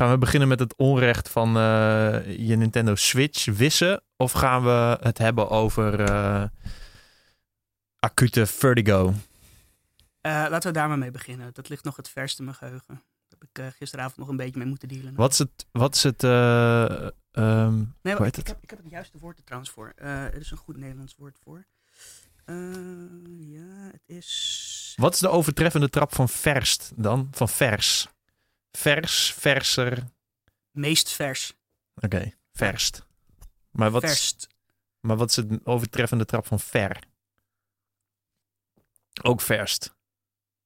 Gaan we beginnen met het onrecht van eh, je Nintendo Switch wissen? Of gaan we het hebben over eh, acute vertigo? Eh, laten we daar maar mee beginnen. Dat ligt nog het verst in mijn geheugen. Daar heb ik gisteravond nog een beetje mee moeten dealen. Wat is het, wat is het eh, ehm, Nee, ik, het? heb, ik heb het juiste woord er trouwens voor. Er is een goed Nederlands woord voor. Ja, het is... wat is de overtreffende trap van verst dan? Van vers? Vers, verser. Oké, Meest vers. verst. Maar wat, is, Verst. maar wat is het overtreffende trap van ver? Ook verst.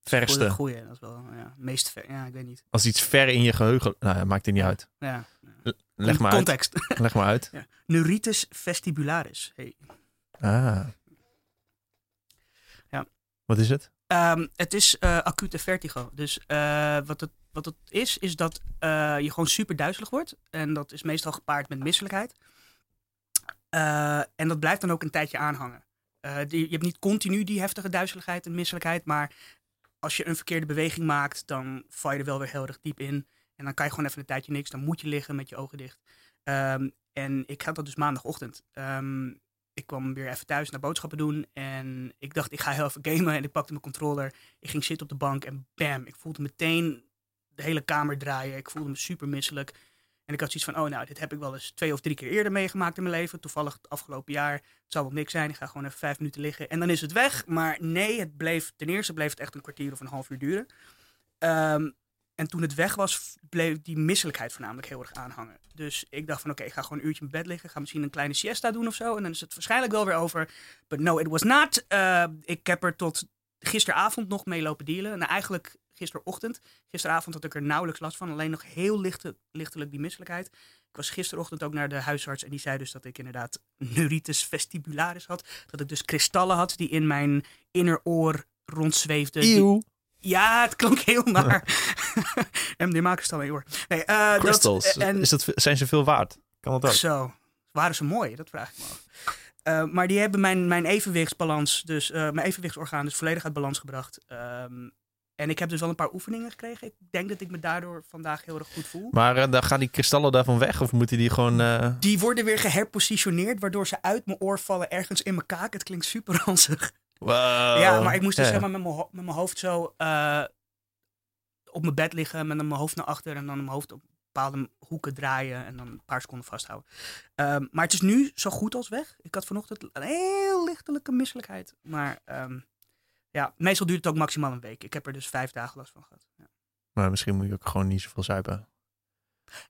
Verste. Goeie, dat is wel, ja. Meest ver, ja, ik weet niet. Als iets ver in je geheugen... Nou, ja, maakt het niet uit. Ja. Leg maar uit. Context. Leg maar uit. ja. Neuritis vestibularis. Hey. Ah. Ja. Wat is het? Ehm, het is eh, acute vertigo. Dus eh, wat, het, wat het is, is dat eh, je gewoon super duizelig wordt. En dat is meestal gepaard met misselijkheid. Eh, en dat blijft dan ook een tijdje aanhangen. Eh, die, je hebt niet continu die heftige duizeligheid en misselijkheid. Maar als je een verkeerde beweging maakt, dan val je er wel weer heel erg diep in. En dan kan je gewoon even een tijdje niks. Dan moet je liggen met je ogen dicht. Ehm, en ik had dat dus maandagochtend. Ehm, ik kwam weer even thuis naar boodschappen doen. En ik dacht, ik ga heel even gamen. En ik pakte mijn controller. Ik ging zitten op de bank en bam, ik voelde meteen de hele kamer draaien. Ik voelde me super misselijk. En ik had zoiets van, oh nou, dit heb ik wel eens twee of drie keer eerder meegemaakt in mijn leven. Toevallig het afgelopen jaar. Het zal wel niks zijn. Ik ga gewoon even vijf minuten liggen. En dan is het weg. Maar nee, het bleef, ten eerste bleef het echt een kwartier of een half uur duren. Ehm, en toen het weg was, bleef die misselijkheid voornamelijk heel erg aanhangen. Dus ik dacht van oké, ik ga gewoon een uurtje in bed liggen. Ga misschien een kleine siesta doen of zo. En dan is het waarschijnlijk wel weer over. But no, it was not. Uh, ik heb er tot gisteravond nog mee lopen dealen. Nou, eigenlijk gisterochtend. Gisteravond had ik er nauwelijks last van. Alleen nog heel lichte, lichtelijk die misselijkheid. Ik was gisterochtend ook naar de huisarts. En die zei dus dat ik inderdaad neuritis vestibularis had. Dat ik dus kristallen had die in mijn inneroor rondzweefden. Die- ja, het klonk heel naar. MDMA-kristallen in je oor. Nee, dat- en, is dat, zijn ze veel waard? Kan dat ook? Zo, waren ze mooi? Dat vraag ik me af. Eh, maar die hebben mijn, mijn evenwichtsbalans, dus eh, mijn evenwichtsorgaan, dus volledig uit balans gebracht. Ehm, en ik heb dus wel een paar oefeningen gekregen. Ik denk dat ik me daardoor vandaag heel erg goed voel. Maar eh, dan gaan die kristallen daarvan weg? Of moeten die gewoon... Die worden weer geherpositioneerd, waardoor ze uit mijn oor vallen ergens in mijn kaak. Het klinkt super ranzig. Wow. ja, maar ik moest dus Ja. zeg maar, met, mijn met mijn hoofd zo op mijn bed liggen, met mijn hoofd naar achter en dan mijn hoofd op bepaalde hoeken draaien en dan een paar seconden vasthouden. Ehm, maar het is nu zo goed als weg. Ik had vanochtend een heel lichtelijke misselijkheid. Maar ehm, ja, meestal duurt het ook maximaal een week. Ik heb er dus vijf dagen last van gehad. Ja. Maar misschien moet je ook gewoon niet zoveel zuipen.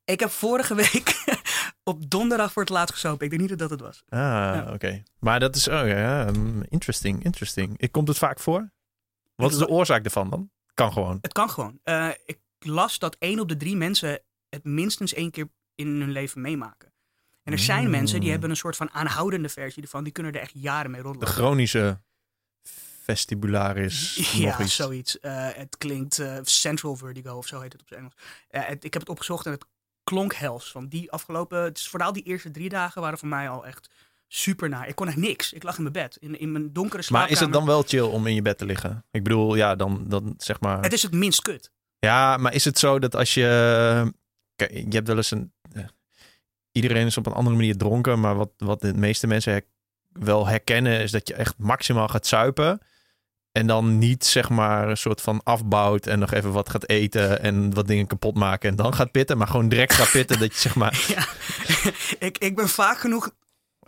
Ik heb vorige week op donderdag voor het laatst gesopen. Ik denk niet dat dat het was. Ah, Ja. oké. Maar dat is... Oh, ja, mm, interesting, interesting. Ik- Komt het vaak voor? Wat is de oorzaak ervan dan? Kan gewoon. Het kan gewoon. Eh, ik las dat één op de drie mensen het minstens één keer in hun leven meemaken. En er zijn Mm. mensen die hebben een soort van aanhoudende versie ervan. Die kunnen er echt jaren mee De roddelen. chronische vestibularis. nog Ja, iets. zoiets. Eh, het klinkt eh, Central Vertigo of zo heet het op zijn Engels. Eh, het- ik heb het opgezocht en het klonk hels. Want die afgelopen, het is vooral die eerste drie dagen waren voor mij al echt super naar. Ik kon echt niks. Ik lag in mijn bed, in, in mijn donkere Maar slaapkamer. is het dan wel chill om in je bed te liggen? Ik bedoel, ja, dan, dan zeg maar... Het is het minst kut. Ja, maar is het zo dat als je... Kijk, je hebt wel eens een... eh, Iedereen is op een andere manier dronken, maar wat, wat de meeste mensen her- wel herkennen is dat je echt maximaal gaat zuipen. En dan niet zeg maar een soort van afbouwt en nog even wat gaat eten en wat dingen kapot maken en dan gaat pitten. Maar gewoon direct gaat pitten dat je zeg maar... Ja. ik, ik ben vaak genoeg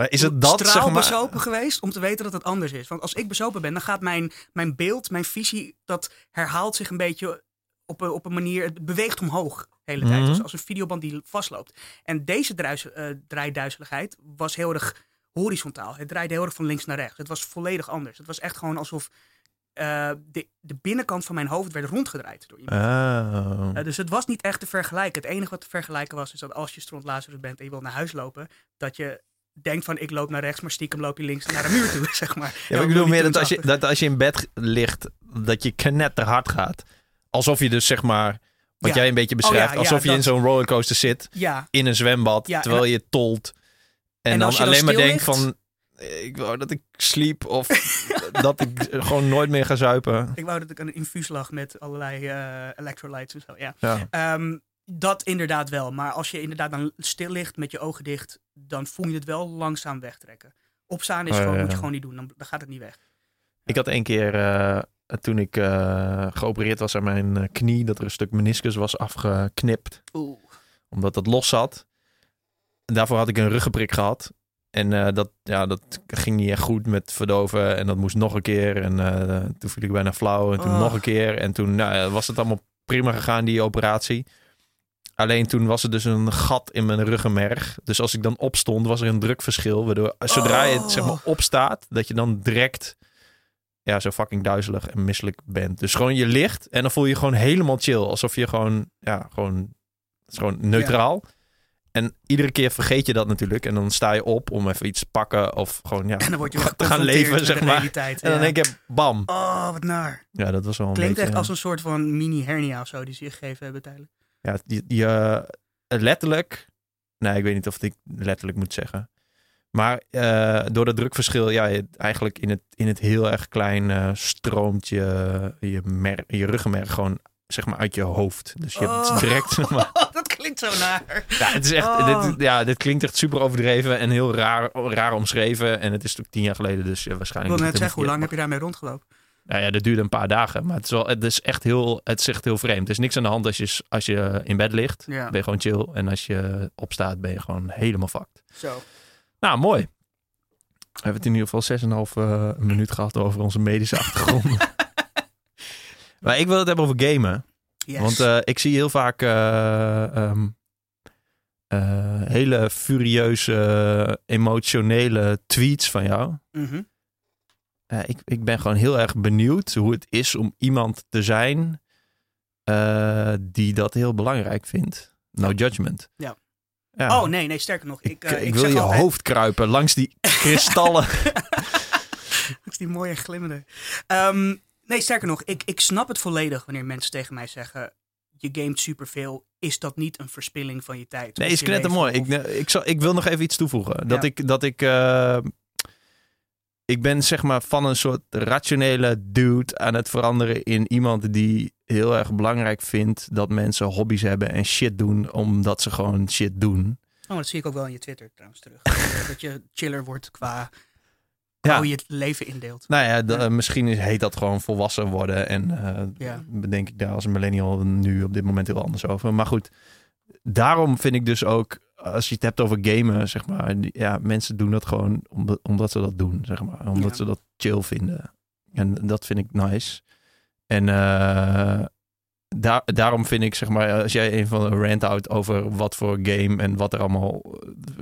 Is het dat zeg maar... straalbezopen geweest om te weten dat het anders is. Want als ik bezopen ben, dan gaat mijn, mijn beeld, mijn visie, dat herhaalt zich een beetje op een, op een manier. Het beweegt omhoog de hele tijd. Mhm. Dus als een videoband die vastloopt. En deze druis, eh, draaiduizeligheid was heel erg horizontaal. Het draaide heel erg van links naar rechts. Het was volledig anders. Het was echt gewoon alsof eh, de, de binnenkant van mijn hoofd werd rondgedraaid door iemand. Oh. Eh, dus het was niet echt te vergelijken. Het enige wat te vergelijken was, is dat als je stront Lazarus bent en je wilt naar huis lopen, dat je denkt van ik loop naar rechts, maar stiekem loop je links naar de muur toe, zeg maar. Ja, maar ik bedoel meer dat als, je, dat als je in bed ligt, dat je knetterhard gaat. Alsof je dus zeg maar, wat Ja. jij een beetje beschrijft, Oh ja, alsof je in zo'n rollercoaster zit, Ja, in een zwembad, en terwijl je tolt. En, En dan alleen maar denkt van, eh, ik wou dat ik sliep of dat ik gewoon nooit meer ga zuipen. ik wou dat ik een infuus lag met allerlei eh, electrolytes en zo, ja. Ja. Ehm, Dat inderdaad wel. Maar als je inderdaad dan stil ligt met je ogen dicht, dan voel je het wel langzaam wegtrekken. Opstaan is Oh, gewoon, moet je gewoon niet doen. Dan, dan gaat het niet weg. Ik had één keer, eh, toen ik eh, geopereerd was aan mijn eh, knie, dat er een stuk meniscus was afgeknipt. Oeh. Omdat dat los zat. En daarvoor had ik een ruggenprik gehad. En eh, dat, ja, dat ging niet echt goed met verdoven. En dat moest nog een keer. En toen viel ik bijna flauw. En toen Oh. nog een keer. En toen nou, was het allemaal prima gegaan, die operatie. Alleen toen was er dus een gat in mijn ruggenmerg. Dus als ik dan opstond, was er een drukverschil. Waardoor zodra je het zeg maar, Oh. opstaat, dat je dan direct ja, zo fucking duizelig en misselijk bent. Dus gewoon je ligt en dan voel je gewoon helemaal chill. Alsof je gewoon, ja, gewoon, het is gewoon neutraal. En iedere keer vergeet je dat natuurlijk. En dan sta je op om even iets te pakken of gewoon, ja, En dan word je te gaan leven, zeg maar. realiteit. En dan ja. denk je, bam. Oh, wat naar. Ja, dat was wel een Klinkt beetje... echt als een soort van mini-hernia of zo die ze je gegeven hebben tijdelijk. Ja, die, die, eh, letterlijk. Nee, ik weet niet of ik letterlijk moet zeggen. Maar eh, door dat drukverschil, ja, je- eigenlijk in het, in het heel erg klein eh, stroomt je, je, mer, je ruggenmerg gewoon zeg maar uit je hoofd. Dus je hebt Oh. direct. maar- dat klinkt zo naar. ja, het is echt. Oh. Dit, ja, dit klinkt echt super overdreven en heel raar, raar omschreven. En het is natuurlijk tien jaar geleden, dus ja, Ik waarschijnlijk. wil niet net zeggen, hoe lang heb je daarmee rondgelopen? nou ja, dat duurde een paar dagen. Maar het is, wel, het is echt heel, het is echt heel vreemd. Er is niks aan de hand als je, als je in bed ligt. Ja. Ben je gewoon chill. En als je opstaat, ben je gewoon helemaal fucked. Zo. Nou, mooi. We hebben het in ieder geval 6,5 eh minuut gehad over onze medische achtergrond. maar ik wil het hebben over gamen. Yes. Want eh, ik zie heel vaak eh, ehm, eh, hele furieuze, emotionele tweets van jou. Mhm. Ik, ik ben gewoon heel erg benieuwd hoe het is om iemand te zijn die dat heel belangrijk vindt. No judgment. Ja. Ja. Oh nee, nee, sterker nog. Ik, Ik, eh, ik ik wil je altijd, hoofd kruipen langs die kristallen. Dat is die mooie glimmende. Ehm, nee, sterker nog, ik, ik snap het volledig wanneer mensen tegen mij zeggen... je gamet superveel, is dat niet een verspilling van je tijd? nee, is knettermooi. leven? Ik, Of- ik, zal, ik wil nog even iets toevoegen. Dat Ja. ik, dat ik, eh, ik ben zeg maar van een soort rationele dude aan het veranderen in iemand die heel erg belangrijk vindt dat mensen hobby's hebben en shit doen omdat ze gewoon shit doen. Oh, dat zie ik ook wel in je Twitter trouwens terug. dat je chiller wordt qua Ja. hoe je het leven indeelt. Nou ja, eh, misschien is, heet dat gewoon volwassen worden. En eh, Ja. bedenk ik daar als een millennial nu op dit moment heel anders over. Maar goed, daarom vind ik dus ook, als je het hebt over gamen, zeg maar. Ja, mensen doen dat gewoon omdat, omdat ze dat doen, zeg maar. Omdat ze dat chill vinden. En dat vind ik nice. En eh, daar, daarom vind ik, zeg maar, als jij een van de rant houdt over wat voor game en wat er allemaal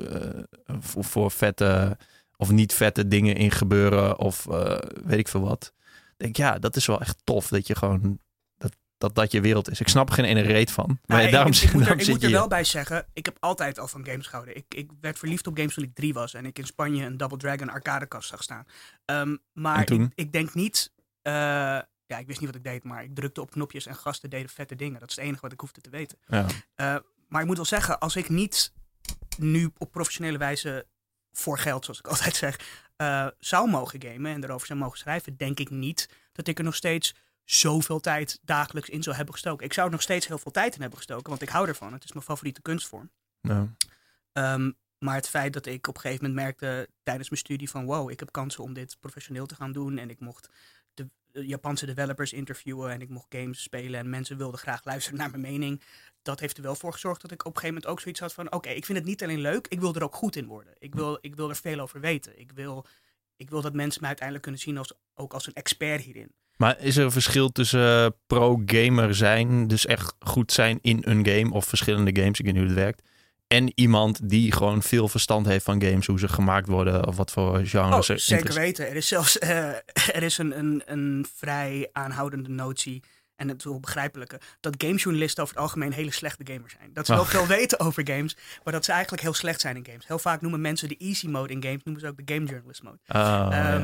eh, voor, voor vette of niet vette dingen in gebeuren of eh, weet ik veel wat. Denk ja, dat is wel echt tof dat je gewoon dat dat, je wereld is. Ik snap er geen ene reet van. Maar ja, daarom, ik, ik, moet er, ik moet er wel bij zeggen, ik heb altijd al van games gehouden. Ik, ik werd verliefd op games toen ik drie was en ik in Spanje een Double Dragon arcadekast zag staan. Ehm, maar ik, ik denk niet, ja, ik wist niet wat ik deed, maar ik drukte op knopjes en gasten deden vette dingen. Dat is het enige wat ik hoefde te weten. Ja. Eh, maar ik moet wel zeggen, als ik niet nu op professionele wijze voor geld, zoals ik altijd zeg, eh, zou mogen gamen en erover zou mogen schrijven, denk ik niet dat ik er nog steeds zoveel tijd dagelijks in zou hebben gestoken. Ik zou er nog steeds heel veel tijd in hebben gestoken, want ik hou ervan. Het is mijn favoriete kunstvorm. Ja. Ehm, maar het feit dat ik op een gegeven moment merkte tijdens mijn studie van wow, ik heb kansen om dit professioneel te gaan doen. En ik mocht Japanse developers interviewen en ik mocht games spelen en mensen wilden graag luisteren naar mijn mening. Dat heeft er wel voor gezorgd dat ik op een gegeven moment ook zoiets had van oké, ik vind het niet alleen leuk, ik wil er ook goed in worden. Ik wil, ik wil er veel over weten. Ik wil, ik wil dat mensen mij uiteindelijk kunnen zien als, ook als een expert hierin. Maar is er een verschil tussen eh, pro-gamer zijn, dus echt goed zijn in een game of verschillende games, ik weet niet hoe het werkt, en iemand die gewoon veel verstand heeft van games, hoe ze gemaakt worden of wat voor Oh, genres er zeker weten. Er is zelfs eh, er is een, een, een vrij aanhoudende notie. En het wel begrijpelijke. Dat gamejournalisten over het algemeen hele slechte gamers zijn. Dat ze wel Oh. veel weten over games. Maar dat ze eigenlijk heel slecht zijn in games. Heel vaak noemen mensen de easy mode in games. Noemen ze ook de game journalist mode. Oh, ja.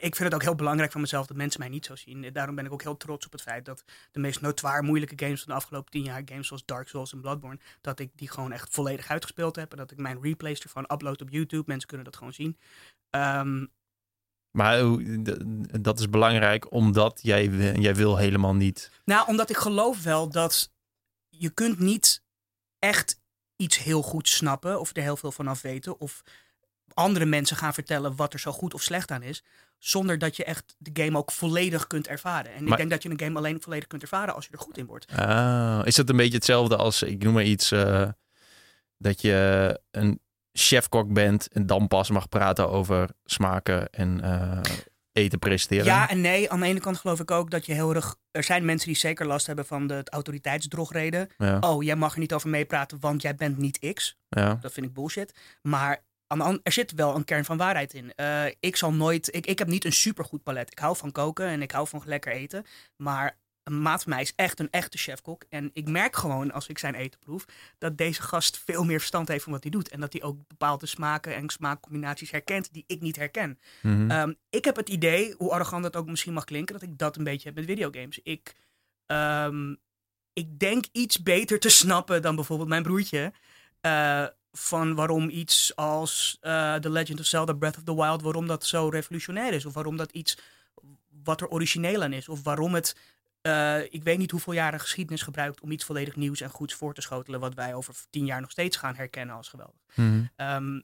Ik vind het ook heel belangrijk van mezelf dat mensen mij niet zo zien. Daarom ben ik ook heel trots op het feit dat de meest notoir moeilijke games van de afgelopen tien jaar, games zoals Dark Souls en Bloodborne, dat ik die gewoon echt volledig uitgespeeld heb. En dat ik mijn replays ervan upload op YouTube. Mensen kunnen dat gewoon zien. Ehm, Maar d- dat is belangrijk omdat jij, jij wil helemaal niet. Nou, omdat ik geloof wel dat je kunt niet echt iets heel goed snappen of er heel veel vanaf weten of andere mensen gaan vertellen wat er zo goed of slecht aan is, zonder dat je echt de game ook volledig kunt ervaren. En Maar- ik denk dat je een game alleen volledig kunt ervaren als je er goed in wordt. Ah, is dat een beetje hetzelfde als, ik noem maar iets, eh, dat je een chefkok bent en dan pas mag praten over smaken en eh, eten presenteren? Ja en nee. Aan de ene kant geloof ik ook dat je heel erg. Er zijn mensen die zeker last hebben van de autoriteitsdrogreden. Ja, Oh, jij mag er niet over meepraten, want jij bent niet X. ja. Dat vind ik bullshit. Maar er zit wel een kern van waarheid in. Eh, ik zal nooit. Ik, ik heb niet een supergoed palet. Ik hou van koken en ik hou van lekker eten. Maar een maat van mij is echt een echte chefkok. En ik merk gewoon als ik zijn eten proef. dat deze gast veel meer verstand heeft van wat hij doet. En dat hij ook bepaalde smaken en smaakcombinaties herkent die ik niet herken. Mhm. Ehm, ik heb het idee, hoe arrogant dat ook misschien mag klinken, dat ik dat een beetje heb met videogames. Ik, ehm, ik denk iets beter te snappen dan bijvoorbeeld mijn broertje. eh, van waarom iets als eh, The Legend of Zelda Breath of the Wild, waarom dat zo revolutionair is. Of waarom dat iets wat er origineel aan is. Of waarom het, eh, ik weet niet hoeveel jaren geschiedenis gebruikt om iets volledig nieuws en goeds voor te schotelen. Wat wij over tien jaar nog steeds gaan herkennen als geweldig. Mhm. Ehm,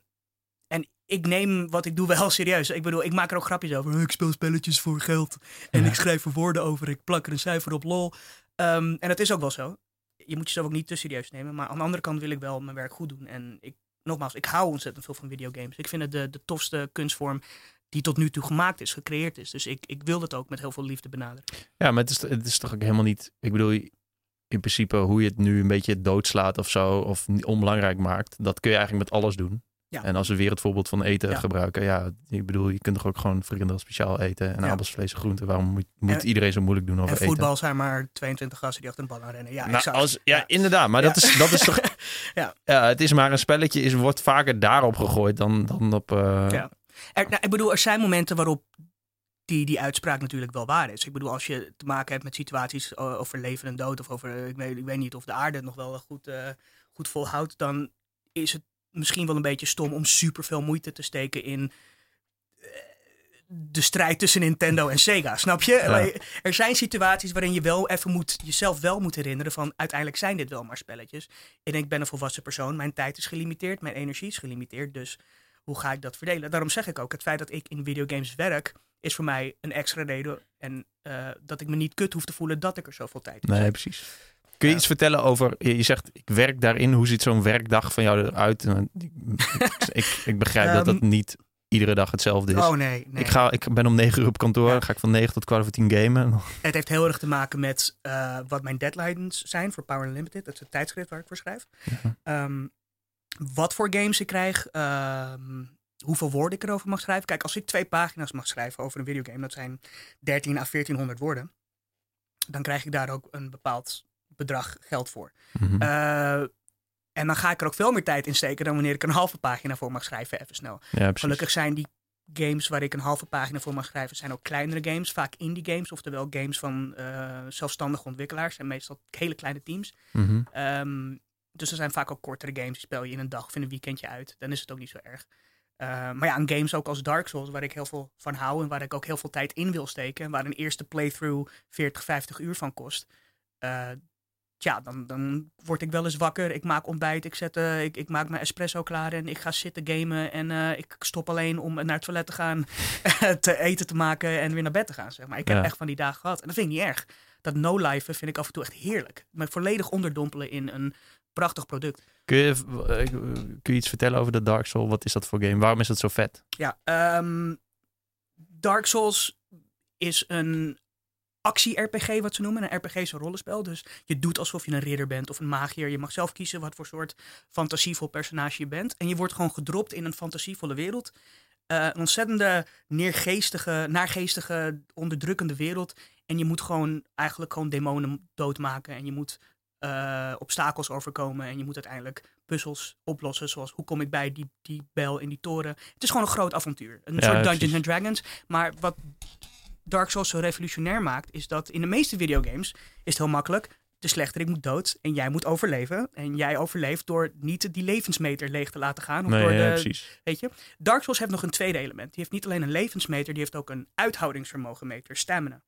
en ik neem wat ik doe wel serieus. Ik bedoel, ik maak er ook grapjes over. Ik speel spelletjes voor geld. En Ja. ik schrijf er woorden over. Ik plak er een cijfer op lol. Ehm, en dat is ook wel zo. Je moet jezelf ook niet te serieus nemen. Maar aan de andere kant wil ik wel mijn werk goed doen. En ik, nogmaals, ik hou ontzettend veel van videogames. Ik vind het de, de tofste kunstvorm die tot nu toe gemaakt is, gecreëerd is. Dus ik, ik wil dat ook met heel veel liefde benaderen. Ja, maar het is, het is toch ook helemaal niet. Ik bedoel, in principe hoe je het nu een beetje doodslaat of zo, of onbelangrijk maakt, dat kun je eigenlijk met alles doen. Ja. En als we weer het voorbeeld van eten Ja. gebruiken, ja, ik bedoel, je kunt toch ook gewoon frikandel speciaal eten en Ja. appels, vlees en groenten. Waarom moet, moet En- iedereen zo moeilijk doen over En eten? voetbal zijn maar 22 gasten die achter een bal aan rennen. Ja, Nou, exact. als, ja, inderdaad. Maar dat, is, dat is toch... Ja. het is maar een spelletje. Is, wordt vaker daarop gegooid dan, dan op... eh, Ja. Er, nou, ik bedoel, er zijn momenten waarop die, die uitspraak natuurlijk wel waar is. Ik bedoel, als je te maken hebt met situaties o- over leven en dood... of over, eh, ik weet, ik weet niet of de aarde het nog wel goed, eh, goed volhoudt... dan is het misschien wel een beetje stom om superveel moeite te steken in... eh, de strijd tussen Nintendo en Sega, snap je? Er zijn situaties waarin je wel even moet, jezelf wel moet herinneren van uiteindelijk zijn dit wel maar spelletjes. En ik ben een volwassen persoon, mijn tijd is gelimiteerd, mijn energie is gelimiteerd, dus hoe ga ik dat verdelen? Daarom zeg ik ook, het feit dat ik in videogames werk, is voor mij een extra reden. En eh, dat ik me niet kut hoef te voelen dat ik er zoveel tijd in Nee, precies. Kun je Ja. iets vertellen over... Je zegt, ik werk daarin. Hoe ziet zo'n werkdag van jou eruit? Ik, ik, begrijp dat Ehm, dat niet iedere dag hetzelfde is. Oh nee, nee. Ik, ga, ik ben om negen uur op kantoor. Ja. Ga ik van negen tot kwart voor tien gamen. Het heeft heel erg te maken met eh, wat mijn deadlines zijn voor Power Unlimited. Dat is het tijdschrift waar ik voor schrijf. Ja. Ehm, wat voor games ik krijg. ehm, hoeveel woorden ik erover mag schrijven. Kijk, als ik twee pagina's mag schrijven over een videogame. Dat zijn 13 à 1400 woorden. Dan krijg ik daar ook een bepaald bedrag geld voor. Mhm. Eh, en dan ga ik er ook veel meer tijd in steken dan wanneer ik een halve pagina voor mag schrijven, even snel. ja. Gelukkig zijn die games waar ik een halve pagina voor mag schrijven, zijn ook kleinere games, vaak indie games, oftewel games van eh, zelfstandige ontwikkelaars en meestal hele kleine teams. Mhm. Ehm, dus er zijn vaak ook kortere games, die speel je in een dag of in een weekendje uit. Dan is het ook niet zo erg. Eh, maar ja, games ook als Dark Souls, waar ik heel veel van hou en waar ik ook heel veel tijd in wil steken. En waar een eerste playthrough 40, 50 uur van kost. Ja, dan, dan word ik wel eens wakker. Ik maak ontbijt, ik, zet, eh, ik, ik maak mijn espresso klaar en ik ga zitten gamen. En eh, ik stop alleen om naar het toilet te gaan, te eten te maken en weer naar bed te gaan. Zeg maar. Ik heb echt van die dagen gehad. En dat vind ik niet erg. Dat no-life vind ik af en toe echt heerlijk. Me volledig onderdompelen in een prachtig product. Kun, je, eh, kun je iets vertellen over de Dark Souls? Wat is dat voor game? Waarom is dat zo vet? Ja, ehm, Dark Souls is een actie-RPG, wat ze noemen. Een RPG is een rollenspel. Dus je doet alsof je een ridder bent of een magier. Je mag zelf kiezen wat voor soort fantasievol personage je bent. En je wordt gewoon gedropt in een fantasievolle wereld. Eh, een ontzettende neergeestige, naargeestige, onderdrukkende wereld. En je moet gewoon eigenlijk gewoon demonen doodmaken. En je moet eh, obstakels overkomen. En je moet uiteindelijk puzzels oplossen. Zoals hoe kom ik bij die, die bel in die toren. Het is gewoon een groot avontuur. Een Ja, soort Dungeons and Dragons. Maar wat Dark Souls zo revolutionair maakt, is dat in de meeste videogames is het heel makkelijk. De slechterik moet dood en jij moet overleven. En jij overleeft door niet die levensmeter leeg te laten gaan. Of Nee, door ja, de, precies. Weet je? Dark Souls heeft nog een tweede element. Die heeft niet alleen een levensmeter, die heeft ook een uithoudingsvermogenmeter, stamina.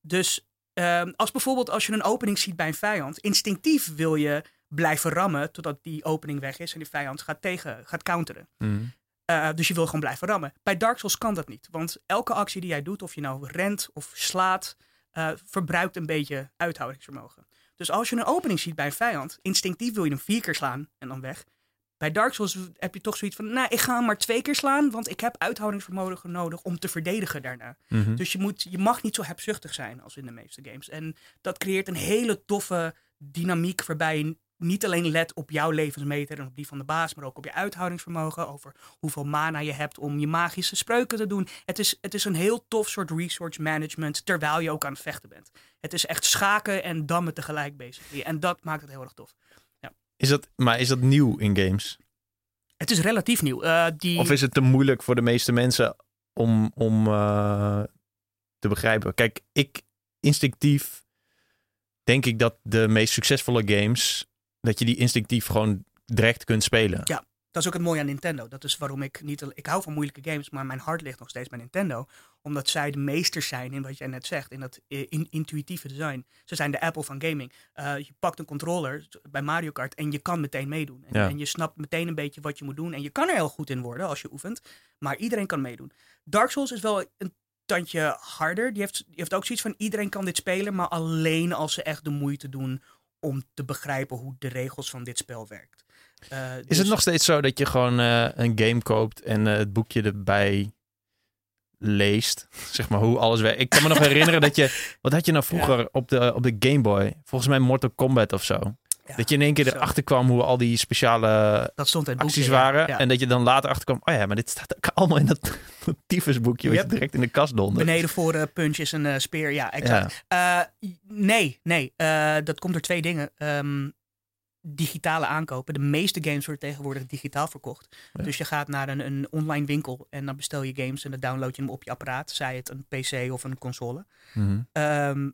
Dus Ehm, als bijvoorbeeld als je een opening ziet bij een vijand, instinctief wil je blijven rammen totdat die opening weg is en die vijand gaat tegen, gaat counteren. Mhm. Uh, dus je wil gewoon blijven rammen. Bij Dark Souls kan dat niet. Want elke actie die jij doet, of je nou rent of slaat, uh, verbruikt een beetje uithoudingsvermogen. Dus als je een opening ziet bij een vijand, instinctief wil je hem vier keer slaan en dan weg. Bij Dark Souls heb je toch zoiets van, nou, ik ga hem maar twee keer slaan, want ik heb uithoudingsvermogen nodig om te verdedigen daarna. Mm -hmm. Dus je, moet, je mag niet zo hebzuchtig zijn als in de meeste games. En dat creëert een hele toffe dynamiek waarbij je niet alleen let op jouw levensmeter en op die van de baas, maar ook op je uithoudingsvermogen, over hoeveel mana je hebt om je magische spreuken te doen. Het is, het is een heel tof soort resource management, terwijl je ook aan het vechten bent. Het is echt schaken en dammen tegelijk bezig. En dat maakt het heel erg tof. Ja. Is dat, maar is dat nieuw in games? Het is relatief nieuw. Uh, die... Of is het te moeilijk voor de meeste mensen om, om uh, te begrijpen? Kijk, ik instinctief denk ik dat de meest succesvolle games dat je die instinctief gewoon direct kunt spelen. Ja, dat is ook het mooie aan Nintendo. Dat is waarom ik niet... Ik hou van moeilijke games, maar mijn hart ligt nog steeds bij Nintendo. Omdat zij de meesters zijn in wat jij net zegt, in dat in, intuïtieve design. Ze zijn de Apple van gaming. Uh, je pakt een controller bij Mario Kart en je kan meteen meedoen. En, Ja. en je snapt meteen een beetje wat je moet doen. En je kan er heel goed in worden als je oefent. Maar iedereen kan meedoen. Dark Souls is wel een tandje harder. Die heeft, die heeft ook zoiets van iedereen kan dit spelen, maar alleen als ze echt de moeite doen om te begrijpen hoe de regels van dit spel werkt. Uh, Is dus- het nog steeds zo dat je gewoon eh, een game koopt en eh, het boekje erbij leest? Zeg maar hoe alles werkt. Ik kan me nog herinneren dat je... Wat had je nou vroeger op, de, op de Game Boy? Volgens mij Mortal Kombat of zo. Dat je in één keer zo. erachter kwam hoe al die speciale dat stond acties boekje, ja. waren. Ja. En dat je dan later achterkwam... Oh ja, maar dit staat ook allemaal in dat, dat tyfusboekje. Wat je direct in de kast dondert. Beneden voor eh, punch is een eh, speer, ja, exact. Eh, nee, nee. dat komt door twee dingen. Ehm, digitale aankopen. De meeste games worden tegenwoordig digitaal verkocht. Ja. Dus je gaat naar een, een online winkel en dan bestel je games en dan download je hem op je apparaat. Zij het een PC of een console. Ehm,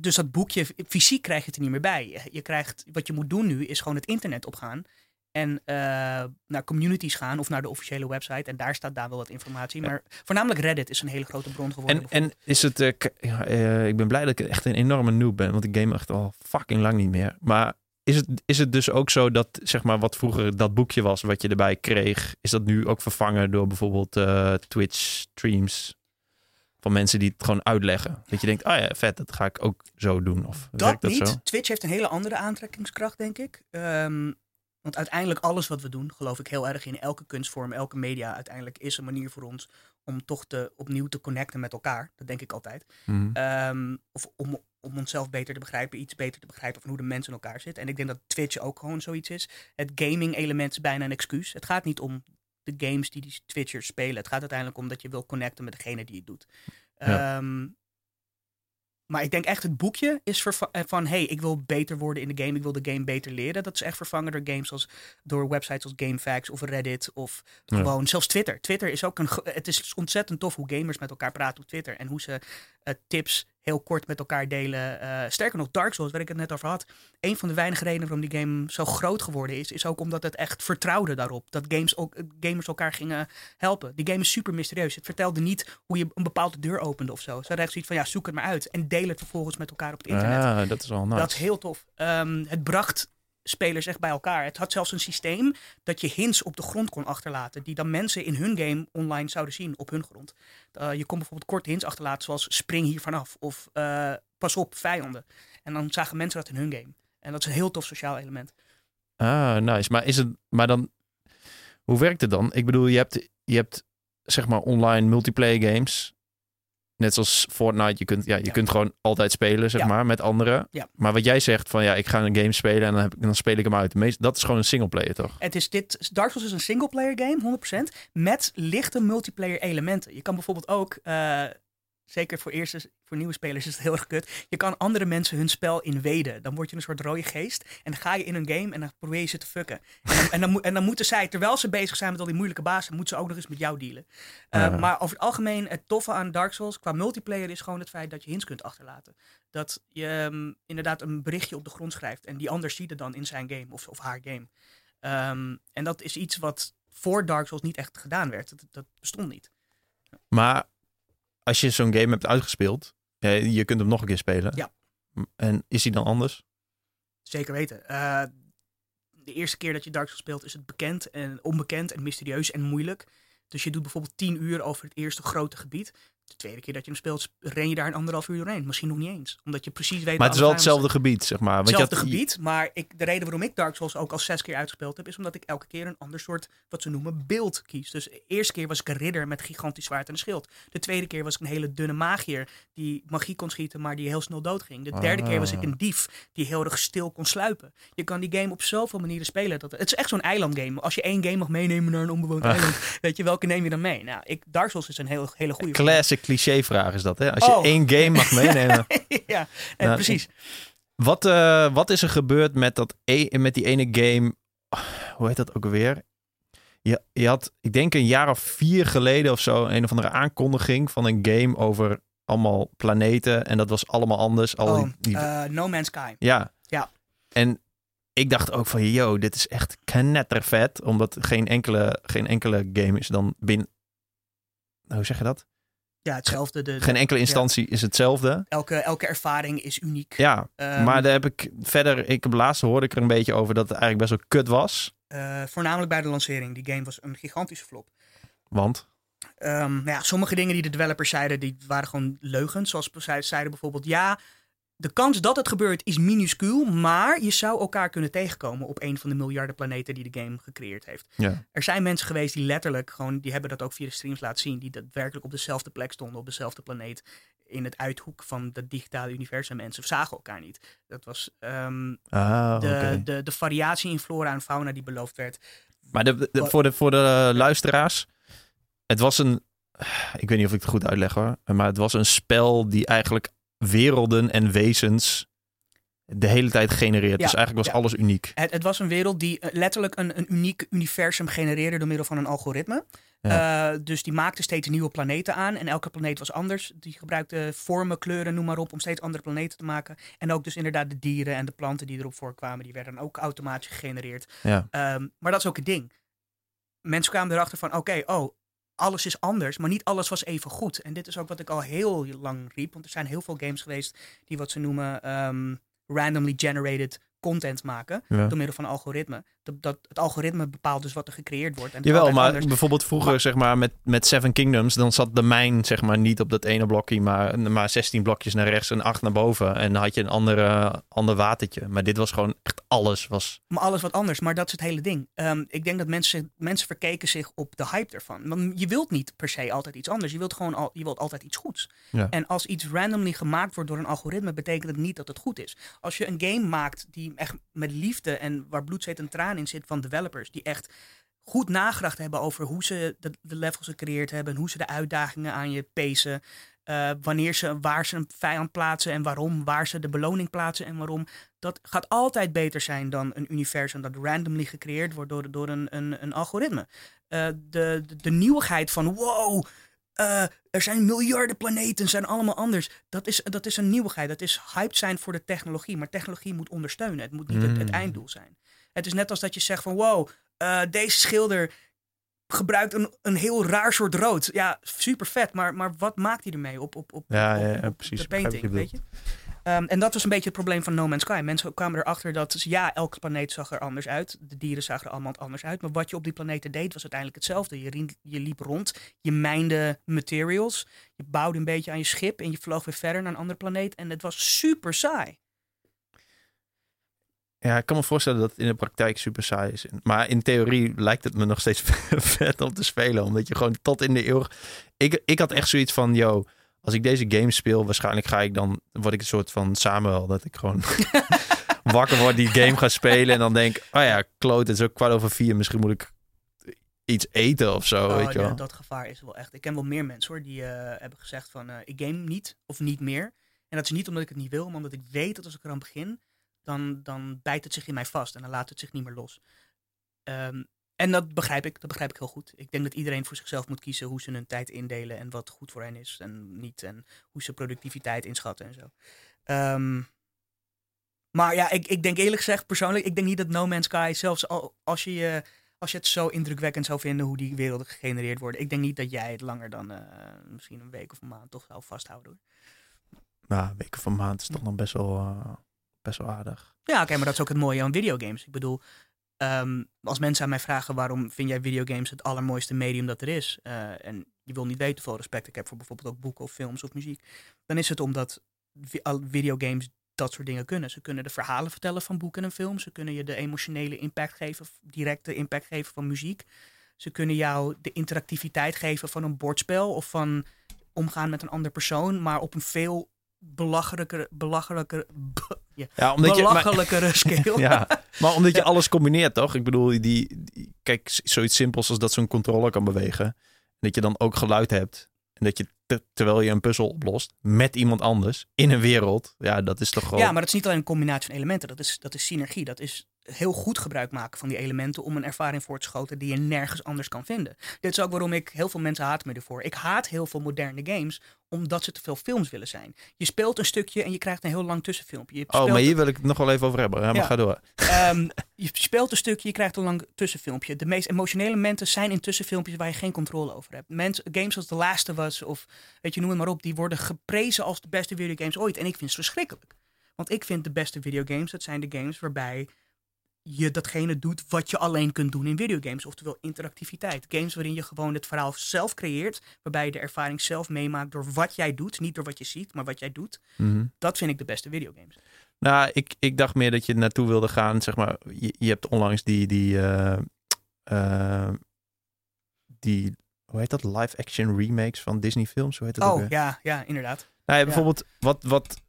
dus dat boekje, fysiek krijg je het er niet meer bij. Je- krijgt, wat je moet doen nu, is gewoon het internet opgaan. En eh, naar communities gaan of naar de officiële website. En daar staat daar wel wat informatie. Maar voornamelijk Reddit is een hele grote bron geworden. En, en is het... eh, ja, eh, ik ben blij dat ik echt een enorme noob ben. Want ik game echt al fucking lang niet meer. Maar is het, is het dus ook zo dat, zeg maar, wat vroeger dat boekje was, wat je erbij kreeg, is dat nu ook vervangen door bijvoorbeeld Twitch streams van mensen die het gewoon uitleggen? Dat je denkt, ah ja, vet, dat ga ik ook zo doen. Of dat dat niet. zo? Twitch heeft een hele andere aantrekkingskracht, denk ik. Ehm, want uiteindelijk alles wat we doen, geloof ik heel erg in elke kunstvorm, elke media, uiteindelijk is een manier voor ons om toch te, opnieuw te connecten met elkaar. Dat denk ik altijd. Ehm, of om, om onszelf beter te begrijpen, iets beter te begrijpen van hoe de mensen in elkaar zitten. En ik denk dat Twitch ook gewoon zoiets is. Het gaming element is bijna een excuus. Het gaat niet om de games die die Twitchers spelen. Het gaat uiteindelijk om dat je wil connecten met degene die het doet. Ja. Ehm, maar ik denk echt het boekje is eh, van hey, ik wil beter worden in de game. Ik wil de game beter leren. Dat is echt vervangen door games als door websites als GameFAQs of Reddit of Ja. gewoon zelfs Twitter. Twitter is ook een het is ontzettend tof hoe gamers met elkaar praten op Twitter en hoe ze eh, tips heel kort met elkaar delen. Eh, sterker nog, Dark Souls, waar ik het net over had. Een van de weinige redenen waarom die game zo groot geworden is, is ook omdat het echt vertrouwde daarop. Dat games ook, eh, gamers elkaar gingen helpen. Die game is super mysterieus. Het vertelde niet hoe je een bepaalde deur opende of zo. Ze hadden echt zoiets van, ja, zoek het maar uit. En deel het vervolgens met elkaar op het internet. Ah, dat is wel nice. Dat is heel tof. Ehm, het bracht spelers echt bij elkaar. Het had zelfs een systeem dat je hints op de grond kon achterlaten. Die dan mensen in hun game online zouden zien op hun grond. Eh, je kon bijvoorbeeld kort hints achterlaten zoals spring hier vanaf. Of eh, pas op, vijanden. En dan zagen mensen dat in hun game. En dat is een heel tof sociaal element. Ah, nice. Maar is het, maar dan, hoe werkt het dan? Ik bedoel, je hebt, je hebt zeg maar online multiplayer games. Net zoals Fortnite, je kunt, ja, je Ja. kunt gewoon altijd spelen, zeg Ja. maar, met anderen. Ja. Maar wat jij zegt van, ja, ik ga een game spelen en dan, heb, ik- dan speel ik hem uit. Meest, dat is gewoon een singleplayer, toch? Het is dit, Dark Souls is een singleplayer game, 100%, met lichte multiplayer elementen. Je kan bijvoorbeeld ook, eh, zeker voor, eerste, voor nieuwe spelers is het heel erg kut, je kan andere mensen hun spel inweden. Dan word je een soort rode geest en dan ga je in een game en dan probeer je ze te fucken. En dan, en dan, en dan moeten zij, terwijl ze bezig zijn met al die moeilijke bazen, moeten ze ook nog eens met jou dealen. Eh. Maar over het algemeen, het toffe aan Dark Souls qua multiplayer is gewoon het feit dat je hints kunt achterlaten. Dat je ehm, inderdaad een berichtje op de grond schrijft en die ander ziet het dan in zijn game of, of haar game. Ehm, en dat is iets wat voor Dark Souls niet echt gedaan werd. Dat, dat bestond niet. Maar als je zo'n game hebt uitgespeeld, je kunt hem nog een keer spelen. Ja. En is hij dan anders? Zeker weten. Eh, de eerste keer dat je Dark Souls speelt is het bekend en onbekend en mysterieus en moeilijk. Dus je doet bijvoorbeeld 10 uur over het eerste grote gebied. De tweede keer dat je hem speelt, ren je daar een anderhalf uur doorheen. Misschien nog niet eens. Omdat je precies weet... Maar het is wel hetzelfde gebied, zeg maar. Want je hetzelfde had- gebied, maar ik, de reden waarom ik Dark Souls ook al zes keer uitgespeeld heb, is omdat ik elke keer een ander soort, wat ze noemen, beeld kies. Dus de eerste keer was ik een ridder met gigantisch zwaard en een schild. De tweede keer was ik een hele dunne magier die magie kon schieten, maar die heel snel doodging. De derde keer was ik Ah. een dief die heel erg stil kon sluipen. Je kan die game op zoveel manieren spelen. Dat, het is echt zo'n eilandgame. Als je één game mag meenemen naar een onbewoond Ah. eiland, weet je, welke neem je dan mee? Nou, ik, Dark Souls is een hele, hele goede. Classic cliché-vraag is dat, hè? Als je Oh. één game mag meenemen. ja, eh, Nou, precies. Wat, eh, wat is er gebeurd met, dat e met die ene game? Oh, hoe heet dat ook alweer? Je, je had, ik denk een jaar of vier geleden of zo, een of andere aankondiging van een game over allemaal planeten. En dat was allemaal anders. Al Oh, die, eh, no Man's Sky. ja. ja. En ik dacht ook van, yo, dit is echt knettervet. Omdat geen enkele, geen enkele game is dan binnen... Hoe zeg je dat? Ja, hetzelfde. De, Geen enkele instantie is hetzelfde. elke, elke ervaring is uniek. Ja, Ehm, maar daar heb ik verder... Ik heb laatst hoorde ik er een beetje over dat het eigenlijk best wel kut was. eh, voornamelijk bij de lancering. Die game was een gigantische flop. Want? Ehm, nou ja, sommige dingen die de developers zeiden, die waren gewoon leugens. Zoals ze zeiden bijvoorbeeld, ja, de kans dat het gebeurt is minuscuul, maar je zou elkaar kunnen tegenkomen op een van de miljarden planeten die de game gecreëerd heeft. Ja. Er zijn mensen geweest die letterlijk gewoon, die hebben dat ook via de streams laten zien, die daadwerkelijk op dezelfde plek stonden, op dezelfde planeet, in het uithoek van het digitale universum. Mensen zagen elkaar niet. Dat was ehm, Ah, de, de, de variatie in flora en fauna die beloofd werd. Maar de, de- voor, de, voor de luisteraars, het was een... Ik weet niet of ik het goed uitleg hoor. Maar het was een spel die eigenlijk werelden en wezens de hele tijd genereert. Ja, dus eigenlijk was ja. alles uniek. Het, het was een wereld die eh, letterlijk een, een uniek universum genereerde door middel van een algoritme. Eh, dus die maakte steeds nieuwe planeten aan. En elke planeet was anders. Die gebruikte vormen, kleuren, noem maar op, om steeds andere planeten te maken. En ook dus inderdaad de dieren en de planten die erop voorkwamen, die werden ook automatisch gegenereerd. Ehm, maar dat is ook het ding. Mensen kwamen erachter van, oké, oh, alles is anders, maar niet alles was even goed. En dit is ook wat ik al heel lang riep, want er zijn heel veel games geweest die wat ze noemen ehm, randomly generated content maken Ja. door middel van algoritme. Dat, het algoritme bepaalt dus wat er gecreëerd wordt. En Jawel, maar anders. bijvoorbeeld vroeger zeg maar met, met Seven Kingdoms, dan zat de mijn zeg maar niet op dat ene blokje, maar, maar 16 blokjes naar rechts en 8 naar boven. En dan had je een andere, ander watertje. Maar dit was gewoon echt alles was... Maar alles wat anders, maar dat is het hele ding. Ehm, ik denk dat mensen, mensen verkeken zich op de hype ervan. Want je wilt niet per se altijd iets anders. Je wilt gewoon al, je wilt altijd iets goeds. Ja. En als iets randomly gemaakt wordt door een algoritme, betekent het niet dat het goed is. Als je een game maakt die echt met liefde en waar bloed, zweet en traan in zit van developers, die echt goed nagedacht hebben over hoe ze de, de levels gecreëerd hebben, en hoe ze de uitdagingen aan je pacen, eh, wanneer ze, waar ze een vijand plaatsen en waarom, waar ze de beloning plaatsen en waarom. Dat gaat altijd beter zijn dan een universum dat randomly gecreëerd wordt door, door een, een, een algoritme. Eh, de, de, de nieuwigheid van wow, eh, er zijn miljarden planeten, zijn allemaal anders. Dat is, dat is een nieuwigheid. Dat is hyped zijn voor de technologie. Maar technologie moet ondersteunen. Het moet niet het, het Mm. einddoel zijn. Het is net als dat je zegt van wow, eh, deze schilder gebruikt een, een heel raar soort rood. Ja, super vet. Maar, maar wat maakt hij ermee op, op, op, Ja, op, ja, precies. de painting, je weet je? Ehm, en dat was een beetje het probleem van No Man's Sky. Mensen kwamen erachter dat, ja, elke planeet zag er anders uit. De dieren zagen er allemaal anders uit. Maar wat je op die planeten deed, was uiteindelijk hetzelfde. Je, je liep rond, je mijnde materials, je bouwde een beetje aan je schip en je vloog weer verder naar een andere planeet. En het was super saai. Ja, ik kan me voorstellen dat het in de praktijk super saai is. Maar in theorie lijkt het me nog steeds vet om te spelen. Omdat je gewoon tot in de eeuw... Ik, ik had echt zoiets van, yo, als ik deze game speel, waarschijnlijk ga ik dan... Word ik een soort van Samuel, dat ik gewoon wakker word, die game ga spelen. En dan denk, oh ja, kloot, het is ook kwart over vier. Misschien moet ik iets eten of zo, Oh, weet je wel. dat gevaar is wel echt. Ik ken wel meer mensen hoor, die eh, hebben gezegd van, eh, ik game niet of niet meer. En dat is niet omdat ik het niet wil, maar omdat ik weet dat als ik eraan begin, dan, dan bijt het zich in mij vast en dan laat het zich niet meer los. Ehm, en dat begrijp ik, dat begrijp ik heel goed. Ik denk dat iedereen voor zichzelf moet kiezen hoe ze hun tijd indelen en wat goed voor hen is en niet. En hoe ze productiviteit inschatten en zo. Ehm, maar ja, ik, ik denk eerlijk gezegd, persoonlijk, ik denk niet dat No Man's Sky, zelfs al, als je als je het zo indrukwekkend zou vinden hoe die werelden gegenereerd worden. Ik denk niet dat jij het langer dan eh, misschien een week of een maand toch zou vasthouden. Hoor. nou, weken van maand is toch nog best wel, eh, best wel aardig. Ja, oké, maar dat is ook het mooie aan videogames. Ik bedoel, ehm, als mensen aan mij vragen waarom vind jij videogames het allermooiste medium dat er is, eh, en je wil niet weten hoeveel respect ik heb voor bijvoorbeeld ook boeken of films of muziek, dan is het omdat videogames dat soort dingen kunnen. Ze kunnen de verhalen vertellen van boeken en films. Ze kunnen je de emotionele impact geven, directe impact geven van muziek. Ze kunnen jou de interactiviteit geven van een bordspel of van omgaan met een ander persoon, maar op een veel belachelijker, belachelijker, ja, Ja, omdat je, maar, belachelijkere scale. ja, maar omdat je Ja. alles combineert, toch? Ik bedoel, die, die- kijk, zoiets simpels als dat zo'n controller kan bewegen. Dat je dan ook geluid hebt. En dat je, te- terwijl je een puzzel oplost, met iemand anders, in een wereld. Ja, dat is toch gewoon... Ja, maar dat is niet alleen een combinatie van elementen. Dat is, dat is synergie. Dat is heel goed gebruik maken van die elementen om een ervaring voor te schoten die je nergens anders kan vinden. Dit is ook waarom ik heel veel mensen haat me ervoor. Ik haat heel veel moderne games omdat ze te veel films willen zijn. Je speelt een stukje en je krijgt een heel lang tussenfilmpje. Je Oh, maar hier wil ik het nog wel even over hebben. Ja, maar ga door. ehm, je speelt een stukje, je krijgt een lang tussenfilmpje. De meest emotionele momenten zijn in tussenfilmpjes waar je geen controle over hebt. Mensen, games als The Last of Us of weet je, noem het maar op, die worden geprezen als de beste videogames ooit. En ik vind ze verschrikkelijk. Want ik vind de beste videogames, dat zijn de games waarbij je datgene doet wat je alleen kunt doen in videogames. Oftewel interactiviteit. Games waarin je gewoon het verhaal zelf creëert. Waarbij je de ervaring zelf meemaakt door wat jij doet. Niet door wat je ziet, maar wat jij doet. Mhm. Dat vind ik de beste videogames. Nou, ik, ik dacht meer dat je naartoe wilde gaan. Zeg maar, je, je hebt onlangs die, die, eh, eh, die, hoe heet dat? Live action remakes van Disney films. Hoe heet dat ook Oh, weer? ja, ja, inderdaad. Nou ja, bijvoorbeeld wat, wat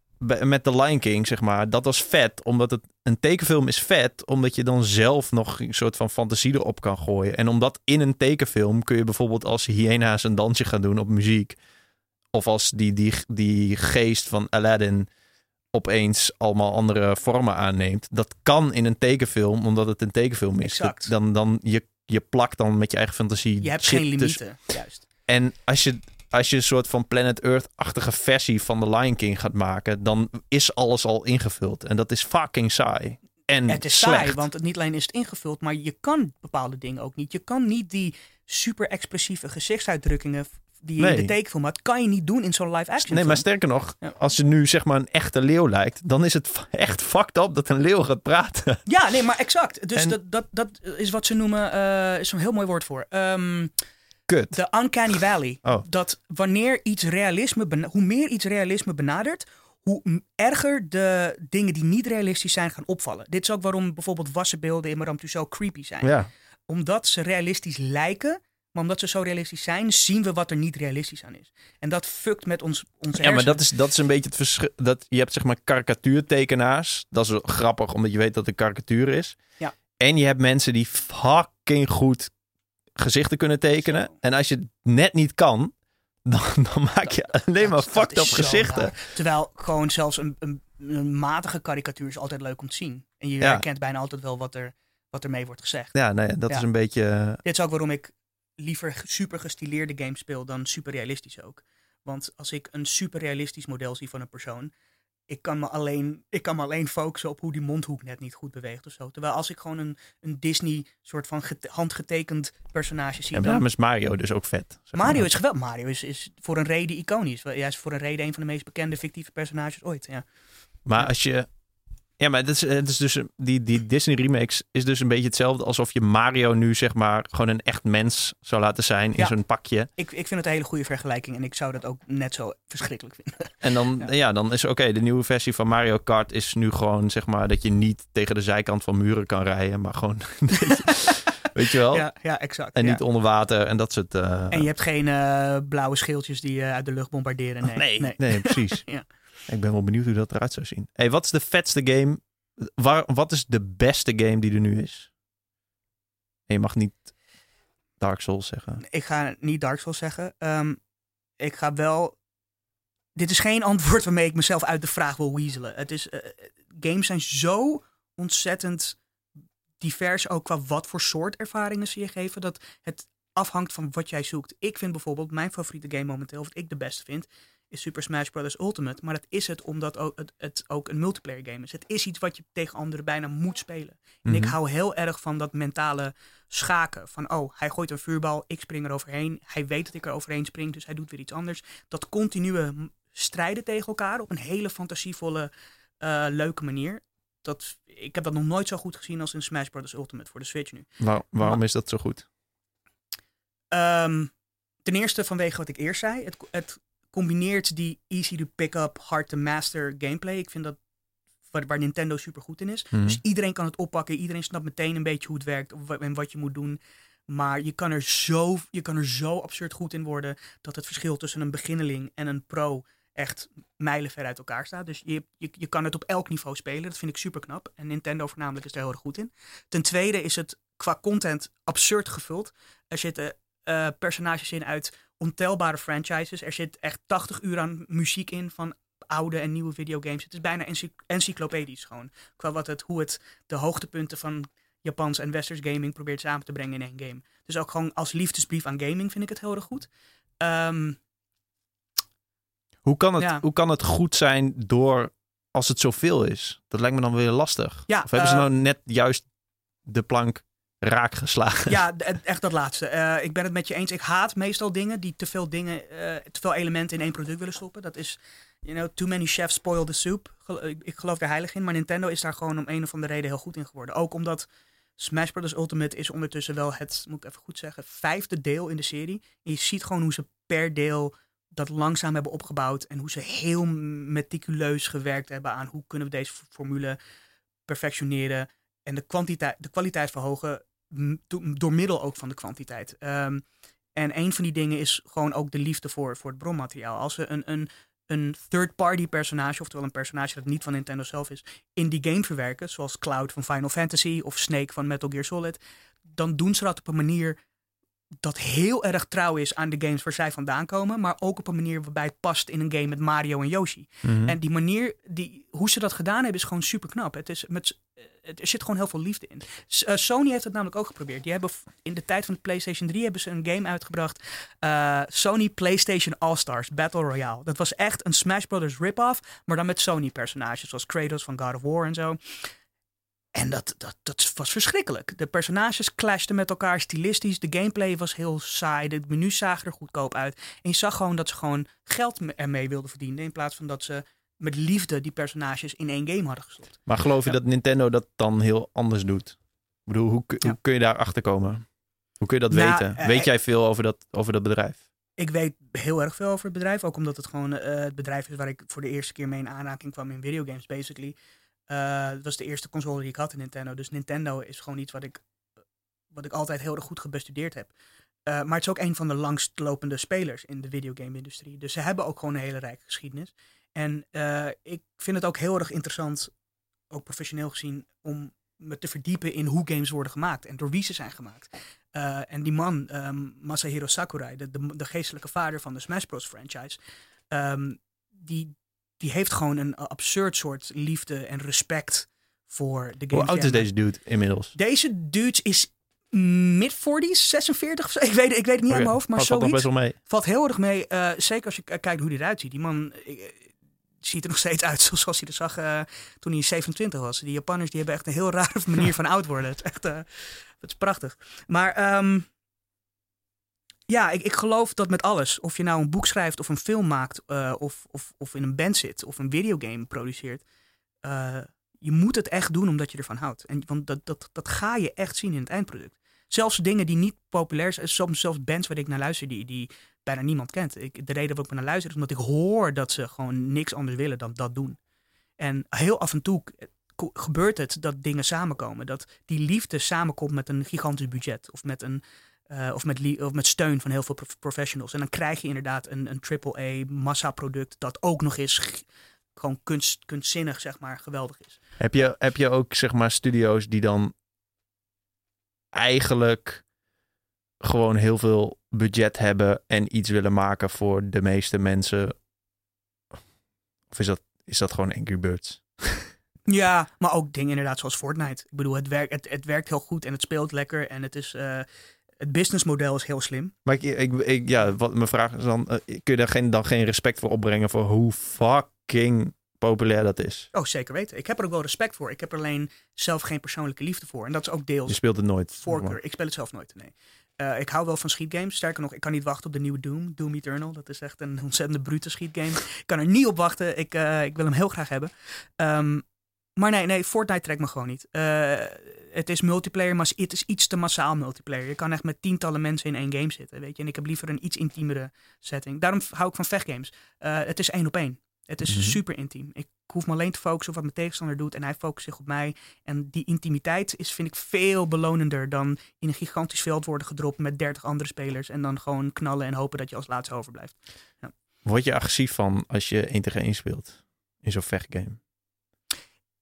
met The Lion King, zeg maar, dat was vet. Omdat het een tekenfilm is vet, omdat je dan zelf nog een soort van fantasie erop kan gooien. En omdat in een tekenfilm kun je bijvoorbeeld als hyena's een dansje gaan doen op muziek. Of als die, die, die geest van Aladdin opeens allemaal andere vormen aanneemt. Dat kan in een tekenfilm, omdat het een tekenfilm is. Dat- Dan, dan, je, je plakt dan met je eigen fantasie. Je hebt geen tussen- limieten, juist. en als je, als je een soort van Planet Earth-achtige versie van The Lion King gaat maken, dan is alles al ingevuld. En dat is fucking saai. En Het is slecht. saai, want het niet alleen is het ingevuld, maar je kan bepaalde dingen ook niet. Je kan niet die super expressieve gezichtsuitdrukkingen die je in de tekenfilm had, kan je niet doen in zo'n live action Nee, maar sterker nog, Ja. als je nu zeg maar een echte leeuw lijkt, dan is het echt fucked up dat een leeuw gaat praten. Ja, nee, maar exact. Dus En- dat, dat, dat is wat ze noemen, eh is een heel mooi woord voor. Ehm, Kut. de uncanny valley. Oh. Dat wanneer iets realisme, hoe meer iets realisme benadert, hoe erger de dingen die niet realistisch zijn gaan opvallen. Dit is ook waarom bijvoorbeeld wassenbeelden in Madame Tussauds creepy zijn. Ja. Omdat ze realistisch lijken, maar omdat ze zo realistisch zijn, zien we wat er niet realistisch aan is. En dat fuckt met ons, onze Ja, maar dat is, dat is een beetje het verschil. Dat, je hebt zeg maar karikatuurtekenaars. Dat is grappig, omdat je weet dat het een karikatuur is. Ja. En je hebt mensen die fucking goed gezichten kunnen tekenen. En als je het net niet kan, dan, dan maak je alleen maar Dat- dat fucked up gezichten. raar. Terwijl gewoon zelfs een, een, een matige karikatuur is altijd leuk om te zien. En je Ja. herkent bijna altijd wel wat er, wat ermee wordt gezegd. Ja, nee, dat Ja. is een beetje... eh, Dit is ook waarom ik liever super gestileerde games speel dan super realistisch ook. Want als ik een super realistisch model zie van een persoon, ik kan me alleen, ik kan me alleen focussen op hoe die mondhoek net niet goed beweegt of zo. Terwijl als ik gewoon een, een Disney soort van gete- handgetekend personage zie, dan, daarom is Mario dus ook vet. Mario maar. is geweldig. Mario is, is voor een reden iconisch. Hij is voor een reden een van de meest bekende fictieve personages ooit. Ja. Maar als je... Ja, maar het is, het is dus, die, die Disney remakes is dus een beetje hetzelfde alsof je Mario nu zeg maar gewoon een echt mens zou laten zijn in Ja. zo'n pakje. Ik, ik vind het een hele goede vergelijking en ik zou dat ook net zo verschrikkelijk vinden. En dan, ja. Ja. dan is oké, de nieuwe versie van Mario Kart is nu gewoon zeg maar dat je niet tegen de zijkant van muren kan rijden, maar gewoon, weet je, wel? Ja, ja exact. En ja. niet onder water en dat soort... eh, En je hebt geen eh, blauwe schildjes die je uit de lucht bombarderen. Nee, nee, nee. nee, precies. Ja. Ik ben wel benieuwd hoe dat eruit zou zien. Hey, wat is de vetste game? Waar, wat is de beste game die er nu is? En je mag niet Dark Souls zeggen. Ik ga niet Dark Souls zeggen. Ehm, ik ga wel... Dit is geen antwoord waarmee ik mezelf uit de vraag wil weaselen. Het is, eh, games zijn zo ontzettend divers, ook qua wat voor soort ervaringen ze je geven, dat het afhangt van wat jij zoekt. Ik vind bijvoorbeeld, mijn favoriete game momenteel, of wat ik de beste vind, is Super Smash Bros. Ultimate. Maar dat is het omdat ook, het, het ook een multiplayer game is. Het is iets wat je tegen anderen bijna moet spelen. En ik Mhm. hou heel erg van dat mentale schaken. Van, oh, hij gooit een vuurbal, ik spring er overheen. Hij weet dat ik er overheen spring, dus hij doet weer iets anders. Dat continue strijden tegen elkaar op een hele fantasievolle, eh, leuke manier. Dat, ik heb dat nog nooit zo goed gezien als in Smash Bros. Ultimate voor de Switch nu. Waar- waarom is dat zo goed? Ehm, ten eerste vanwege wat ik eerst zei. Het, het combineert die easy to pick up, hard to master gameplay. Ik vind dat waar, waar Nintendo super goed in is. Mhm. Dus iedereen kan het oppakken. Iedereen snapt meteen een beetje hoe het werkt en wat je moet doen. Maar je kan, er zo, je kan er zo absurd goed in worden dat het verschil tussen een beginneling en een pro echt mijlenver uit elkaar staat. Dus je, je, je kan het op elk niveau spelen. Dat vind ik super knap. En Nintendo voornamelijk is daar heel erg goed in. Ten tweede is het qua content absurd gevuld. Er zitten eh, personages in uit ontelbare franchises. Er zit echt 80 uur aan muziek in van oude en nieuwe videogames. Het is bijna ency- encyclopedisch gewoon. Qua wat het, hoe het de hoogtepunten van Japans en Westers gaming probeert samen te brengen in één game. Dus ook gewoon als liefdesbrief aan gaming vind ik het heel erg goed. Ehm, Hoe kan, het, Ja. hoe kan het goed zijn door als het zoveel is? Dat lijkt me dan weer lastig. Ja, of hebben ze eh, nou net juist de plank raak geslagen? Ja, echt dat laatste. Eh, ik ben het met je eens. Ik haat meestal dingen die te veel dingen, eh, te veel elementen in één product willen stoppen. Dat is, you know, too many chefs spoil the soup. Ik, geloof er heilig in. Maar Nintendo is daar gewoon om een of andere reden heel goed in geworden. Ook omdat Smash Bros. Ultimate is ondertussen wel het, moet ik even goed zeggen, vijfde deel in de serie. Je ziet gewoon hoe ze per deel dat langzaam hebben opgebouwd. En hoe ze heel meticuleus gewerkt hebben aan hoe kunnen we deze formule perfectioneren. En de, de kwaliteit verhogen door middel ook van de kwantiteit. Ehm, en een van die dingen is gewoon ook de liefde voor, voor het bronmateriaal. Als ze een, een, een third-party personage, oftewel een personage dat niet van Nintendo zelf is, in die game verwerken, zoals Cloud van Final Fantasy of Snake van Metal Gear Solid, dan doen ze dat op een manier dat heel erg trouw is aan de games waar zij vandaan komen, maar ook op een manier waarbij het past in een game met Mario en Yoshi. Mhm. En die manier, die, hoe ze dat gedaan hebben, is gewoon super knap. Het is met, eh, er zit gewoon heel veel liefde in. Eh, Sony heeft het namelijk ook geprobeerd. Die hebben in de tijd van de PlayStation 3 hebben ze een game uitgebracht. eh, Sony PlayStation All-Stars Battle Royale. Dat was echt een Smash Brothers rip-off, maar dan met Sony-personages zoals Kratos van God of War en zo. En dat, dat, dat was verschrikkelijk. De personages clashten met elkaar stilistisch. De gameplay was heel saai. De menus zagen er goedkoop uit. En je zag gewoon dat ze gewoon geld me- ermee wilden verdienen. In plaats van dat ze met liefde die personages in één game hadden gestopt. Maar geloof je Ja. dat Nintendo dat dan heel anders doet? Ik bedoel, hoe, Ja. hoe kun je daar achter komen? Hoe kun je dat Nou, weten? eh, Weet eh, jij veel over dat, over dat bedrijf? Ik weet heel erg veel over het bedrijf. Ook omdat het gewoon eh, het bedrijf is waar ik voor de eerste keer mee in aanraking kwam in videogames, basically. Eh, het was de eerste console die ik had in Nintendo. Dus Nintendo is gewoon iets wat ik, wat ik altijd heel erg goed gebestudeerd heb. Eh, maar het is ook een van de langstlopende spelers in de videogame-industrie. Dus ze hebben ook gewoon een hele rijke geschiedenis. En eh, ik vind het ook heel erg interessant, ook professioneel gezien, om me te verdiepen in hoe games worden gemaakt en door wie ze zijn gemaakt. Eh, en die man, ehm, Masahiro Sakurai, de, de, de geestelijke vader van de Smash Bros. franchise, ehm, die, die heeft gewoon een absurd soort liefde en respect voor de game. Hoe oud is deze dude inmiddels? Deze dude is mid-40s, 46 of zo. Ik weet, ik weet het niet uit mijn hoofd, maar Oh, valt wel mee. Valt heel erg mee. eh, zeker als je kijkt hoe hij eruit ziet. Die man eh, ziet er nog steeds uit zoals hij er zag eh, toen hij 27 was. Die Japanners die hebben echt een heel rare manier van oud worden. Het is echt het is prachtig. Maar ehm, ja, ik, ik geloof dat met alles. Of je nou een boek schrijft of een film maakt. eh, of, of, of in een band zit. Of een videogame produceert. eh, je moet het echt doen omdat je ervan houdt. En, want dat, dat, dat ga je echt zien in het eindproduct. Zelfs dingen die niet populair zijn. Soms zelfs bands waar ik naar luister die, die bijna niemand kent. Ik, de reden waarom ik naar luister is omdat ik hoor dat ze gewoon niks anders willen dan dat doen. En heel af en toe gebeurt het dat dingen samenkomen. Dat die liefde samenkomt met een gigantisch budget. Of met, een, eh, of met, of met steun van heel veel prof- professionals. En dan krijg je inderdaad een, een AAA massaproduct dat ook nog eens gewoon kunst, kunstzinnig, zeg maar, geweldig is. Heb je, heb je ook zeg maar studio's die dan eigenlijk gewoon heel veel budget hebben en iets willen maken voor de meeste mensen? Of is dat, is dat gewoon Angry Birds? Ja, maar ook dingen inderdaad zoals Fortnite. Ik bedoel, het, werkt het, het werkt heel goed en het speelt lekker. En het is... eh, het businessmodel is heel slim. Maar ik, ik, ik- ja, wat mijn vraag is dan, eh, kun je daar geen, dan geen respect voor opbrengen voor hoe fucking populair dat is? Oh, zeker weten. Ik heb er ook wel respect voor. Ik heb er alleen zelf geen persoonlijke liefde voor. En dat is ook Je deels speelt het nooit. voorkeur. Ik speel het zelf nooit, nee. Eh, ik hou wel van schietgames. Sterker nog, ik kan niet wachten op de nieuwe Doom. Doom Eternal. Dat is echt een ontzettende brute schietgame. Ik kan er niet op wachten. Ik, eh, ik wil hem heel graag hebben. Ehm, maar nee, nee, Fortnite trekt me gewoon niet. Eh, het is multiplayer, maar het is iets te massaal multiplayer. Je kan echt met tientallen mensen in één game zitten, weet je. En ik heb liever een iets intiemere setting. Daarom hou ik van vechtgames. Uh, het is één op één. Het is Mhm. super intiem. Ik hoef me alleen te focussen op wat mijn tegenstander doet en hij focust zich op mij. En die intimiteit is, vind ik, veel belonender dan in een gigantisch veld worden gedropt met 30 andere spelers en dan gewoon knallen en hopen dat je als laatste overblijft. Word je agressief van als je 1 tegen 1 speelt in zo'n vechtgame?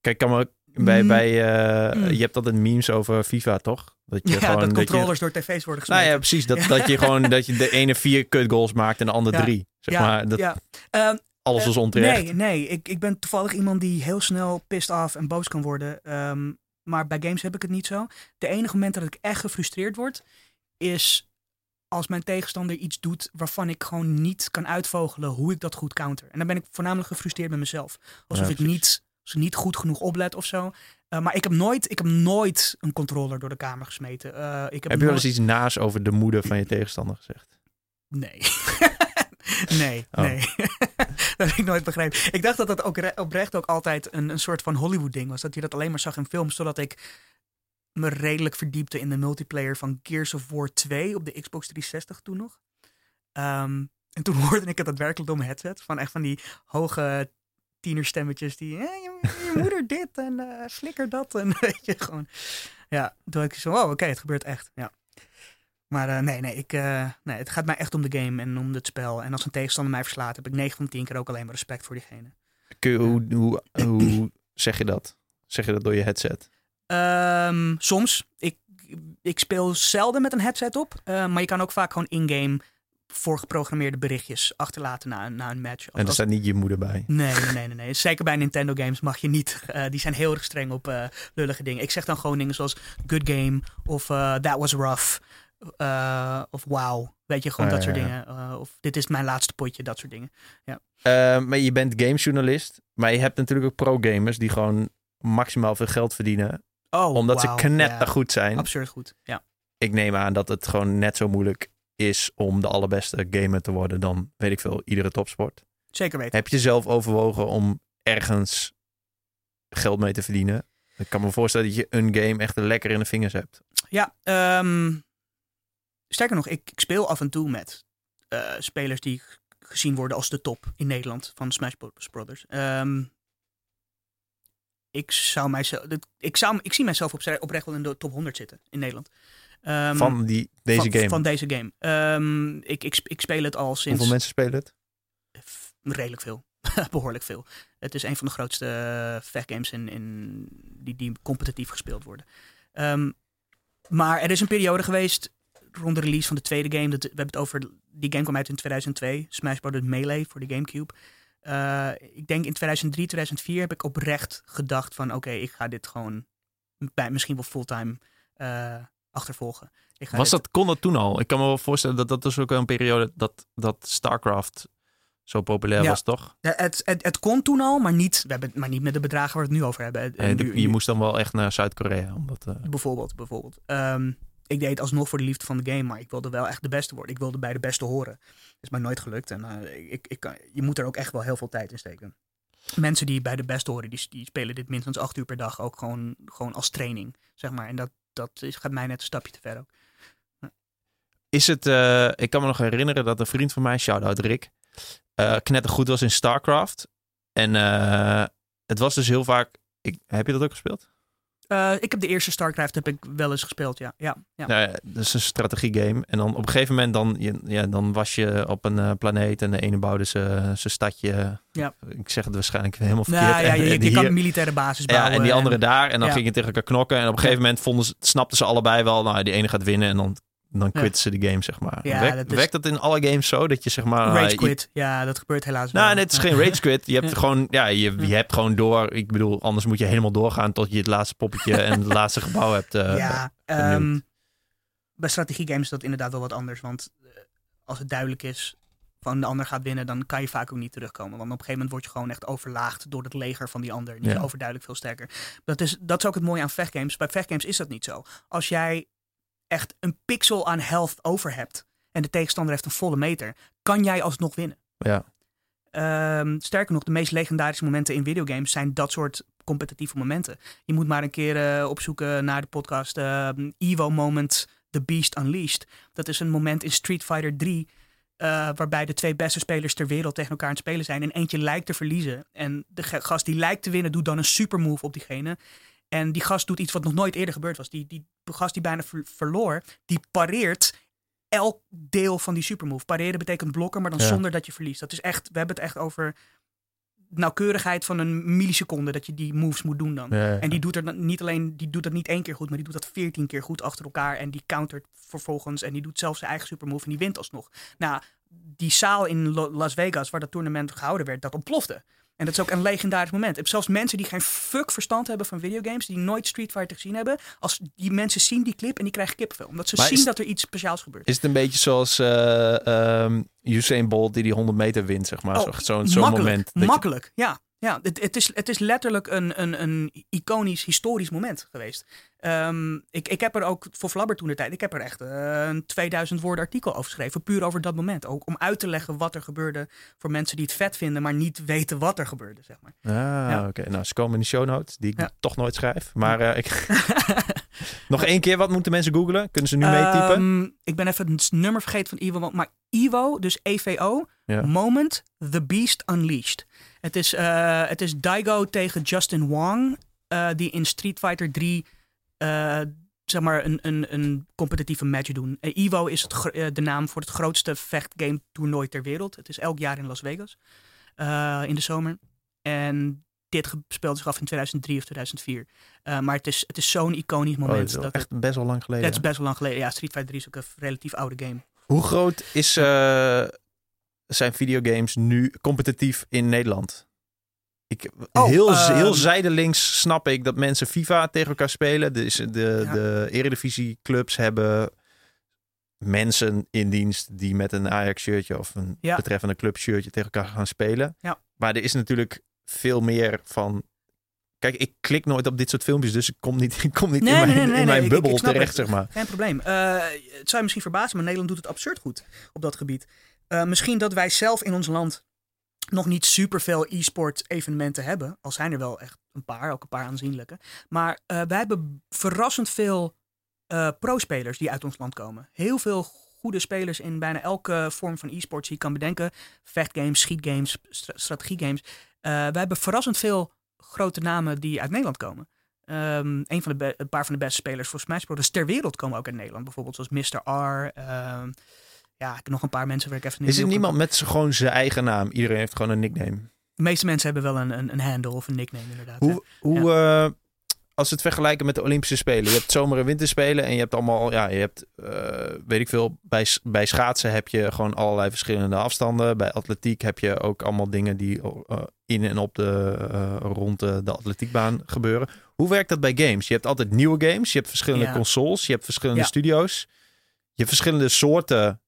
Kijk, kan maar bij, Mm. bij eh, Mm. je hebt altijd memes over FIFA, toch? Dat je Ja, gewoon dat je- controllers door tv's worden gesmeten. nou ja, precies. Dat, dat je gewoon dat je de ene vier kut goals maakt en de andere Ja. drie. Zeg maar, dat ja. Ehm, alles Eh, was onterecht. Nee, nee. Ik, ik ben toevallig iemand die heel snel pissed af en boos kan worden. Ehm, maar bij games heb ik het niet zo. De enige moment dat ik echt gefrustreerd word, is als mijn tegenstander iets doet waarvan ik gewoon niet kan uitvogelen hoe ik dat goed counter. En dan ben ik voornamelijk gefrustreerd met mezelf. Alsof Ja, ik niet, ik niet goed genoeg oplet of zo. Eh, maar ik heb, nooit, ik heb nooit een controller door de kamer gesmeten. Eh, ik heb Heb je wel nooit- eens iets naas over de moeder van je tegenstander gezegd? Nee. nee, Oh. nee. dat heb ik nooit begrepen. Ik dacht dat dat ook re- oprecht ook altijd een, een soort van Hollywood-ding was. Dat je dat alleen maar zag in films, zodat ik me redelijk verdiepte in de multiplayer van Gears of War 2 op de Xbox 360 toen nog. Ehm, en toen hoorde ik het daadwerkelijk door mijn headset. Van echt van die hoge tienerstemmetjes die... "Eh, je, je moeder dit en eh, flikker dat. En weet je, gewoon... Ja, toen dacht ik zo, oh oké, het gebeurt echt. Ja. Maar eh, nee, nee, ik, nee, het gaat mij echt om de game en om het spel. En als een tegenstander mij verslaat, heb ik 9 van de 10 keer ook alleen maar respect voor diegene. Kun je, hoe, hoe, hoe zeg je dat? Zeg je dat door je headset? Ehm, soms. Ik, ik speel zelden met een headset op. maar je kan ook vaak gewoon in-game voorgeprogrammeerde berichtjes achterlaten na, na een match. En er Als- staat niet je moeder bij. Nee, nee, nee, nee, nee. Zeker bij Nintendo games mag je niet. eh, die zijn heel erg streng op eh, lullige dingen. Ik zeg dan gewoon dingen zoals good game of eh, that was rough. of wow. Weet je, gewoon Ja, dat soort ja, ja. dingen. Of dit is mijn laatste potje, dat soort dingen. Eh, maar je bent gamejournalist. Maar je hebt natuurlijk ook pro-gamers die gewoon maximaal veel geld verdienen. Oh, omdat ze knettergoed ja. goed zijn. Absurd goed. Ja. Ik neem aan dat het gewoon net zo moeilijk is om de allerbeste gamer te worden dan, weet ik veel, iedere topsport. Zeker weten. Heb je zelf overwogen om ergens geld mee te verdienen? Ik kan me voorstellen dat je een game echt lekker in de vingers hebt. Ja, ehm, sterker nog, ik, ik speel af en toe met eh, spelers die gezien worden als de top in Nederland van Smash Bros. Brothers. Ehm, ik, zou mijzelf, ik, zou, ik zie mijzelf op, oprecht wel in de top 100 zitten in Nederland. Ehm, van die, deze van, game. Van deze game. Ehm, ik, ik, ik speel het al sinds Hoeveel mensen spelen het? redelijk veel. Behoorlijk veel. Het is een van de grootste eh, vechtgames in, in, die, die competitief gespeeld worden. Ehm, maar er is een periode geweest rond de release van de tweede game. Dat, we hebben het over, die game kwam uit in 2002. Smash Bros. Melee voor de Gamecube. Eh, ik denk in 2003, 2004 heb ik oprecht gedacht van... Oké, ik ga dit gewoon bij, misschien wel fulltime eh, achtervolgen. Ik ga Was dat, kon dat toen al? Ik kan me wel voorstellen dat dat dus ook een periode dat, dat StarCraft zo populair Ja. was, toch? Ja, het, het, het kon toen al, maar niet, we hebben, maar niet met de bedragen waar we het nu over hebben. En Nu- je moest dan wel echt naar Zuid-Korea. Omdat, eh, Bijvoorbeeld, bijvoorbeeld. Ehm, ik deed het alsnog voor de liefde van de game, maar ik wilde wel echt de beste worden. Ik wilde bij de beste horen. Is mij nooit gelukt en eh, ik, ik kan, je moet er ook echt wel heel veel tijd in steken. Mensen die bij de beste horen, die, die spelen dit minstens acht uur per dag ook gewoon, gewoon als training, zeg maar. En dat, dat is, gaat mij net een stapje te ver ook. is het, eh, ik kan me nog herinneren dat een vriend van mij, shout-out Rick, eh knettergoed was in StarCraft. En eh, het was dus heel vaak, ik, heb je dat ook gespeeld? Eh, ik heb de eerste StarCraft heb ik wel eens gespeeld, ja. ja, ja. Nou ja, dat is een strategiegame. En dan op een gegeven moment dan, je- ja, dan was je op een eh, planeet en de ene bouwde zijn stadje. Ja. Ik zeg het waarschijnlijk helemaal verkeerd. Nou, ja, En- je, je, kan een militaire basis ja, bouwen. en die andere daar. En dan ja. ging je tegen elkaar knokken. En op een gegeven moment vonden ze, snapten ze allebei wel, nou, die ene gaat winnen. En dan, dan Ja. quitten ze de game, zeg maar. Ja, dat is- werkt dat in alle games zo? Dat je zeg maar... Rage je- quit, ja, dat gebeurt helaas wel. nou, nee, het is geen rage quit. Je hebt gewoon, ja, je, je hebt gewoon door. Ik bedoel, anders moet je helemaal doorgaan tot je het laatste poppetje en het laatste gebouw hebt. eh, ja, ehm, bij strategiegames is dat inderdaad wel wat anders. Want eh, als het duidelijk is van de ander gaat winnen, dan kan je vaak ook niet terugkomen. Want op een gegeven moment word je gewoon echt overlaagd door het leger van die ander. Die Ja. is overduidelijk veel sterker. Dat is, dat is ook het mooie aan vechtgames. Bij vechtgames is dat niet zo. Als jij echt een pixel aan health over hebt en de tegenstander heeft een volle meter, kan jij alsnog winnen. Ja. Ehm, sterker nog, de meest legendarische momenten in videogames zijn dat soort competitieve momenten. Je moet maar een keer eh, opzoeken naar de podcast ehm, Evo Moment The Beast Unleashed. Dat is een moment in Street Fighter 3 eh, waarbij de twee beste spelers ter wereld tegen elkaar aan het spelen zijn. En eentje lijkt te verliezen. En de gast die lijkt te winnen doet dan een supermove op diegene. En die gast doet iets wat nog nooit eerder gebeurd was. Die, die gast die bijna verloor, die pareert elk deel van die supermove. Pareren betekent blokken, maar dan zonder dat je verliest. Dat is echt, we hebben het echt over nauwkeurigheid van een milliseconde dat je die moves moet doen dan. En die doet er niet alleen, die doet dat niet één keer goed, maar die doet dat veertien keer goed achter elkaar en die countert vervolgens en die doet zelfs zijn eigen supermove en die wint alsnog. Nou, die zaal in Las Vegas waar dat toernooi gehouden werd, dat ontplofte. En dat is ook een legendarisch moment. Ik heb zelfs mensen die geen fuck verstand hebben van videogames, die nooit Street Fighter gezien hebben, als die mensen zien die clip en die krijgen kippenvel. Omdat ze zien dat er iets speciaals gebeurt. Is het een beetje zoals uh, Usain Bolt die die 100 meter wint, zeg maar? Oh, Zo'n zo moment. Makkelijk, ja. Ja, het, het, is, het is letterlijk een, een, een iconisch, historisch moment geweest. Ehm, ik, ik heb er ook voor Flabber toen de tijd, ik heb er echt uh, een 2000 woorden artikel over geschreven. Puur over dat moment. Ook om uit te leggen wat er gebeurde voor mensen die het vet vinden, maar niet weten wat er gebeurde, zeg maar. Ah, ja. oké. Nou, ze komen in de show notes, die ik toch nooit schrijf. Maar uh, ik... Nog één keer, wat moeten mensen googlen? Kunnen ze nu meetypen? Um, ik ben even het nummer vergeten van Ivo, maar Ivo, dus EVO, Moment, The Beast Unleashed. Het is, uh, het is Daigo tegen Justin Wong, uh, die in Street Fighter 3 uh, zeg maar een, een, een competitieve match doen. Evo is het, de naam voor het grootste vechtgame toernooi ter wereld. Het is elk jaar in Las Vegas in de zomer. En dit speelde zich af in 2003 of 2004. maar het is, het is zo'n iconisch oh, moment. Oh, dat echt best wel lang geleden. Het is best wel lang geleden. Ja, Street Fighter 3 is ook een relatief oude game. Hoe groot is zijn videogames nu competitief in Nederland? Ik, oh, heel, um, heel zijdelings snap ik dat mensen FIFA tegen elkaar spelen. Dus de, de Eredivisie clubs hebben mensen in dienst die met een Ajax shirtje of een betreffende club shirtje tegen elkaar gaan spelen. Ja. Maar er is natuurlijk veel meer van. Kijk, ik klik nooit op dit soort filmpjes, dus ik kom niet, ik kom niet in mijn, in mijn bubbel terecht, zeg maar. Geen probleem. Uh, het zou je misschien verbazen, maar Nederland doet het absurd goed op dat gebied. Uh, misschien dat wij zelf in ons land nog niet superveel e-sport evenementen hebben. Al zijn er wel echt een paar, ook een paar aanzienlijke. Maar uh, wij hebben verrassend veel uh, pro-spelers die uit ons land komen. Heel veel goede spelers in bijna elke vorm van e-sports die je kan bedenken. Vechtgames, schietgames, st strategiegames. wij hebben verrassend veel grote namen die uit Nederland komen. Um, een, van de een paar van de beste spelers voor Smash Bros. ter wereld komen ook uit Nederland. Bijvoorbeeld zoals Mr. R. Ja, ik heb nog een paar mensen waar ik even. Is er niemand met gewoon zijn eigen naam? Iedereen heeft gewoon een nickname. De meeste mensen hebben wel een, een, een handle of een nickname inderdaad. Hoe, hoe uh, als we het vergelijken met de Olympische Spelen. Je hebt zomer- en winterspelen en je hebt allemaal, ja, je hebt, uh, weet ik veel, bij, bij schaatsen heb je gewoon allerlei verschillende afstanden. Bij atletiek heb je ook allemaal dingen die uh, in en op de, rond de, de, atletiekbaan gebeuren. Hoe werkt dat bij games? Je hebt altijd nieuwe games, je hebt verschillende consoles, je hebt verschillende studio's. Je hebt verschillende soorten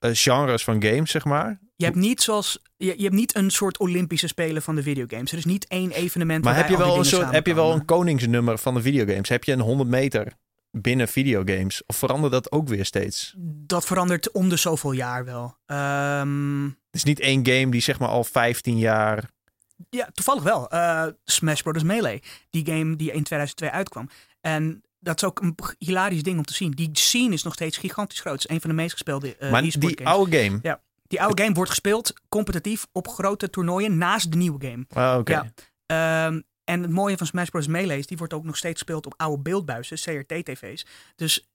genres van games, zeg maar. Je hebt niet zoals je, je hebt niet een soort Olympische spelen van de videogames. Er is niet één evenement. Maar heb je wel een soort, heb je wel een koningsnummer van de videogames? Heb je een 100 meter binnen videogames? Of verandert dat ook weer steeds? Dat verandert om de zoveel jaar wel. Um... Het is niet één game die zeg maar al 15 jaar. Ja, toevallig wel. Uh, Smash Bros. Melee. Die game die in 2002 uitkwam. En dat is ook een hilarisch ding om te zien. Die scene is nog steeds gigantisch groot. Het is een van de meest gespeelde uh, Maar die oude game? Ja. Die oude game wordt gespeeld competitief op grote toernooien naast de nieuwe game. Ah, oké. Ja. Ehm, en het mooie van Smash Bros. Melee is, die wordt ook nog steeds gespeeld op oude beeldbuizen, CRT-tv's. Dus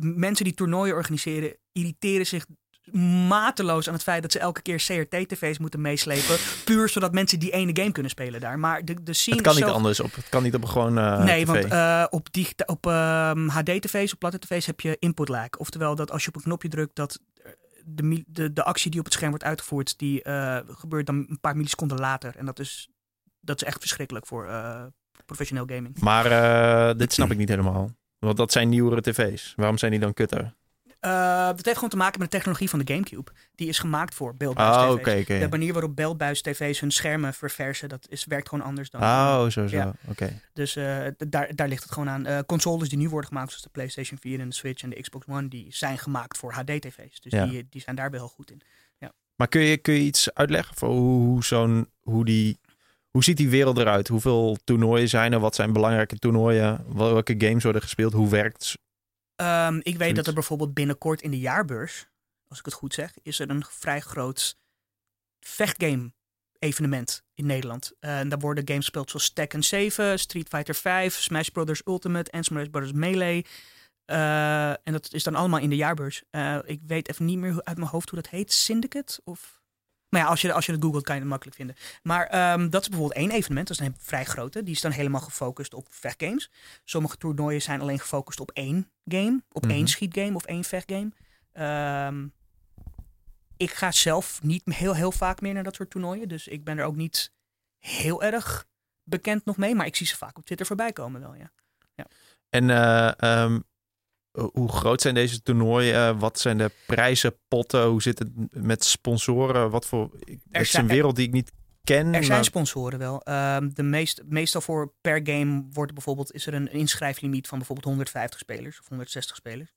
mensen die toernooien organiseren, irriteren zich mateloos aan het feit dat ze elke keer CRT-tv's moeten meeslepen. puur zodat mensen die ene game kunnen spelen daar. Maar de, de scene Het kan niet anders op. Het kan niet op gewoon. Uh, nee, want uh, op, op uh, ehm, HD-tv's, op platte tv's heb je input lag. Oftewel dat als je op een knopje drukt, dat de, de, de actie die op het scherm wordt uitgevoerd, die gebeurt dan een paar milliseconden later. En dat is, dat is echt verschrikkelijk voor professioneel gaming. Maar dit snap ik niet helemaal. Want dat zijn nieuwere tv's. Waarom zijn die dan kutter? Uh, dat heeft gewoon te maken met de technologie van de GameCube. Die is gemaakt voor beeldbuis Oh, oké. De manier waarop beeldbuis tv's hun schermen verversen, dat is, werkt gewoon anders dan. Oh, zo, zo. Ja. Oké. Dus eh, daar, daar ligt het gewoon aan. Eh, consoles die nu worden gemaakt, zoals de PlayStation 4 en de Switch en de Xbox One, die zijn gemaakt voor HD-tv's. Dus Ja. die, die zijn daar wel heel goed in. Maar kun je, kun je iets uitleggen voor hoe, zo'n, hoe die, hoe ziet die wereld eruit? Hoeveel toernooien zijn er? Wat zijn belangrijke toernooien? Wel- Welke games worden gespeeld? Hoe werkt? Ehm, ik weet Zoiets. dat er bijvoorbeeld binnenkort in de jaarbeurs, als ik het goed zeg, is er een vrij groot vechtgame evenement in Nederland. Eh, en daar worden games gespeeld zoals Tekken 7, Street Fighter 5, Smash Brothers Ultimate en Smash Brothers Melee. Eh, en dat is dan allemaal in de jaarbeurs. Eh, ik weet even niet meer hoe- uit mijn hoofd hoe dat heet. Syndicate? Of... Maar ja, als je, als je het googelt kan je het makkelijk vinden. Maar ehm, dat is bijvoorbeeld één evenement. Dat is een vrij grote. Die is dan helemaal gefocust op vechtgames. Sommige toernooien zijn alleen gefocust op één game. Op Mhm. één schietgame of één vechtgame. Ehm, ik ga zelf niet heel, heel vaak meer naar dat soort toernooien. Dus ik ben er ook niet heel erg bekend nog mee. Maar ik zie ze vaak op Twitter voorbij komen wel, ja. En eh, ehm, hoe groot zijn deze toernooien? Eh, wat zijn de prijzen, potten? Hoe zit het met sponsoren? Wat voor? Het is zijn- een wereld die ik niet ken. Er zijn sponsoren wel. Ehm, de meest, meestal voor per game wordt er bijvoorbeeld, is er een inschrijflimiet van bijvoorbeeld 150 spelers of 160 spelers.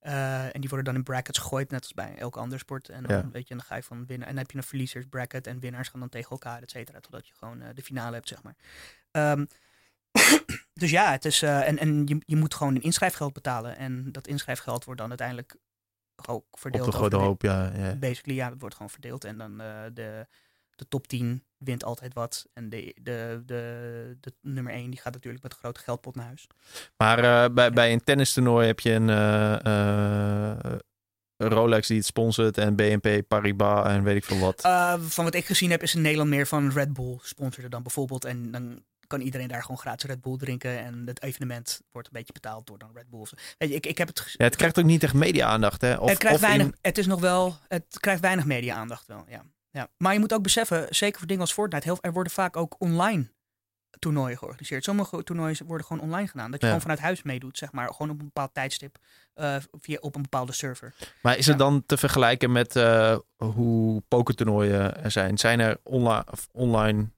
Eh, en die worden dan in brackets gegooid, net als bij elke andere sport. En dan, Ja. weet je, dan ga je van winnen. En dan heb je een verliezersbracket en winnaars gaan dan tegen elkaar, et cetera. Totdat je gewoon eh, de finale hebt, zeg maar. Ehm, dus ja, het is. eh, en en je, je moet gewoon een inschrijfgeld betalen. En dat inschrijfgeld wordt dan uiteindelijk ook op verdeeld. de over grote de- hoop, ja. ja. Basically, ja, dat wordt gewoon verdeeld. En dan eh, de, de top 10 wint altijd wat. En de, de, de, de nummer 1 die gaat natuurlijk met een grote geldpot naar huis. Maar eh, bij, bij een tennistoernooi heb je een Rolex die het sponsort en BNP Paribas en weet ik veel wat. Van wat ik gezien heb, is in Nederland meer van Red Bull sponsorde dan bijvoorbeeld. En dan kan iedereen daar gewoon gratis Red Bull drinken. En het evenement wordt een beetje betaald door dan Red Bull. Weet je, ik, ik heb het. Ja, het krijgt ook niet echt media-aandacht, hè? Of, het krijgt of in- weinig, het is nog wel, het krijgt weinig media-aandacht wel, ja. ja. Maar je moet ook beseffen, zeker voor dingen als Fortnite, heel, er worden vaak ook online toernooien georganiseerd. Sommige toernooien worden gewoon online gedaan. Dat je Ja. gewoon vanuit huis meedoet, zeg maar. Gewoon op een bepaald tijdstip, eh, via, op een bepaalde server. Maar is het dan te vergelijken met eh, hoe pokertoernooien er zijn? Zijn er online...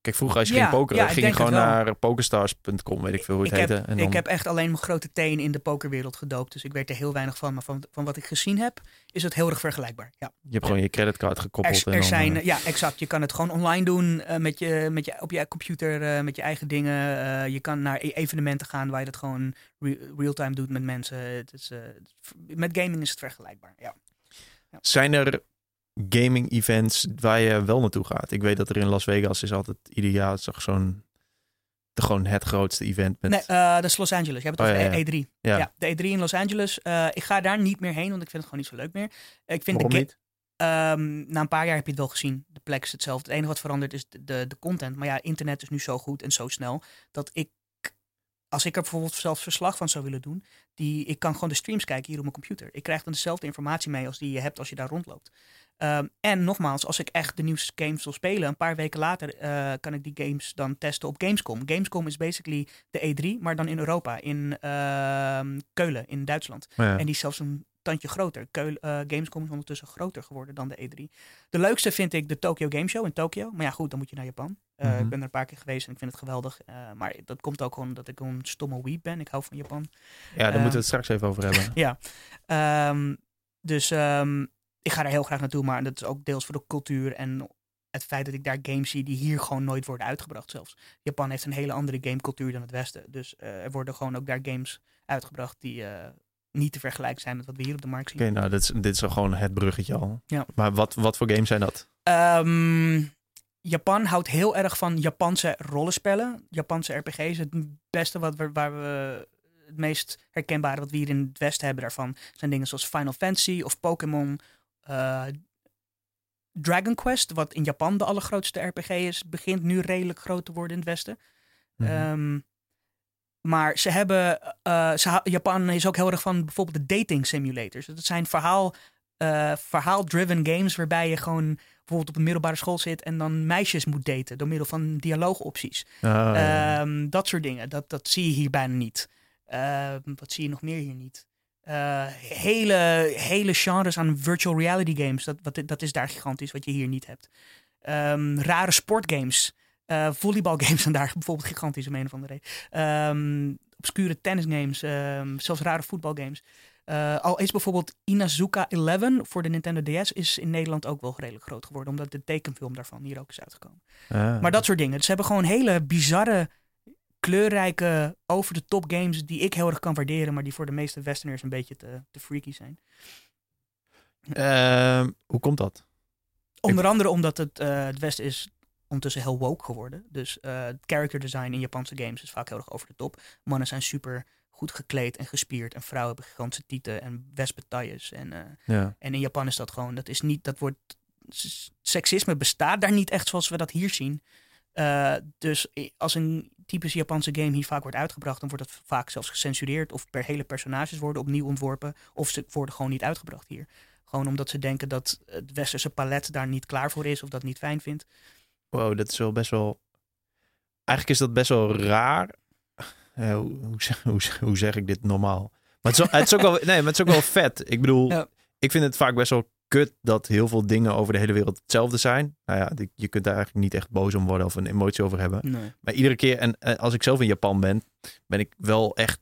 Kijk, vroeger als je Ja, ging pokeren, ja, ging je gewoon naar pokerstars.com, weet ik veel hoe het Ik heb, heette. En dan, ik heb echt alleen mijn grote teen in de pokerwereld gedoopt. Dus ik weet er heel weinig van. Maar van, van wat ik gezien heb, is het heel erg vergelijkbaar. Ja. Je hebt gewoon je creditcard gekoppeld. Er, en dan, zijn, eh, ja, exact. Je kan het gewoon online doen eh, met je, met je, op je computer, eh, met je eigen dingen. Je kan naar e- evenementen gaan waar je dat gewoon re- real-time doet met mensen. Het is, met gaming is het vergelijkbaar. Ja. Zijn er gaming events waar je wel naartoe gaat? Ik weet dat er in Las Vegas is altijd ieder jaar toch zo'n de, gewoon het grootste event met Nee, eh, dat is Los Angeles. Je hebt het Oh, over ja, ja. E3. Ja. Ja. de E3 in Los Angeles. Eh, ik ga daar niet meer heen, want ik vind het gewoon niet zo leuk meer. Ik vind Waarom de niet? Ehm, na een paar jaar heb je het wel gezien. De plek is hetzelfde. Het enige wat verandert is de, de, de content. Maar ja, internet is nu zo goed en zo snel dat ik, als ik er bijvoorbeeld zelfs verslag van zou willen doen, die, ik kan gewoon de streams kijken hier op mijn computer. Ik krijg dan dezelfde informatie mee als die je hebt als je daar rondloopt. Ehm, en nogmaals, als ik echt de nieuwste games wil spelen, een paar weken later eh, kan ik die games dan testen op Gamescom. Gamescom is basically de E3, maar dan in Europa, in ehm, Keulen, in Duitsland. Ja. En die is zelfs een tandje groter. Keul, eh, Gamescom is ondertussen groter geworden dan de E3. De leukste vind ik de Tokyo Game Show in Tokyo. Maar ja, goed, dan moet je naar Japan. Eh, Mhm. Ik ben er een paar keer geweest en ik vind het geweldig. Eh, maar dat komt ook gewoon dat ik een stomme weep ben. Ik hou van Japan. ja, daar moeten we het straks even over hebben. Ja. Ehm, dus ehm, ik ga er heel graag naartoe. Maar dat is ook deels voor de cultuur en het feit dat ik daar games zie die hier gewoon nooit worden uitgebracht zelfs. Japan heeft een hele andere gamecultuur dan het Westen. Dus er worden gewoon ook daar games uitgebracht die niet te vergelijken zijn met wat we hier op de markt zien. Oké, nou, dit is, dit is al gewoon het bruggetje al. Ja. Maar wat, wat voor games zijn dat? Ehm, Japan houdt heel erg van Japanse rollenspellen. Japanse RPG's. Het beste wat we, waar we het meest herkenbare wat we hier in het Westen hebben daarvan zijn dingen zoals Final Fantasy of Pokémon. eh, Dragon Quest, wat in Japan de allergrootste RPG is, begint nu redelijk groot te worden in het Westen. Mhm. Ehm, maar ze hebben. eh, ze, hou- Japan is ook heel erg van bijvoorbeeld de dating simulators. Dat zijn verhaal, eh, verhaal-driven games waarbij je gewoon bijvoorbeeld op een middelbare school zit en dan meisjes moet daten door middel van dialoogopties. Ah, ja. Ehm, dat soort dingen. Dat, dat zie je hier bijna niet. Ehm, wat zie je nog meer hier niet? Eh, hele, hele genres aan virtual reality games. Dat, wat, dat is daar gigantisch, wat je hier niet hebt. Ehm, rare sportgames. Uh, volleybalgames zijn daar bijvoorbeeld gigantisch om een of andere reden. Um, obscure tennisgames. Um, zelfs rare voetbalgames. Uh, al is bijvoorbeeld Inazuka 11 voor de Nintendo DS is in Nederland ook wel redelijk groot geworden. Omdat de tekenfilm daarvan hier ook is uitgekomen. Ah. Maar dat soort dingen. Dus ze hebben gewoon hele bizarre, kleurrijke, over-de-top games die ik heel erg kan waarderen. Maar die voor de meeste westerners een beetje te, te freaky zijn. Uh, hoe komt dat? Onder andere omdat het, uh, het Westen is ondertussen heel woke geworden. Dus uh, character design in Japanse games is vaak heel erg over de top. Mannen zijn super goed gekleed en gespierd. En vrouwen hebben gigantische tieten en wespentailles. En, uh, ja. en in Japan is dat gewoon, dat is niet, dat wordt, seksisme bestaat daar niet echt zoals we dat hier zien. Uh, dus als een typische Japanse game hier vaak wordt uitgebracht, dan wordt dat vaak zelfs gecensureerd. Of per hele personages worden opnieuw ontworpen. Of ze worden gewoon niet uitgebracht hier. Gewoon omdat ze denken dat het westerse palet daar niet klaar voor is of dat niet fijn vindt. Wow, dat is wel best wel. Eigenlijk is dat best wel raar. Uh, hoe, hoe, hoe, zeg ik dit normaal? Maar het is, het is ook wel, nee, maar het is ook wel vet. Ik bedoel, ja. ik vind het vaak best wel kut dat heel veel dingen over de hele wereld hetzelfde zijn. Nou ja, je kunt daar eigenlijk niet echt boos om worden of een emotie over hebben. Nee. Maar iedere keer, en eh, als ik zelf in Japan ben, ben ik wel echt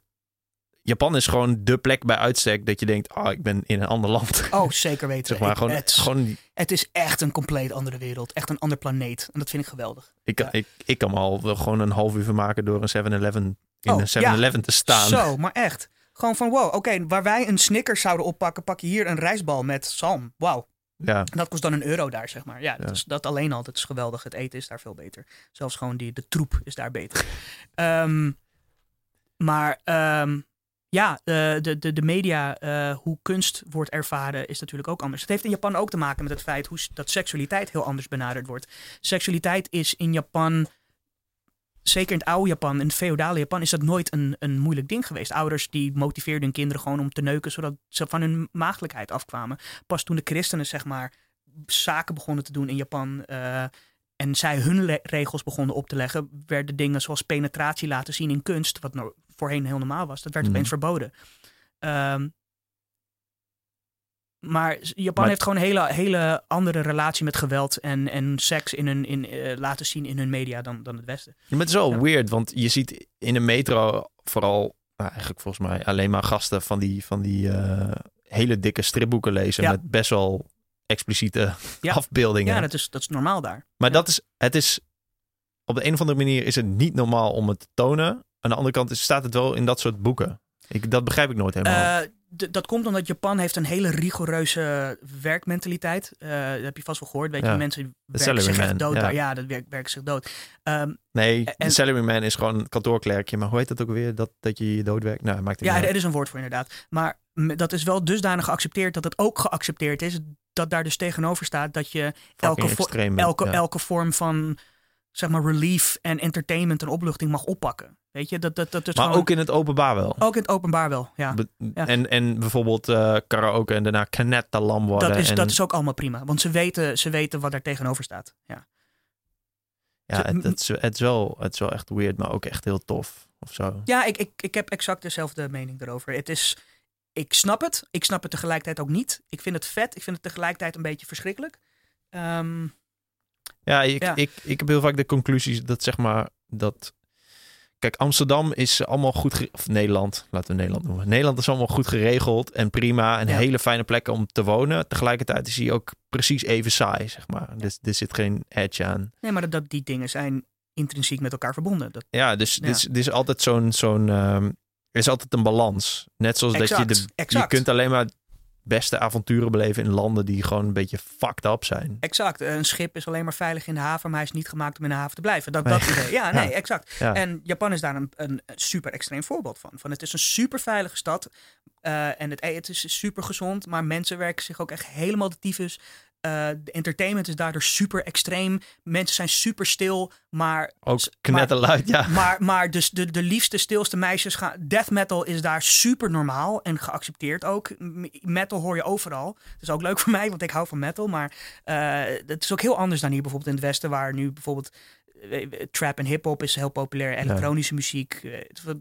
Japan is gewoon de plek bij uitstek dat je denkt, ah, oh, ik ben in een ander land. Oh, zeker weten. zeg maar, gewoon, het, gewoon... het is echt een compleet andere wereld. Echt een ander planeet. En dat vind ik geweldig. Ik, ja. ik, ik kan me al wel gewoon een half uur vermaken door een 7-Eleven in oh, een 7-Eleven te staan. Zo, maar echt. Gewoon van, wow, oké, waar wij een Snickers zouden oppakken, pak je hier een rijstbal met zalm. Wauw. Ja. Dat kost dan een euro daar, zeg maar. Ja, dat, Is, dat alleen al, dat is geweldig. Het eten is daar veel beter. Zelfs gewoon die, de troep is daar beter. um, maar um, ja, de, de, de media, uh, hoe kunst wordt ervaren, is natuurlijk ook anders. Het heeft in Japan ook te maken met het feit hoe, dat seksualiteit heel anders benaderd wordt. Seksualiteit is in Japan, zeker in het oude Japan, in het feodale Japan, is dat nooit een, een moeilijk ding geweest. Ouders die motiveerden hun kinderen gewoon om te neuken, zodat ze van hun maagdelijkheid afkwamen. Pas toen de christenen, zeg maar, zaken begonnen te doen in Japan. Uh, en zij hun regels begonnen op te leggen, werden dingen zoals penetratie laten zien in kunst, wat nou voorheen heel normaal was. Dat werd opeens mhm. verboden. Um, maar Japan heeft gewoon een hele, hele andere relatie met geweld en, en seks in hun, in, uh, laten zien in hun media dan, dan het Westen. Ja, maar het is wel weird, want je ziet in de metro vooral, nou, eigenlijk volgens mij alleen maar gasten van die, van die uh, hele dikke stripboeken lezen ja. met best wel expliciete afbeeldingen. Ja, dat is, dat is normaal daar. Maar dat is, het is, op de een of andere manier is het niet normaal om het te tonen. Aan de andere kant staat het wel in dat soort boeken. Ik, dat begrijp ik nooit helemaal. Uh, dat komt omdat Japan heeft een hele rigoureuze werkmentaliteit. Uh, dat heb je vast wel gehoord. Weet je, mensen werken zich echt dood. Ja. ja, dat werkt, werkt zich dood. Um, nee, en, de salaryman is gewoon een kantoorklerkje. Maar hoe heet dat ook weer? Dat, dat je je doodwerkt? Nou, maakt het ja, er is een woord voor inderdaad. Maar dat is wel dusdanig geaccepteerd dat het ook geaccepteerd is dat daar dus tegenover staat dat je elke, elke, elke vorm van zeg maar relief en entertainment en opluchting mag oppakken. Weet je, dat, dat, dat is maar ook in het openbaar wel. Ook in het openbaar wel, ja. ja. En, en bijvoorbeeld uh, karaoke en daarna lam worden. Dat is, en... dat is ook allemaal prima, want ze weten, ze weten wat er tegenover staat. Ja, ja het, het, is, het, is wel, het is wel echt weird, maar ook echt heel tof of zo. Ja, ik, ik, ik heb exact dezelfde mening erover. Het is, ik snap het. Ik snap het tegelijkertijd ook niet. Ik vind het vet. Ik vind het tegelijkertijd een beetje verschrikkelijk. Um, ja, ik, Ik, ik heb heel vaak de conclusies dat zeg maar dat. Kijk, Amsterdam is allemaal goed. Of Nederland, laten we Nederland noemen. Nederland is allemaal goed geregeld en prima. En hele fijne plekken om te wonen. Tegelijkertijd is hij ook precies even saai, zeg maar. Dus er zit geen edge aan. Nee, maar dat, die dingen zijn intrinsiek met elkaar verbonden. Dat, ja, dus. Dit, is, dit is altijd zo'n. zo'n um, er is altijd een balans. Net zoals dat je de. Je kunt alleen maar beste avonturen beleven in landen die gewoon een beetje fucked up zijn. Exact. Een schip is alleen maar veilig in de haven, maar hij is niet gemaakt om in de haven te blijven. Dat, dat idee. Ja, nee, exact. En Japan is daar een, een, super extreem voorbeeld van. van. Het is een super veilige stad uh, en het, het is super gezond, maar mensen werken zich ook echt helemaal de tyfus. Eh, de entertainment is daardoor super extreem. Mensen zijn super stil, maar... Ook knetterluid, ja. Maar, maar dus de, de liefste, stilste meisjes gaan... Death metal is daar super normaal en geaccepteerd ook. Metal hoor je overal. Dat is ook leuk voor mij, want ik hou van metal. Maar eh, het is ook heel anders dan hier bijvoorbeeld in het Westen... waar nu bijvoorbeeld eh, trap en hip-hop is heel populair. Elektronische muziek. wat-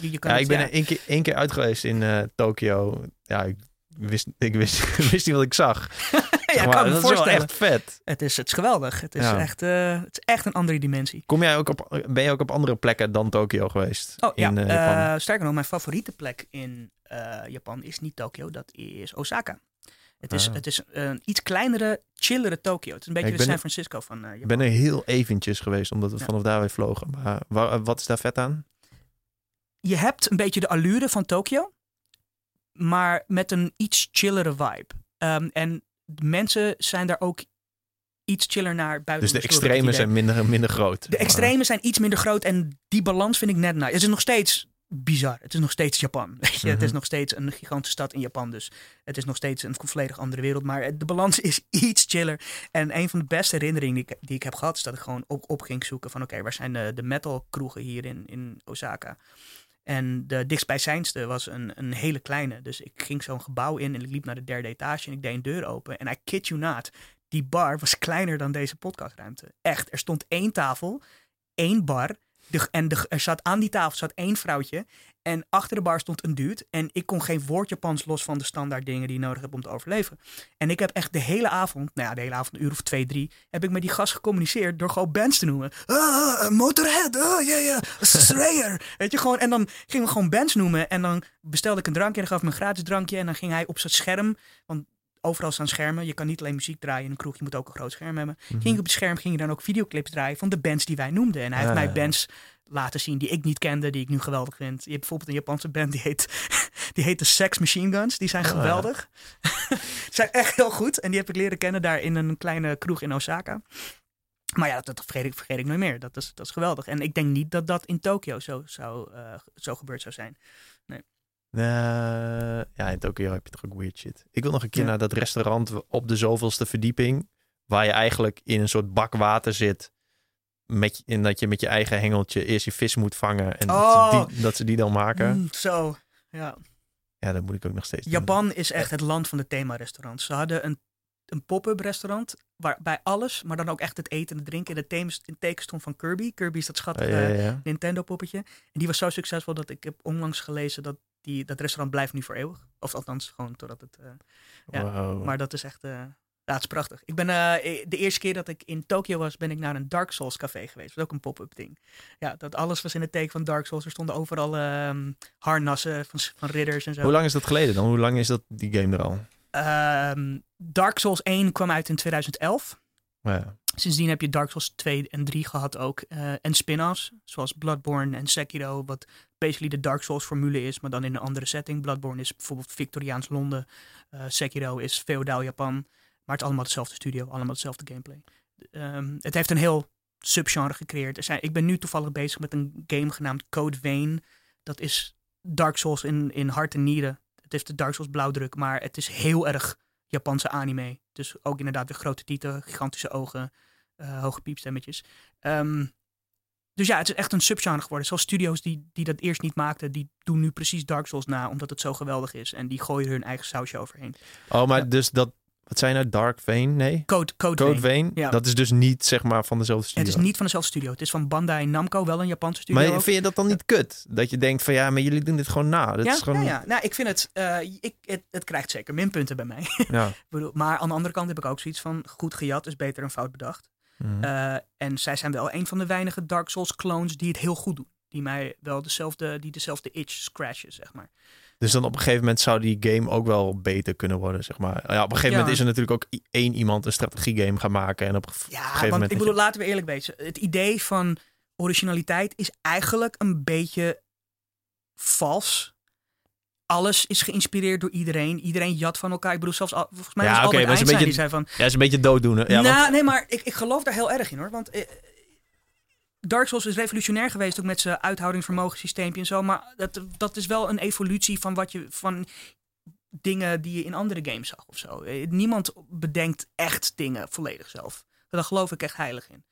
je, kan Ja, ik ben er één keer, één keer uit geweest in eh Tokio. Ja, ik wist, ik wist, wist niet wat ik zag. ja, maar, kan me dat is wel echt vet. Het, is, het is geweldig. Het is, Ja. echt, eh, het is echt een andere dimensie. Kom jij ook op, ben je ook op andere plekken dan Tokio geweest? Oh ja, in, eh, Japan? eh, sterker nog, mijn favoriete plek in Japan is niet Tokio, dat is Osaka. Het is, Ah. het is een iets kleinere, chillere Tokio. Het is een beetje de San er- Francisco van eh, Ik Japan. ben er heel eventjes geweest, omdat we Ja. vanaf daar weer vlogen. Maar wa- wat is daar vet aan? Je hebt een beetje de allure van Tokio, maar met een iets chillere vibe. Ehm, en mensen zijn daar ook iets chiller naar buiten. Dus de extremen zijn minder, minder groot. De maar. extremen zijn iets minder groot en die balans vind ik net nice. Het is nog steeds bizar. Het is nog steeds Japan. Weet je? Het is Mhm. nog steeds een gigantische stad in Japan. Dus het is nog steeds een volledig andere wereld. Maar de balans is iets chiller. En een van de beste herinneringen die ik, die ik heb gehad... is dat ik gewoon ook op ging zoeken van... oké, waar zijn de, de metal kroegen hier in, in Osaka? En de dichtstbijzijnste was een, een hele kleine. Dus ik ging zo'n gebouw in en ik liep naar de derde etage... en ik deed een deur open. En I kid you not, die bar was kleiner dan deze podcastruimte. Echt, er stond één tafel, één bar... De, en de, er zat aan die tafel zat één vrouwtje. En achter de bar stond een dude. En ik kon geen woord Japans los van de standaard dingen die je nodig hebt om te overleven. En ik heb echt de hele avond, nou ja, de hele avond, een uur of twee, drie, heb ik met die gast gecommuniceerd door gewoon bands te noemen. Ah, Motorhead, oh ja, ja, Slayer. Weet je, gewoon, en dan gingen we gewoon bands noemen. En dan bestelde ik een drankje en dan gaf me een gratis drankje. En dan ging hij op zijn scherm, want overal staan schermen. Je kan niet alleen muziek draaien in een kroeg, je moet ook een groot scherm hebben. Mhm. Ging ik op het scherm, ging je dan ook videoclips draaien van de bands die wij noemden. En hij heeft mij bands laten zien die ik niet kende, die ik nu geweldig vind. Je hebt bijvoorbeeld een Japanse band die heet, die heet de Sex Machine Guns. Die zijn ja. geweldig. Ze zijn echt heel goed. En die heb ik leren kennen daar in een kleine kroeg in Osaka. Maar ja, dat, dat vergeet, ik, vergeet ik nooit meer. Dat is, dat is geweldig. En ik denk niet dat dat in Tokio zo, zou, eh, zo gebeurd zou zijn. Eh, ja, in Tokio heb je toch ook weird shit. Ik wil nog een keer Ja. naar dat restaurant op de zoveelste verdieping. Waar je eigenlijk in een soort bak water zit. Met, en dat je met je eigen hengeltje eerst je vis moet vangen. En Oh. dat, ze die, dat ze die dan maken. Mm, zo, ja. Ja, dat moet ik ook nog steeds doen. Japan is echt het land van de themarestaurants. Ze hadden een, een pop-up restaurant waarbij alles, maar dan ook echt het eten en het drinken in de in teken stond van Kirby. Kirby is dat schattige Ja, ja, ja. Nintendo poppetje. En die was zo succesvol dat ik heb onlangs gelezen dat die, dat restaurant blijft nu voor eeuwig. Of althans gewoon totdat het... Ja, Wow. Maar dat is echt... eh ja, het is prachtig. Ik ben, eh, de eerste keer dat ik in Tokio was, ben ik naar een Dark Souls café geweest. Dat was ook een pop-up ding. Ja, dat alles was in het teken van Dark Souls. Er stonden overal ehm, harnassen van, van ridders en zo. Hoe lang is dat geleden dan? Hoe lang is dat die game er al? Ehm, Dark Souls 1 kwam uit in 2011. Ja. Sindsdien heb je Dark Souls 2 en 3 gehad ook. eh, en spin-offs, zoals Bloodborne en Sekiro, wat basically de Dark Souls formule is, maar dan in een andere setting. Bloodborne is bijvoorbeeld Victoriaans Londen. eh, Sekiro is feodaal Japan. Maar het is allemaal hetzelfde studio, allemaal hetzelfde gameplay. Ehm, het heeft een heel subgenre gecreëerd. Er zijn, ik ben nu toevallig bezig met een game genaamd Code Vein. Dat is Dark Souls in, in hart en nieren. Het heeft de Dark Souls blauwdruk, maar het is heel erg Japanse anime. Dus ook inderdaad weer grote tieten, gigantische ogen, eh, hoge piepstemmetjes. Ehm, dus ja, het is echt een subgenre geworden. Zoals studio's die, die dat eerst niet maakten, die doen nu precies Dark Souls na, omdat het zo geweldig is. En die gooien hun eigen sausje overheen. Oh, maar Ja. dus dat... Wat zijn nou? Dark Vane? Nee? Code, Code, Code Vein. Vein? Ja. Dat is dus niet zeg maar van dezelfde Het studio. is niet van dezelfde studio. Het is van Bandai Namco, wel een Japanse studio. Maar ook. vind je dat dan niet kut? Dat je denkt van ja, maar jullie doen dit gewoon na. Dat ja, is gewoon... ja, ja. Nou, ik vind het, eh, ik, het, het krijgt zeker minpunten bij mij. Ja. Maar aan de andere kant heb ik ook zoiets van, goed gejat is beter dan fout bedacht. Mhm. Eh, en zij zijn wel een van de weinige Dark Souls clones die het heel goed doen. Die mij wel dezelfde, die dezelfde itch scratchen, zeg maar. Dus dan op een gegeven moment zou die game ook wel beter kunnen worden, zeg maar. Ja, op een gegeven Ja. moment is er natuurlijk ook één iemand een strategiegame gaan maken. En op een Ja, gegeven want moment... ik bedoel, laten we eerlijk wezen. Het idee van originaliteit is eigenlijk een beetje vals. Alles is geïnspireerd door iedereen. Iedereen jat van elkaar. Ik bedoel, zelfs al, volgens mij Ja, was Albert is een Einstein beetje- die zei van... Ja, is een beetje dooddoener. Ja, nou, want- nee, maar ik, ik geloof daar heel erg in hoor. Want eh, Dark Souls is revolutionair geweest, ook met zijn uithoudingsvermogen systeempje en zo. Maar dat, dat is wel een evolutie van wat je van. dingen die je in andere games zag of zo. Eh, Niemand bedenkt echt dingen volledig zelf. Daar geloof ik echt heilig in.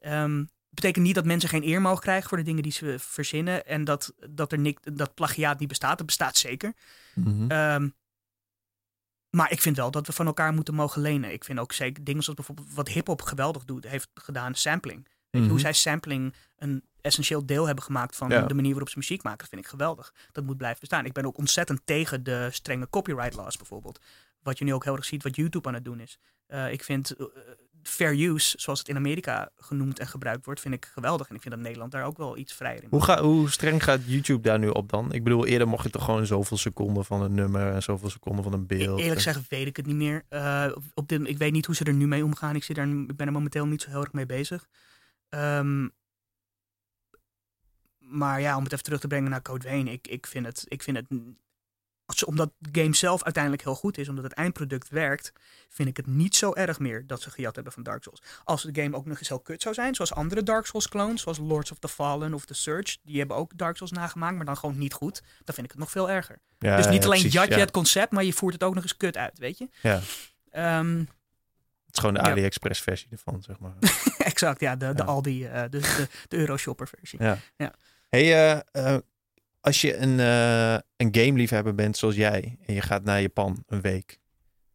Ehm betekent niet dat mensen geen eer mogen krijgen voor de dingen die ze verzinnen. En dat, dat, er nik, dat plagiaat niet bestaat. Dat bestaat zeker. Mhm. Ehm, maar ik vind wel dat we van elkaar moeten mogen lenen. Ik vind ook zeker dingen zoals bijvoorbeeld wat hip-hop geweldig doet, heeft gedaan, sampling. Weet je, Mhm. hoe zij sampling een essentieel deel hebben gemaakt van Ja. de manier waarop ze muziek maken, vind ik geweldig. Dat moet blijven bestaan. Ik ben ook ontzettend tegen de strenge copyright laws bijvoorbeeld. Wat je nu ook heel erg ziet wat YouTube aan het doen is. Eh, ik vind eh, fair use, zoals het in Amerika genoemd en gebruikt wordt, vind ik geweldig. En ik vind dat Nederland daar ook wel iets vrijer in Hoe, ga, hoe streng gaat YouTube daar nu op dan? Ik bedoel, eerder mocht je toch gewoon zoveel seconden van een nummer en zoveel seconden van een beeld. E- Eerlijk gezegd weet ik het niet meer. Eh, op, dit, ik weet niet hoe ze er nu mee omgaan. Ik, zit daar, ik ben er momenteel niet zo heel erg mee bezig. Ehm, maar ja, om het even terug te brengen naar Code Vein. Ik, ik vind het... Ik vind het omdat de game zelf uiteindelijk heel goed is, omdat het eindproduct werkt, vind ik het niet zo erg meer dat ze gejat hebben van Dark Souls. Als de game ook nog eens heel kut zou zijn, zoals andere Dark Souls clones, zoals Lords of the Fallen of The Surge, die hebben ook Dark Souls nagemaakt, maar dan gewoon niet goed, dan vind ik het nog veel erger. Ja, dus niet ja, alleen precies, jat je ja. het concept, maar je voert het ook nog eens kut uit, weet je? Ja. Ehm, Het is gewoon de. AliExpress versie ervan, zeg maar. exact, ja, de, de. Aldi, eh, de, de, de Euroshopper versie. Ja. Ja. Hey, eh, eh, als je een, een gameliefhebber bent zoals jij en je gaat naar Japan een week,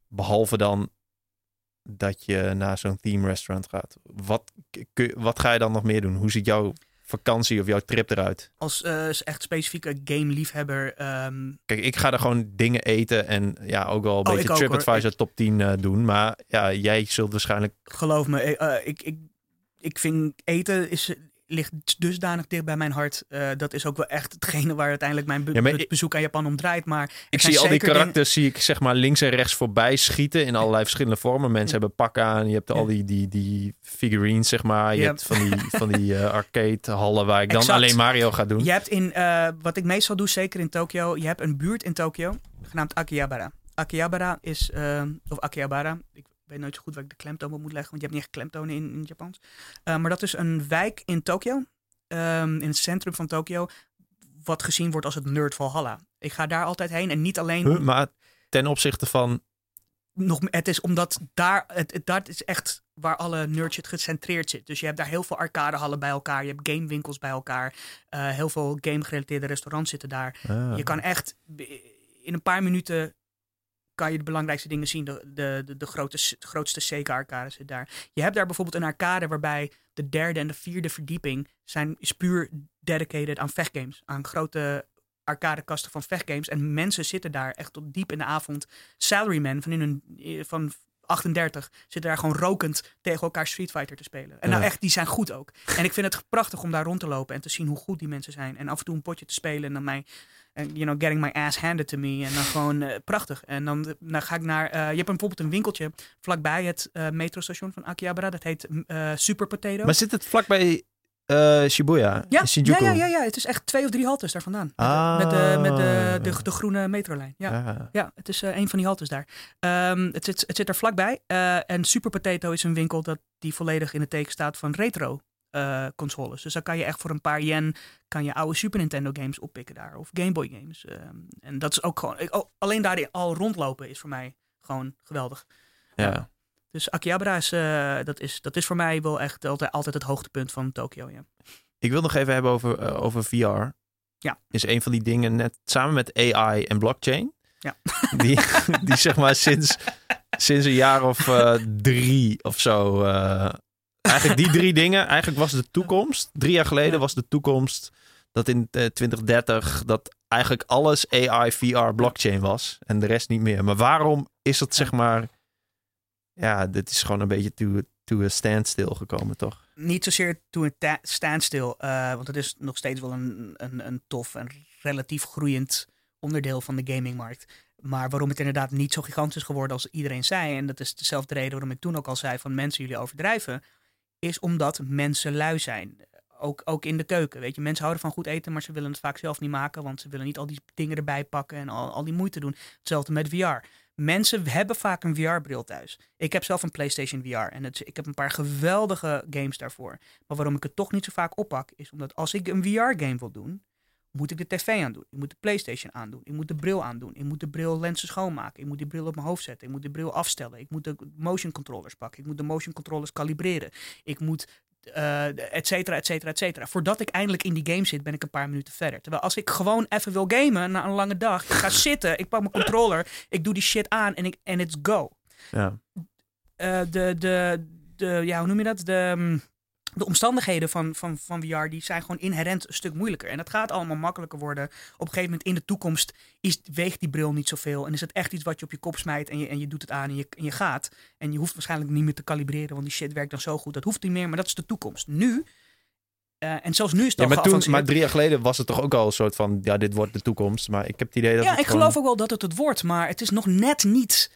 behalve dan dat je naar zo'n theme restaurant gaat, wat, kun, wat ga je dan nog meer doen? Hoe ziet jouw vakantie of jouw trip eruit? Als echt specifieke game-liefhebber, ehm, Kijk, ik ga er gewoon dingen eten en ja, ook wel een Oh, ik beetje. TripAdvisor top 10 eh, doen. Maar ja, jij zult waarschijnlijk... geloof me, ik, ik, ik vind eten is, ligt dusdanig dicht bij mijn hart. Eh, dat is ook wel echt hetgene waar uiteindelijk mijn be- Ja, bezoek aan Japan om draait. Maar Ik zie al die dingen- karakters, zie ik zeg maar links en rechts voorbij schieten in allerlei verschillende vormen. Mensen hebben pakken aan, je hebt al die, die, die figurines, zeg maar. Je Ja. hebt van die, van die eh, arcade hallen waar ik dan Exact. alleen Mario ga doen. Je hebt in, eh, wat ik meestal doe, zeker in Tokio, je hebt een buurt in Tokio, genaamd Akihabara. Akihabara is, of Akihabara, ik weet nooit zo goed waar ik de klemtoon op moet leggen, want je hebt niet echt klemtonen in, in Japans. Eh, maar dat is een wijk in Tokio, ehm, in het centrum van Tokio, wat gezien wordt als het Nerd Valhalla. Ik ga daar altijd heen en niet alleen... Huh, maar ten opzichte van... nog, het is omdat daar, het, het, dat is echt waar alle nerdshit gecentreerd zit. Dus je hebt daar heel veel arcadehallen bij elkaar. Je hebt gamewinkels bij elkaar. eh, heel veel game-gerelateerde restaurants zitten daar. Ah. Je kan echt in een paar minuten kan je de belangrijkste dingen zien. De, de, de, de, grote, de grootste Sega-arcade zit daar. Je hebt daar bijvoorbeeld een arcade waarbij de derde en de vierde verdieping zijn, is puur dedicated aan vechtgames. Aan grote arcadekasten van vechtgames. En mensen zitten daar echt tot diep in de avond. Salarymen van, in hun, van 38 zitten daar gewoon rokend tegen elkaar Street Fighter te spelen. En nou echt, die zijn goed ook. En ik vind het prachtig om daar rond te lopen en te zien hoe goed die mensen zijn. En af en toe een potje te spelen en dan mij, en, you know, getting my ass handed to me. En dan gewoon eh, prachtig. En dan, dan ga ik naar, eh, je hebt bijvoorbeeld een winkeltje vlakbij het eh, metrostation van Akihabara. Dat heet eh, Super Potato. Maar zit het vlakbij Shibuya? Ja, in ja, Shinjuku? ja, ja, ja, het is echt twee of drie haltes daar vandaan. Met, Ah. de, met, de, met de, de, de groene metrolijn. Ja. Ah. Ja, het is een van die haltes daar. Ehm, het, zit, het zit er vlakbij. En Super Potato is een winkel dat die volledig in het teken staat van retro consoles. Dus dan kan je echt voor een paar yen kan je oude Super Nintendo games oppikken daar. Of Game Boy games. Ehm, en dat is ook gewoon... ik- oh, alleen daarin al rondlopen is voor mij gewoon geweldig. ja. Dus Akihabara is, eh, dat is, dat is voor mij wel echt altijd, altijd het hoogtepunt van Tokio. Ja. Ik wil nog even hebben over, eh, over VR. Ja. Is een van die dingen net samen met AI en blockchain. Ja. Die, die zeg maar sinds, sinds een jaar of drie of zo. Eigenlijk die drie dingen. Eigenlijk was de toekomst. Drie jaar geleden Ja. was de toekomst dat in eh, 2030 dat eigenlijk alles AI, VR, blockchain was. En de rest niet meer. Maar waarom is het zeg maar... Ja, dit is gewoon een beetje to, to a standstill gekomen, toch? niet zozeer to een ta- standstill, eh, want het is nog steeds wel een, een, een tof en relatief groeiend onderdeel van de gamingmarkt. Maar waarom het inderdaad niet zo gigantisch is geworden als iedereen zei, en dat is dezelfde reden waarom ik toen ook al zei van mensen jullie overdrijven, is omdat mensen lui zijn. Ook, ook in de keuken, weet je. Mensen houden van goed eten, maar ze willen het vaak zelf niet maken, want ze willen niet al die dingen erbij pakken en al, al die moeite doen. Hetzelfde met VR. Mensen hebben vaak een VR-bril thuis. Ik heb zelf een PlayStation VR en het, ik heb een paar geweldige games daarvoor. Maar waarom ik het toch niet zo vaak oppak, is omdat als ik een VR-game wil doen, moet ik de tv aandoen. Ik moet de Playstation aandoen. Ik moet de bril aandoen. Ik moet de bril lenzen schoonmaken. Ik moet die bril op mijn hoofd zetten. Ik moet de bril afstellen. Ik moet de motion controllers pakken. Ik moet de motion controllers kalibreren. Ik moet uh, et cetera, et cetera, et cetera. Voordat ik eindelijk in die game zit, ben ik een paar minuten verder. Terwijl als ik gewoon even wil gamen na een lange dag, ik ga zitten, ik pak mijn controller, ik doe die shit aan en, ik, en it's go. Ja. Uh, de, de, de, ja, hoe noem je dat? De, mm, de omstandigheden van, van, van VR die zijn gewoon inherent een stuk moeilijker. En dat gaat allemaal makkelijker worden. Op een gegeven moment in de toekomst is, weegt die bril niet zoveel. En is het echt iets wat je op je kop smijt en je, en je doet het aan en je, en je gaat. En je hoeft waarschijnlijk niet meer te kalibreren, want die shit werkt dan zo goed. Dat hoeft niet meer, maar dat is de toekomst. Nu, uh, en zelfs nu is het ja, maar, toen, maar drie jaar geleden was het toch ook al een soort van, ja, dit wordt de toekomst. Maar ik heb het idee dat Ja, ik geloof ook wel dat het het wordt, maar het is nog net niet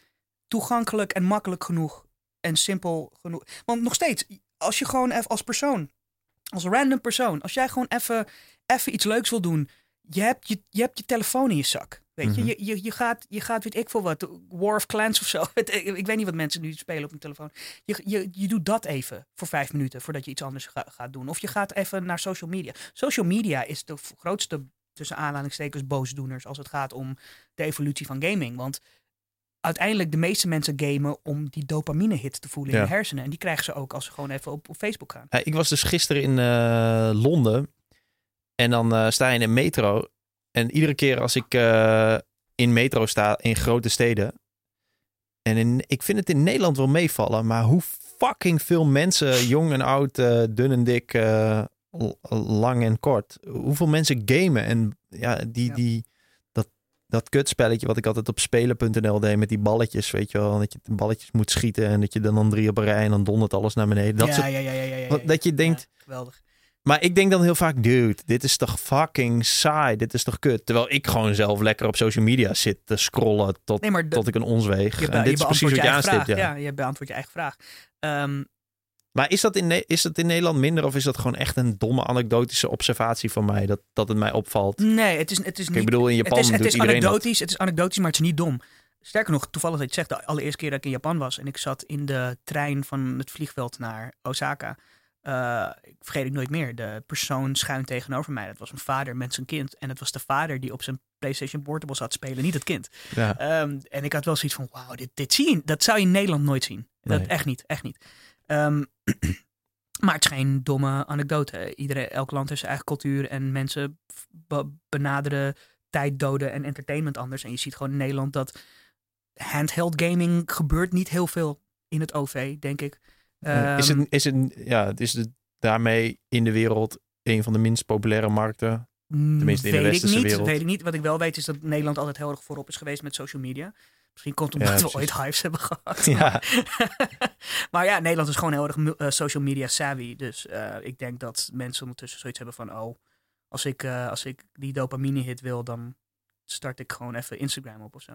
toegankelijk en makkelijk genoeg. En simpel genoeg. Want nog steeds, als je gewoon even als persoon, als random persoon, als jij gewoon even, even iets leuks wil doen, je hebt je, je hebt je telefoon in je zak. Weet je? Mhm. je, je, je, gaat, je gaat, weet ik veel wat, War of Clans of zo. ik, ik weet niet wat mensen nu spelen op hun telefoon. Je, je, je doet dat even voor vijf minuten voordat je iets anders ga, gaat doen. Of je gaat even naar social media. Social media is de grootste, tussen aanhalingstekens, boosdoeners als het gaat om de evolutie van gaming. Want uiteindelijk de meeste mensen gamen om die dopamine hit te voelen in de hersenen. En die krijgen ze ook als ze gewoon even op, op Facebook gaan. Ja, ik was dus gisteren in eh, Londen. En dan eh, sta je in een metro. En iedere keer als ik eh, in metro sta in grote steden. En in, ik vind het in Nederland wel meevallen. Maar hoe fucking veel mensen, jong en oud, dun en dik, lang en kort. Hoeveel mensen gamen. En ja, die, Ja. die, dat, kutspelletje wat ik altijd op spelen.nl deed met die balletjes. Weet je wel, dat je de balletjes moet schieten. En dat je dan, dan drie op een rij en dan dondert alles naar beneden. Dat ja, soort ja, ja, dat je denkt, geweldig. maar ik denk dan heel vaak, dude, dit is toch fucking saai. Dit is toch kut. Terwijl ik gewoon zelf lekker op social media zit te scrollen tot, Nee, maar de- tot ik een ons weeg. je, be- en dit je is precies wat je aanstipt. Ja. Ja. je beantwoordt je eigen vraag. Ehm, Maar is dat, in, is dat in Nederland minder of is dat gewoon echt een domme anekdotische observatie van mij? Dat, dat het mij opvalt. nee, het is, het is niet... ik bedoel, in Japan het is, het doet is iedereen dat. anekdotisch, het is anekdotisch, maar het is niet dom. Sterker nog, toevallig dat je het zegt, de allereerste keer dat ik in Japan was en ik zat in de trein van het vliegveld naar Osaka. eh, ik vergeet ik nooit meer. De persoon schuin tegenover mij. Dat was een vader met zijn kind. En het was de vader die op zijn PlayStation Portable zat spelen, niet het kind. Ja. Ehm, en ik had wel zoiets van, wauw, dit, dit zie je, dat zou je in Nederland nooit zien. Dat, echt niet, echt niet. Ehm, maar het is geen domme anekdote. Iedereen, elk land heeft zijn eigen cultuur en mensen be- benaderen tijd, doden en entertainment anders. En je ziet gewoon in Nederland dat handheld gaming gebeurt niet heel veel in het OV, denk ik. is Ehm, het, is het, ja, is het daarmee in de wereld een van de minst populaire markten. tenminste in de weet ik westerse niet, wereld. Weet ik niet. Wat ik wel weet is dat Nederland altijd heel erg voorop is geweest met social media. Misschien komt het Ja, omdat we ooit hypes hebben gehad. Ja. maar ja, Nederland is gewoon heel erg eh, social media savvy. Dus eh, ik denk dat mensen ondertussen zoiets hebben van... oh, als ik, eh, als ik die dopamine hit wil, dan start ik gewoon even Instagram op of zo.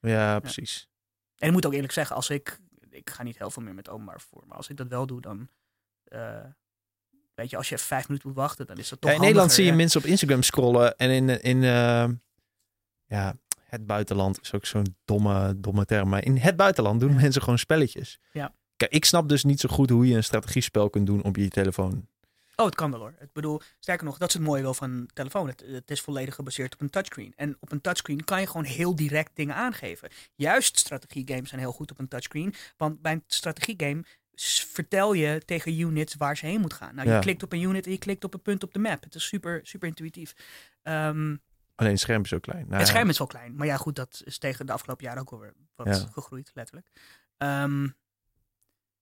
En ja, precies. ik moet ook eerlijk zeggen, als ik... Ik ga niet heel veel meer met openbaar vervoer. Maar als ik dat wel doe, dan... weet je, als je vijf minuten moet wachten, dan is dat toch Ja, in Nederland zie je mensen op Instagram scrollen en in, in ja, het buitenland is ook zo'n domme, domme term. Maar in het buitenland doen mensen gewoon spelletjes. Ja. Kijk, ik snap dus niet zo goed hoe je een strategiespel kunt doen op je telefoon. Oh, het kan wel hoor. Ik bedoel, sterker nog, dat is het mooie wel van een telefoon. Het, het is volledig gebaseerd op een touchscreen. En op een touchscreen kan je gewoon heel direct dingen aangeven. Juist strategiegames zijn heel goed op een touchscreen. Want bij een strategiegame vertel je tegen units waar ze heen moet gaan. Nou, je Ja. klikt op een unit en je klikt op een punt op de map. Het is super, super intuïtief. Ehm, Alleen het scherm is zo klein. Nou, het ja. scherm is wel klein. Maar ja, goed, dat is tegen de afgelopen jaren ook alweer wat Ja. gegroeid, letterlijk. Ehm,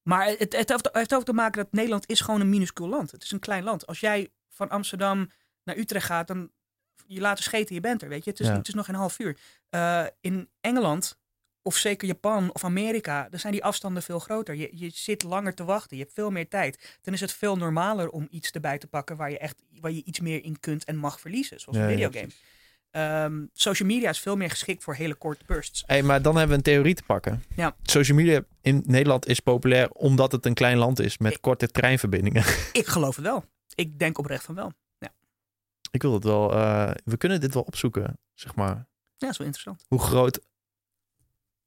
maar het, het, heeft, het heeft ook te maken dat Nederland is gewoon een minuscuul land. Het is een klein land. Als jij van Amsterdam naar Utrecht gaat, dan je laat er scheten, je bent er, weet je. Het is, Ja. het is nog geen half uur. Eh, in Engeland, of zeker Japan of Amerika, dan zijn die afstanden veel groter. Je, je zit langer te wachten, je hebt veel meer tijd. Dan is het veel normaler om iets erbij te pakken waar je echt waar je iets meer in kunt en mag verliezen, zoals Ja, een ja, videogame. precies. Ehm, social media is veel meer geschikt voor hele korte bursts. Hey, maar dan hebben we een theorie te pakken. Ja. Social media in Nederland is populair omdat het een klein land is met korte treinverbindingen. Ik geloof het wel. Ik denk oprecht van wel. Ik wil het wel. eh, we kunnen dit wel opzoeken, zeg maar. Ja, dat is wel interessant. Hoe groot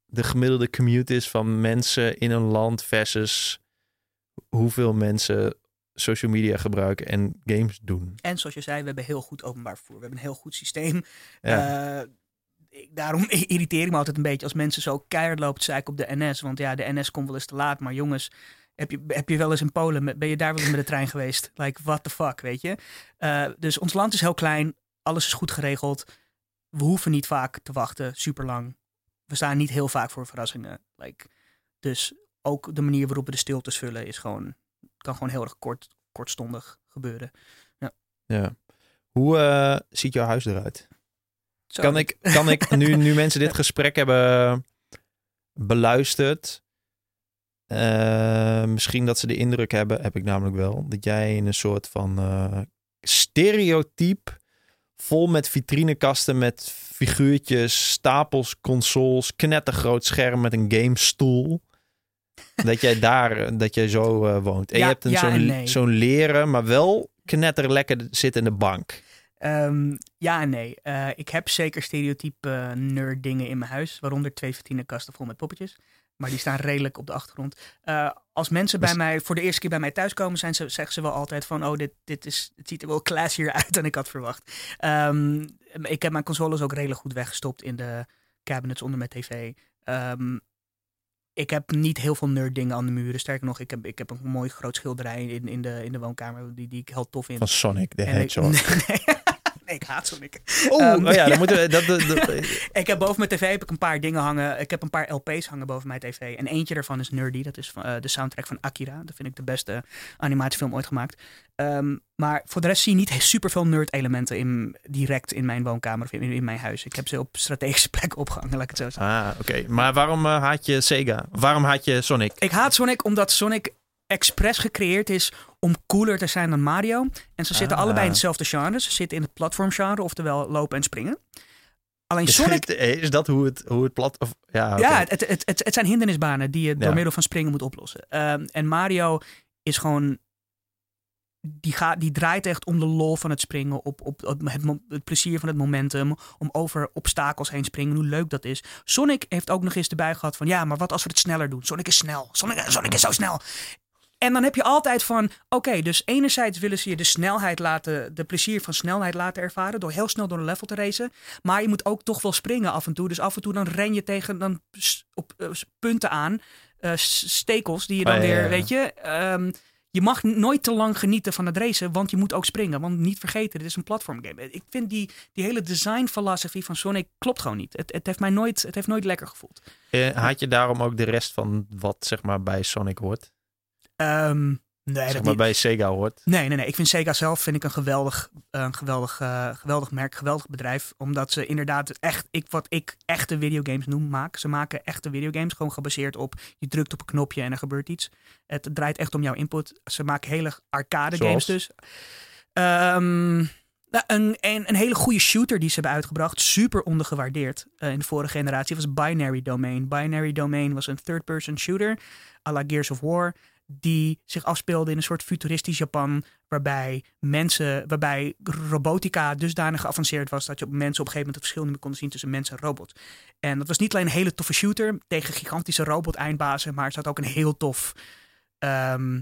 de gemiddelde commute is van mensen in een land versus hoeveel mensen social media gebruiken en games doen. En zoals je zei, we hebben heel goed openbaar vervoer. We hebben een heel goed systeem. Ja. Eh, ik- daarom irriteer ik me altijd een beetje als mensen zo keihard lopen zeiken op de NS. Want ja, de NS komt wel eens te laat. Maar jongens, heb je, heb je wel eens in Polen, met- ben je daar wel eens met de trein geweest? Like, what the fuck, weet je? Eh, dus ons land is heel klein. Alles is goed geregeld. We hoeven niet vaak te wachten, super lang. We staan niet heel vaak voor verrassingen. Like, dus ook de manier waarop we de stiltes vullen is gewoon, kan gewoon heel erg kort, kortstondig gebeuren. Ja. Hoe eh, ziet jouw huis eruit? Zo. Kan ik, kan ik nu, nu mensen dit gesprek hebben beluisterd, eh, misschien dat ze de indruk hebben, heb ik namelijk wel, dat jij in een soort van eh stereotype vol met vitrinekasten met figuurtjes, stapels, consoles, knettergroot scherm met een gamestoel. Dat jij daar, eh, dat jij zo eh, woont. En Ja, je hebt een ja zo'n nee. zo'n leren, maar wel knetterlekker zittende bank. Ehm, ja en nee. Eh, ik heb zeker stereotype nerd dingen in mijn huis. Waaronder twee vitrinekasten vol met poppetjes. Maar die staan redelijk op de achtergrond. Als mensen bij mij voor de eerste keer bij mij thuiskomen, zijn ze, zeggen ze wel altijd van... Oh, dit, dit is, het ziet er wel classier uit dan ik had verwacht. Ehm, ik heb mijn consoles ook redelijk goed weggestopt in de cabinets onder mijn tv. Ehm, ik heb niet heel veel nerd dingen aan de muren. Sterker nog, ik heb, ik heb een mooi groot schilderij in, in, de, in de woonkamer die, die ik heel tof vind. Van Sonic ik- Hedgehog. nee, nee. Ik haat Sonic. Oh, Ehm, oh ja, dan moeten we. Dat, dat, dat- Ik heb boven mijn tv heb ik een paar dingen hangen. Ik heb een paar LP's hangen boven mijn tv. En eentje daarvan is Nerdy. Dat is van, eh, de soundtrack van Akira. Dat vind ik de beste animatiefilm ooit gemaakt. Ehm, maar voor de rest zie je niet super veel nerd-elementen in, direct in mijn woonkamer of in, in mijn huis. Ik heb ze op strategische plekken opgehangen, laat ik het zo zeggen. ah, oké. Maar waarom eh, haat je Sega? Waarom haat je Sonic? Ik haat Sonic omdat Sonic expres gecreëerd is om cooler te zijn dan Mario. En ze zitten Ah. allebei in hetzelfde genre. Ze zitten in het platformgenre, oftewel lopen en springen. Alleen Sonic is dat hoe het, hoe het plat... Of, ja. Ja, het, het, het, het zijn hindernisbanen die je door Ja. middel van springen moet oplossen. Ehm, en Mario is gewoon. Die, gaat, die draait echt om de lol van het springen, op, op, het, het plezier van het momentum, om over obstakels heen springen, hoe leuk dat is. Sonic heeft ook nog eens erbij gehad van, ja, maar wat als we het sneller doen? Sonic is snel, Sonic, Sonic is zo snel. En dan heb je altijd van, oké, dus enerzijds willen ze je de snelheid laten, de plezier van snelheid laten ervaren, door heel snel door een level te racen. Maar je moet ook toch wel springen af en toe. Dus af en toe dan ren je tegen dan op eh, punten aan, eh, stekels die je dan ja, ja, weer, ja. weet je. ehm, je mag nooit te lang genieten van het racen, want je moet ook springen. Want niet vergeten, dit is een platformgame. Ik vind die, die hele designfilosofie van Sonic klopt gewoon niet. Het, het, heeft mij nooit, het heeft nooit lekker gevoeld. Eh, haat je daarom ook de rest van wat zeg maar bij Sonic hoort? Ehm, nee, Zeg dat maar niet. bij Sega hoort? Nee, nee, nee. Ik vind Sega zelf vind ik een geweldig, een geweldig, eh, geweldig merk, geweldig bedrijf. Omdat ze inderdaad echt, ik, wat ik echte videogames noem, maak. Ze maken echte videogames, gewoon gebaseerd op je drukt op een knopje en er gebeurt iets. Het draait echt om jouw input. Ze maken hele arcade games dus. Ehm, nou, een, een, een hele goede shooter die ze hebben uitgebracht, super ondergewaardeerd eh, in de vorige generatie, was Binary Domain. Binary Domain was een third-person shooter, à la Gears of War, die zich afspeelde in een soort futuristisch Japan, waarbij mensen, waarbij robotica dusdanig geavanceerd was dat je op mensen op een gegeven moment het verschil niet meer kon zien tussen mens en robot. En dat was niet alleen een hele toffe shooter tegen gigantische robot-eindbazen, maar er zat ook een heel tof ehm,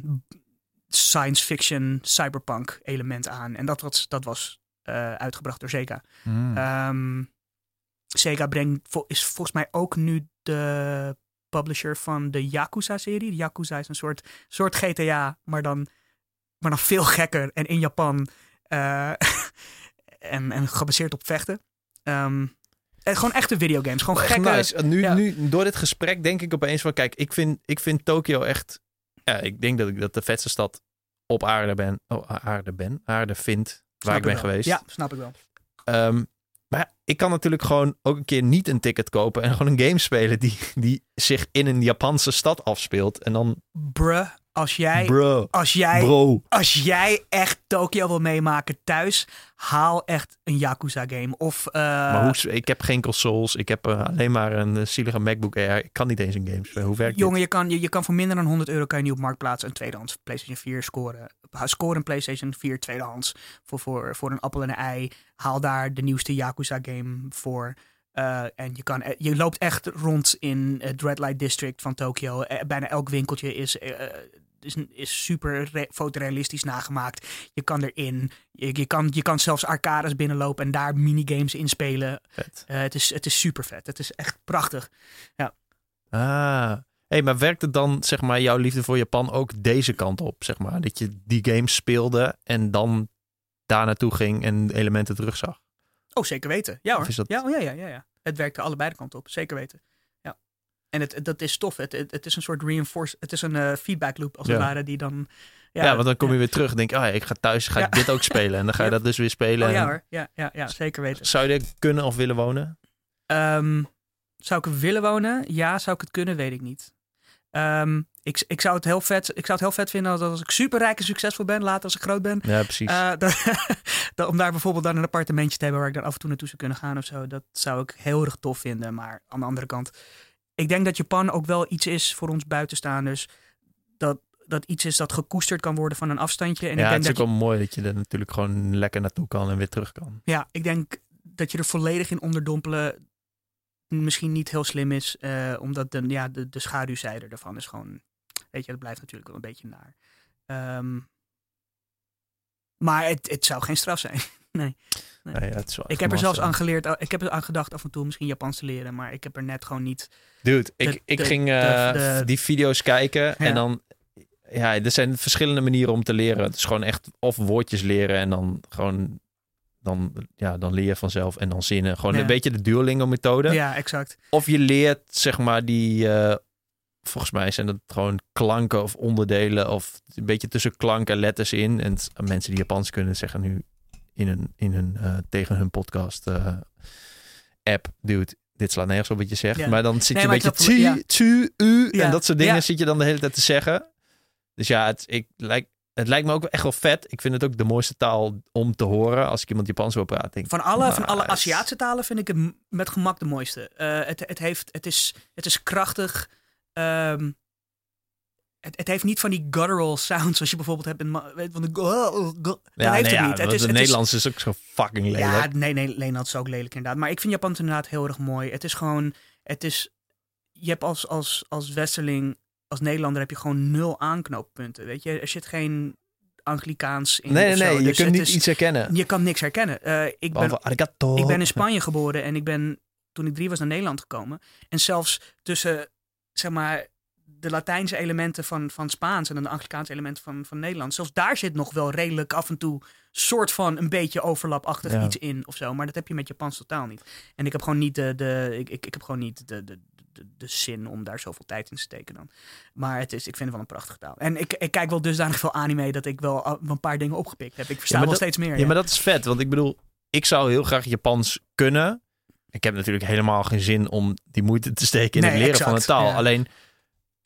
science fiction, cyberpunk element aan. En dat was, dat was eh, uitgebracht door Sega. Ehm, Sega brengt, is volgens mij ook nu de publisher van de Yakuza-serie. Yakuza is een soort, soort GTA, maar dan, maar dan veel gekker en in Japan. eh, en, en gebaseerd op vechten. Ehm, en gewoon echte videogames. Gewoon gekke... nice. Nu, ja. nu, door dit gesprek denk ik opeens van... Kijk, ik vind, ik vind Tokio echt... Ja, ik denk dat ik dat de vetste stad op aarde ben. Oh, aarde ben. Aarde vind. Waar Snap ik ben wel. geweest. Ja, snap ik wel. Ehm, maar ik kan natuurlijk gewoon ook een keer niet een ticket kopen en gewoon een game spelen die, die zich in een Japanse stad afspeelt. En dan, Bruh, als jij, bro, als jij bro. Als jij echt Tokio wil meemaken thuis, haal echt een Yakuza-game. Of, eh, maar hoe, ik heb geen consoles, ik heb eh, alleen maar een eh, zielige MacBook Air. Ik kan niet eens een game spelen. Hoe werkt jongen, je kan, je, je kan voor minder dan 100 euro kan je nu op Marktplaats een tweedehands PlayStation 4 scoren. Score een PlayStation 4 tweedehands voor, voor, voor een appel en een ei. Haal daar de nieuwste Yakuza-game voor. Eh, en je, kan, eh, je loopt echt rond in het Red Light District van Tokio. Bijna elk winkeltje is eh, is, is super re- fotorealistisch nagemaakt. Je kan erin. Je, je, kan, je kan zelfs arcades binnenlopen en daar minigames inspelen. Vet. Eh, het, is, het is super vet. Het is echt prachtig. Ah. Hey, maar werkt het dan, zeg maar, jouw liefde voor Japan ook deze kant op, zeg maar? Dat je die games speelde en dan daar naartoe ging en elementen terugzag? Oh, zeker weten. Ja hoor. Dat- Ja, oh, ja, ja, ja, ja. Het werkt er allebei de kant op. Zeker weten. En het, dat is tof. Het, het, het is een soort reinforce. Het is een eh, feedback loop als het Ja. ware die dan. Ja, want dan kom je weer terug en denk oh, ik ga thuis, ga ik dit ook spelen. En dan ga je dat dus weer spelen. Oh ja hoor. Ja, ja, ja zeker weten. Zou je er kunnen of willen wonen? Ehm, zou ik er willen wonen? Ja, zou ik het kunnen? Weet ik niet. Ehm, ik, ik, zou het heel vet, ik zou het heel vet vinden als, als ik superrijk en succesvol ben, later als ik groot ben. Ja, precies. dat- dat- om daar bijvoorbeeld dan een appartementje te hebben waar ik dan af en toe naartoe zou kunnen gaan of zo. Dat zou ik heel erg tof vinden. Maar aan de andere kant, ik denk dat Japan ook wel iets is voor ons buitenstaanders. Dat, dat iets is dat gekoesterd kan worden van een afstandje. En ja, ik het denk is dat ook wel mooi dat je er natuurlijk gewoon lekker naartoe kan en weer terug kan. Ja, ik denk dat je er volledig in onderdompelen misschien niet heel slim is. eh, omdat de, ja, de, de schaduwzijde ervan is gewoon... Weet je, dat blijft natuurlijk wel een beetje naar. Ehm, maar het, het zou geen straf zijn. Nee. Nee, is wel Ik heb er zelfs aan geleerd, ik heb er aan gedacht af en toe misschien Japans te leren, maar ik heb er net gewoon niet. Dude, ik, de- ik de- ging eh, de- die video's kijken Ja. en dan... Ja, er zijn verschillende manieren om te leren. Het is gewoon echt of woordjes leren en dan gewoon... Dan, ja, dan leer je vanzelf en dan zinnen. Gewoon Ja. een beetje de Duolingo-methode. Ja, exact. Of je leert, zeg maar, die... eh, volgens mij zijn dat gewoon klanken of onderdelen... of een beetje tussen klank en letters in. En mensen die Japans kunnen zeggen nu hun, in hun, eh, tegen hun podcast eh, app... Dude, dit slaat nergens op wat je zegt. Ja. Maar dan zit Nee, je een beetje ja. tsu, u en dat soort dingen zit je dan de hele tijd te zeggen. Dus ja, het, ik, lijkt, het lijkt me ook echt wel vet. Ik vind het ook de mooiste taal om te horen als ik iemand Japans wil praten. Van alle, van alle Aziatische talen vind ik het met gemak de mooiste. Eh, het, het, heeft, het, is, het is krachtig. ehm, het, het heeft niet van die guttural sounds zoals je bijvoorbeeld hebt in... van de, dat ja, heeft nee, het ja, niet. Het is, het is- Nederlands is, ook zo fucking lelijk. Ja, nee, nee, Nederland is ook lelijk inderdaad. Maar ik vind Japans inderdaad heel erg mooi. Het is gewoon, het is, je hebt als, als, als westerling, als Nederlander heb je gewoon nul aanknooppunten. Weet je, er zit geen Anglikaans in. nee, nee, nee, je Dus kunt niet is- iets herkennen. Je kan niks herkennen. Eh, ik, ben, Behalve ik ben in Spanje geboren en ik ben toen ik drie was naar Nederland gekomen. En zelfs tussen, zeg maar, de Latijnse elementen van, van Spaans en de Anglikaanse elementen van, van Nederland. Zelfs daar zit nog wel redelijk af en toe soort van een beetje overlapachtig Ja. iets in of zo. Maar dat heb je met Japans totaal niet. En ik heb gewoon niet de, de, ik, ik, ik heb gewoon niet de, de, de, de zin om daar zoveel tijd in te steken dan. Maar het is, ik vind het wel een prachtige taal. En ik, ik kijk wel dusdanig veel anime dat ik wel al- een paar dingen opgepikt heb. Ik versta maar wel dat- steeds meer. Ja, maar dat is vet. Want ik bedoel, ik zou heel graag Japans kunnen. Ik heb natuurlijk helemaal geen zin om die moeite te steken in Nee, het leren van een taal. ja. Alleen,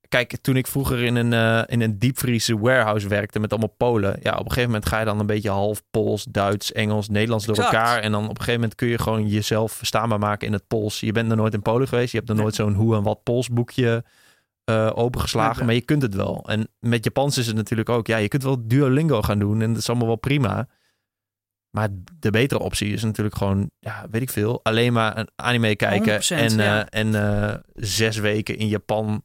kijk, toen ik vroeger in een, eh, in een diepvriese warehouse werkte met allemaal Polen. Ja, op een gegeven moment ga je dan een beetje half Pools, Duits, Engels, Nederlands door Exact. elkaar. En dan op een gegeven moment kun je gewoon jezelf verstaanbaar maken in het Pools. Je bent er nooit in Polen geweest. Je hebt er Nee. nooit zo'n hoe en wat Pools boekje eh, opengeslagen. Maar je kunt het wel. En met Japans is het natuurlijk ook. Ja, je kunt wel Duolingo gaan doen. En dat is allemaal wel prima. Maar de betere optie is natuurlijk gewoon, ja, weet ik veel, alleen maar een anime kijken 100%, en, ja. eh, en zes weken in Japan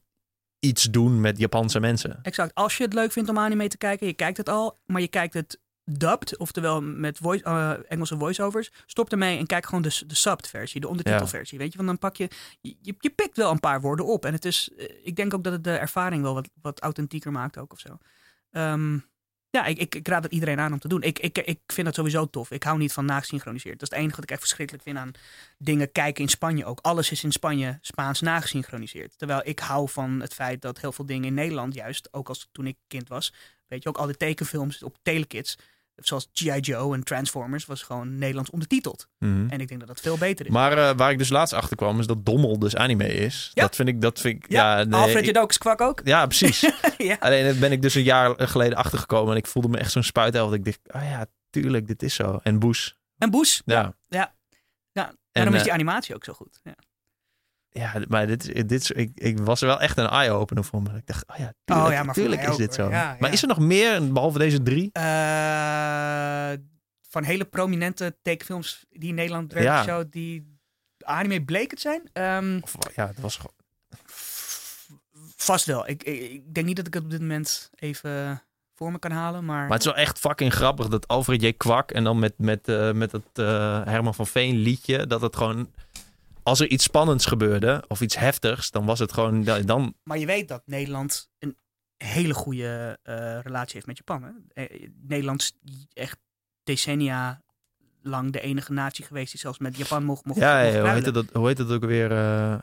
iets doen met Japanse mensen. Exact. Als je het leuk vindt om anime te kijken, je kijkt het al, maar je kijkt het dubbed, oftewel met voice, eh, Engelse voiceovers, stop ermee en kijk gewoon de, de subbed versie, de ondertitelversie. Weet je, want dan pak je, je, je pikt wel een paar woorden op. En het is, eh, ik denk ook dat het de ervaring wel wat, wat authentieker maakt ook of zo. Ehm, ja, ik, ik, raad het iedereen aan om te doen. Ik, ik, ik vind dat sowieso tof. Ik hou niet van nagesynchroniseerd. Dat is het enige wat ik echt verschrikkelijk vind aan dingen kijken in Spanje ook. Alles is in Spanje Spaans nagesynchroniseerd. Terwijl ik hou van het feit dat heel veel dingen in Nederland juist, ook als toen ik kind was, weet je ook, al die tekenfilms op Telekids, zoals G.I. Joe en Transformers, was gewoon Nederlands ondertiteld. Mhm. En ik denk dat dat veel beter is. Maar eh, waar ik dus laatst achter kwam, is dat Dommel dus anime is. Ja. Dat vind ik, dat vind ik, ja, ja, nee, Alfred kwak ook. ja, precies. ja. Alleen daar ben ik dus een jaar geleden achtergekomen en ik voelde me echt zo'n spuitelf. Dat ik dacht, oh ja, tuurlijk, dit is zo. En Boes, En Boes. ja. Ja, daarom is eh, die animatie ook zo goed. Ja. Ja, maar dit, is- dit, is- ik, ik was wel echt een eye-opener voor me. Ik dacht, oh ja, tuurlijk, Oh ja, maar tuurlijk is ook, dit zo. Ja, maar ja. is er nog meer, behalve deze drie? Eh, van hele prominente tekenfilms die in Nederland werden geshowd, die anime bleek het zijn. Ehm, Of, ja, het was gewoon... vast wel. Ik, ik, ik denk niet dat ik het op dit moment even voor me kan halen, maar... Maar het is wel echt fucking grappig dat Alfred J. Kwak en dan met, met, eh, met het eh, Herman van Veen liedje, dat het gewoon, als er iets spannends gebeurde of iets heftigs, dan was het gewoon, da- dan, Maar je weet dat Nederland een hele goede eh, relatie heeft met Japan. Hè? Eh, Nederland is echt decennia lang de enige natie geweest die zelfs met Japan mocht, mocht, ja, ja, hoe, heet ruilen. het, hoe heet het ook weer? eh,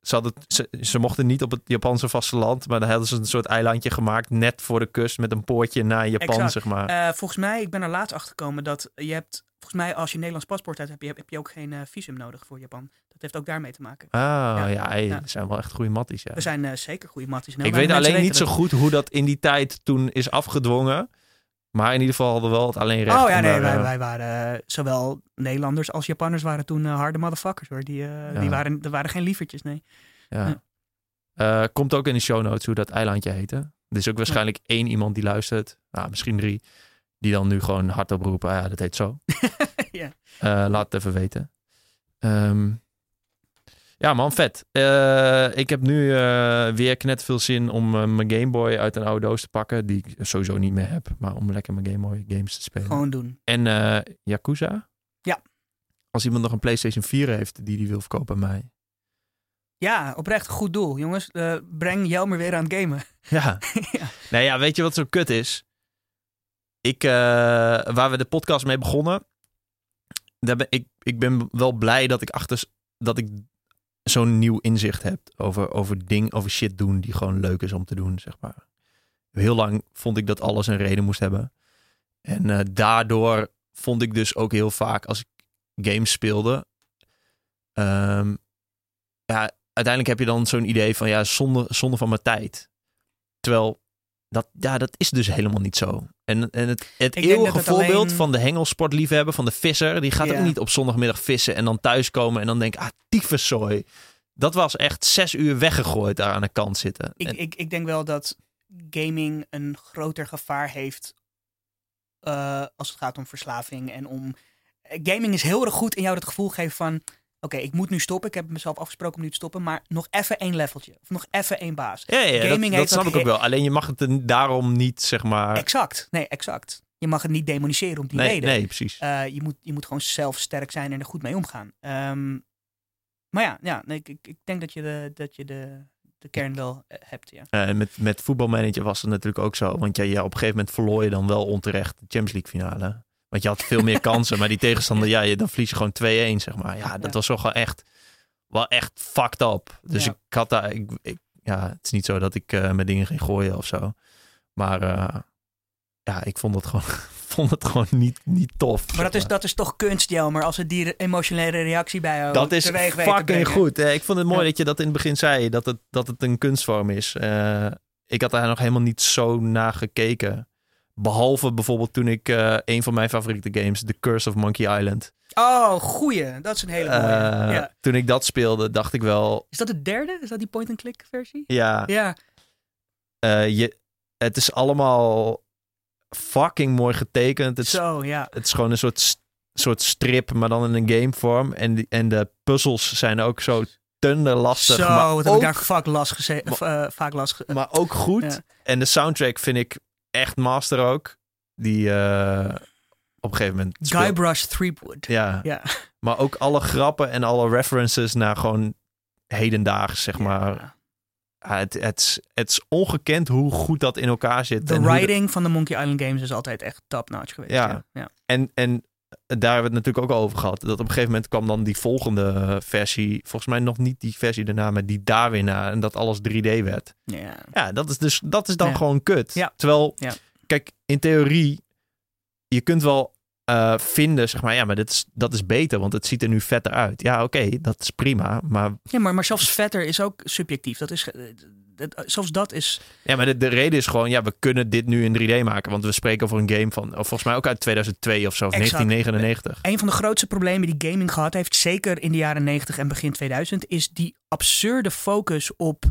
ze, hadden, ze, ze mochten niet op het Japanse vasteland, maar dan hadden ze een soort eilandje gemaakt, net voor de kust, met een poortje naar Japan, Exact. zeg maar. Volgens mij, ik ben er laatst achter gekomen dat je hebt, volgens mij als je een Nederlands paspoort hebt, heb je, heb je ook geen eh, visum nodig voor Japan. Dat heeft ook daarmee te maken. ah, ja, ja, hey, ja. dat zijn wel echt goede matties, ja. We zijn eh, zeker goede matties. Ik weet alleen niet zo goed hoe dat in die tijd toen is afgedwongen. Maar in ieder geval hadden we wel het alleen recht. Oh ja, nee, daar, wij, eh, wij waren, zowel Nederlanders als Japanners waren toen harde motherfuckers hoor. Die, die waren, er waren geen lievertjes, nee. komt ook in de show notes hoe dat eilandje heette. Er is ook waarschijnlijk één iemand die luistert. Nou, misschien drie. Die dan nu gewoon hardop roepen. Ah, ja, dat heet zo. ja. Eh, laat het even weten. Ehm, ja, man, vet. Eh, ik heb nu eh, weer net veel zin om mijn Game Boy uit een oude doos te pakken. Die ik sowieso niet meer heb. Maar om lekker mijn Game Boy games te spelen. Gewoon doen. En Yakuza? Ja. Als iemand nog een PlayStation 4 heeft die die wil verkopen aan mij. Ja, oprecht goed doel. Jongens, eh, breng Jelmer weer aan het gamen. Ja. Ja. Nee, ja, weet je wat zo kut is? Ik, eh, waar we de podcast mee begonnen, daar ben, ik, ik ben wel blij dat ik achter dat ik zo'n nieuw inzicht heb over, over ding, over shit doen die gewoon leuk is om te doen, zeg maar. Heel lang vond ik dat alles een reden moest hebben. En eh, daardoor vond ik dus ook heel vaak als ik games speelde, ehm, ja, uiteindelijk heb je dan zo'n idee van ja, zonde, zonde van mijn tijd. Terwijl dat, ja, dat is dus helemaal niet zo. En, en het, het denk eeuwige het voorbeeld alleen- van de hengelsportliefhebber, van de visser, die gaat ook niet op zondagmiddag vissen en dan thuiskomen en dan denken, ah, tyfuszooi. Dat was echt zes uur weggegooid daar aan de kant zitten. Ik, En- ik, ik denk wel dat gaming een groter gevaar heeft eh, als het gaat om verslaving en om... Gaming is heel erg goed in jou het gevoel geven van... Oké, ik moet nu stoppen. Ik heb mezelf afgesproken om nu te stoppen. Maar nog even één leveltje. Of nog even één baas. ja, ja, dat, gaming dat heeft snap dat ik ook wel. Alleen je mag het daarom niet, zeg maar... Exact. Nee, exact. Je mag het niet demoniseren om die nee, reden. nee, precies. Eh, je, moet, je moet gewoon zelf sterk zijn en er goed mee omgaan. Ehm, maar ja, ja nee, ik, ik, ik denk dat je de, dat je de, de kern wel eh, hebt. Ja. Eh, met, met voetbalmanager was het natuurlijk ook zo. Want ja, ja, op een gegeven moment verloor je dan wel onterecht de Champions League finale. Want je had veel meer kansen. Maar die tegenstander, ja, je, dan verlies je gewoon 2-1, zeg maar. Ja, dat Ja. was wel gewoon echt, wel echt fucked up. Dus Ja. ik had daar, ik, ik- ja, het is niet zo dat ik eh met dingen ging gooien of zo. Maar eh, ja, ik vond het gewoon, vond het gewoon niet, niet tof. Maar dat is, dat is toch kunst, Jelmer, als het die emotionele reactie bij jou Dat is fucking goed. Eh, Ik vond het mooi Ja. dat je dat in het begin zei, dat het, dat het een kunstvorm is. Ik had daar nog helemaal niet zo naar gekeken. Behalve bijvoorbeeld toen ik eh, een van mijn favoriete games, The Curse of Monkey Island. Oh, goeie. Dat is een hele mooie. eh, ja. Toen ik dat speelde, dacht ik wel, Is dat de derde? Is dat die point-and-click versie? ja, Ja. eh, je, het is allemaal fucking mooi getekend. Het is, Zo, ja. het is gewoon een soort, soort strip, maar dan in een gamevorm. En, en de puzzels zijn ook zo tunderlastig. Zo, maar wat heb ik daar vaak last geze- of, eh, vaak last ge- maar ook goed. Ja. En de soundtrack vind ik echt master ook. Die eh, op een gegeven moment. speelt- Guybrush Threepwood. Ja, Ja. maar ook alle grappen en alle references naar gewoon hedendaags, zeg maar. Ja. Het, het, is, het is ongekend hoe goed dat in elkaar zit. De writing van de Monkey Island games is altijd echt top-notch geweest. Ja. Ja. Ja. en, en daar hebben we het natuurlijk ook al over gehad. Dat op een gegeven moment kwam dan die volgende versie. Volgens mij nog niet die versie daarna, maar die daar weer na. En dat alles 3D werd. Ja. Ja, dat is, dus, dat is dan Ja. gewoon kut. Ja. Terwijl, Ja. kijk, in theorie, je kunt wel eh, vinden, zeg maar, ja, maar dit is, dat is beter, want het ziet er nu vetter uit. Ja, oké, dat is prima. Maar, Ja, maar, maar zelfs vetter is ook subjectief. Dat is, dat- zelfs dat is... ja, maar de, de reden is gewoon, ja, we kunnen dit nu in 3D maken. Want we spreken over een game van, of volgens mij ook uit 2002 of zo, of Exact. 1999. Een van de grootste problemen die gaming gehad heeft, zeker in de jaren 90 en begin 2000, is die absurde focus op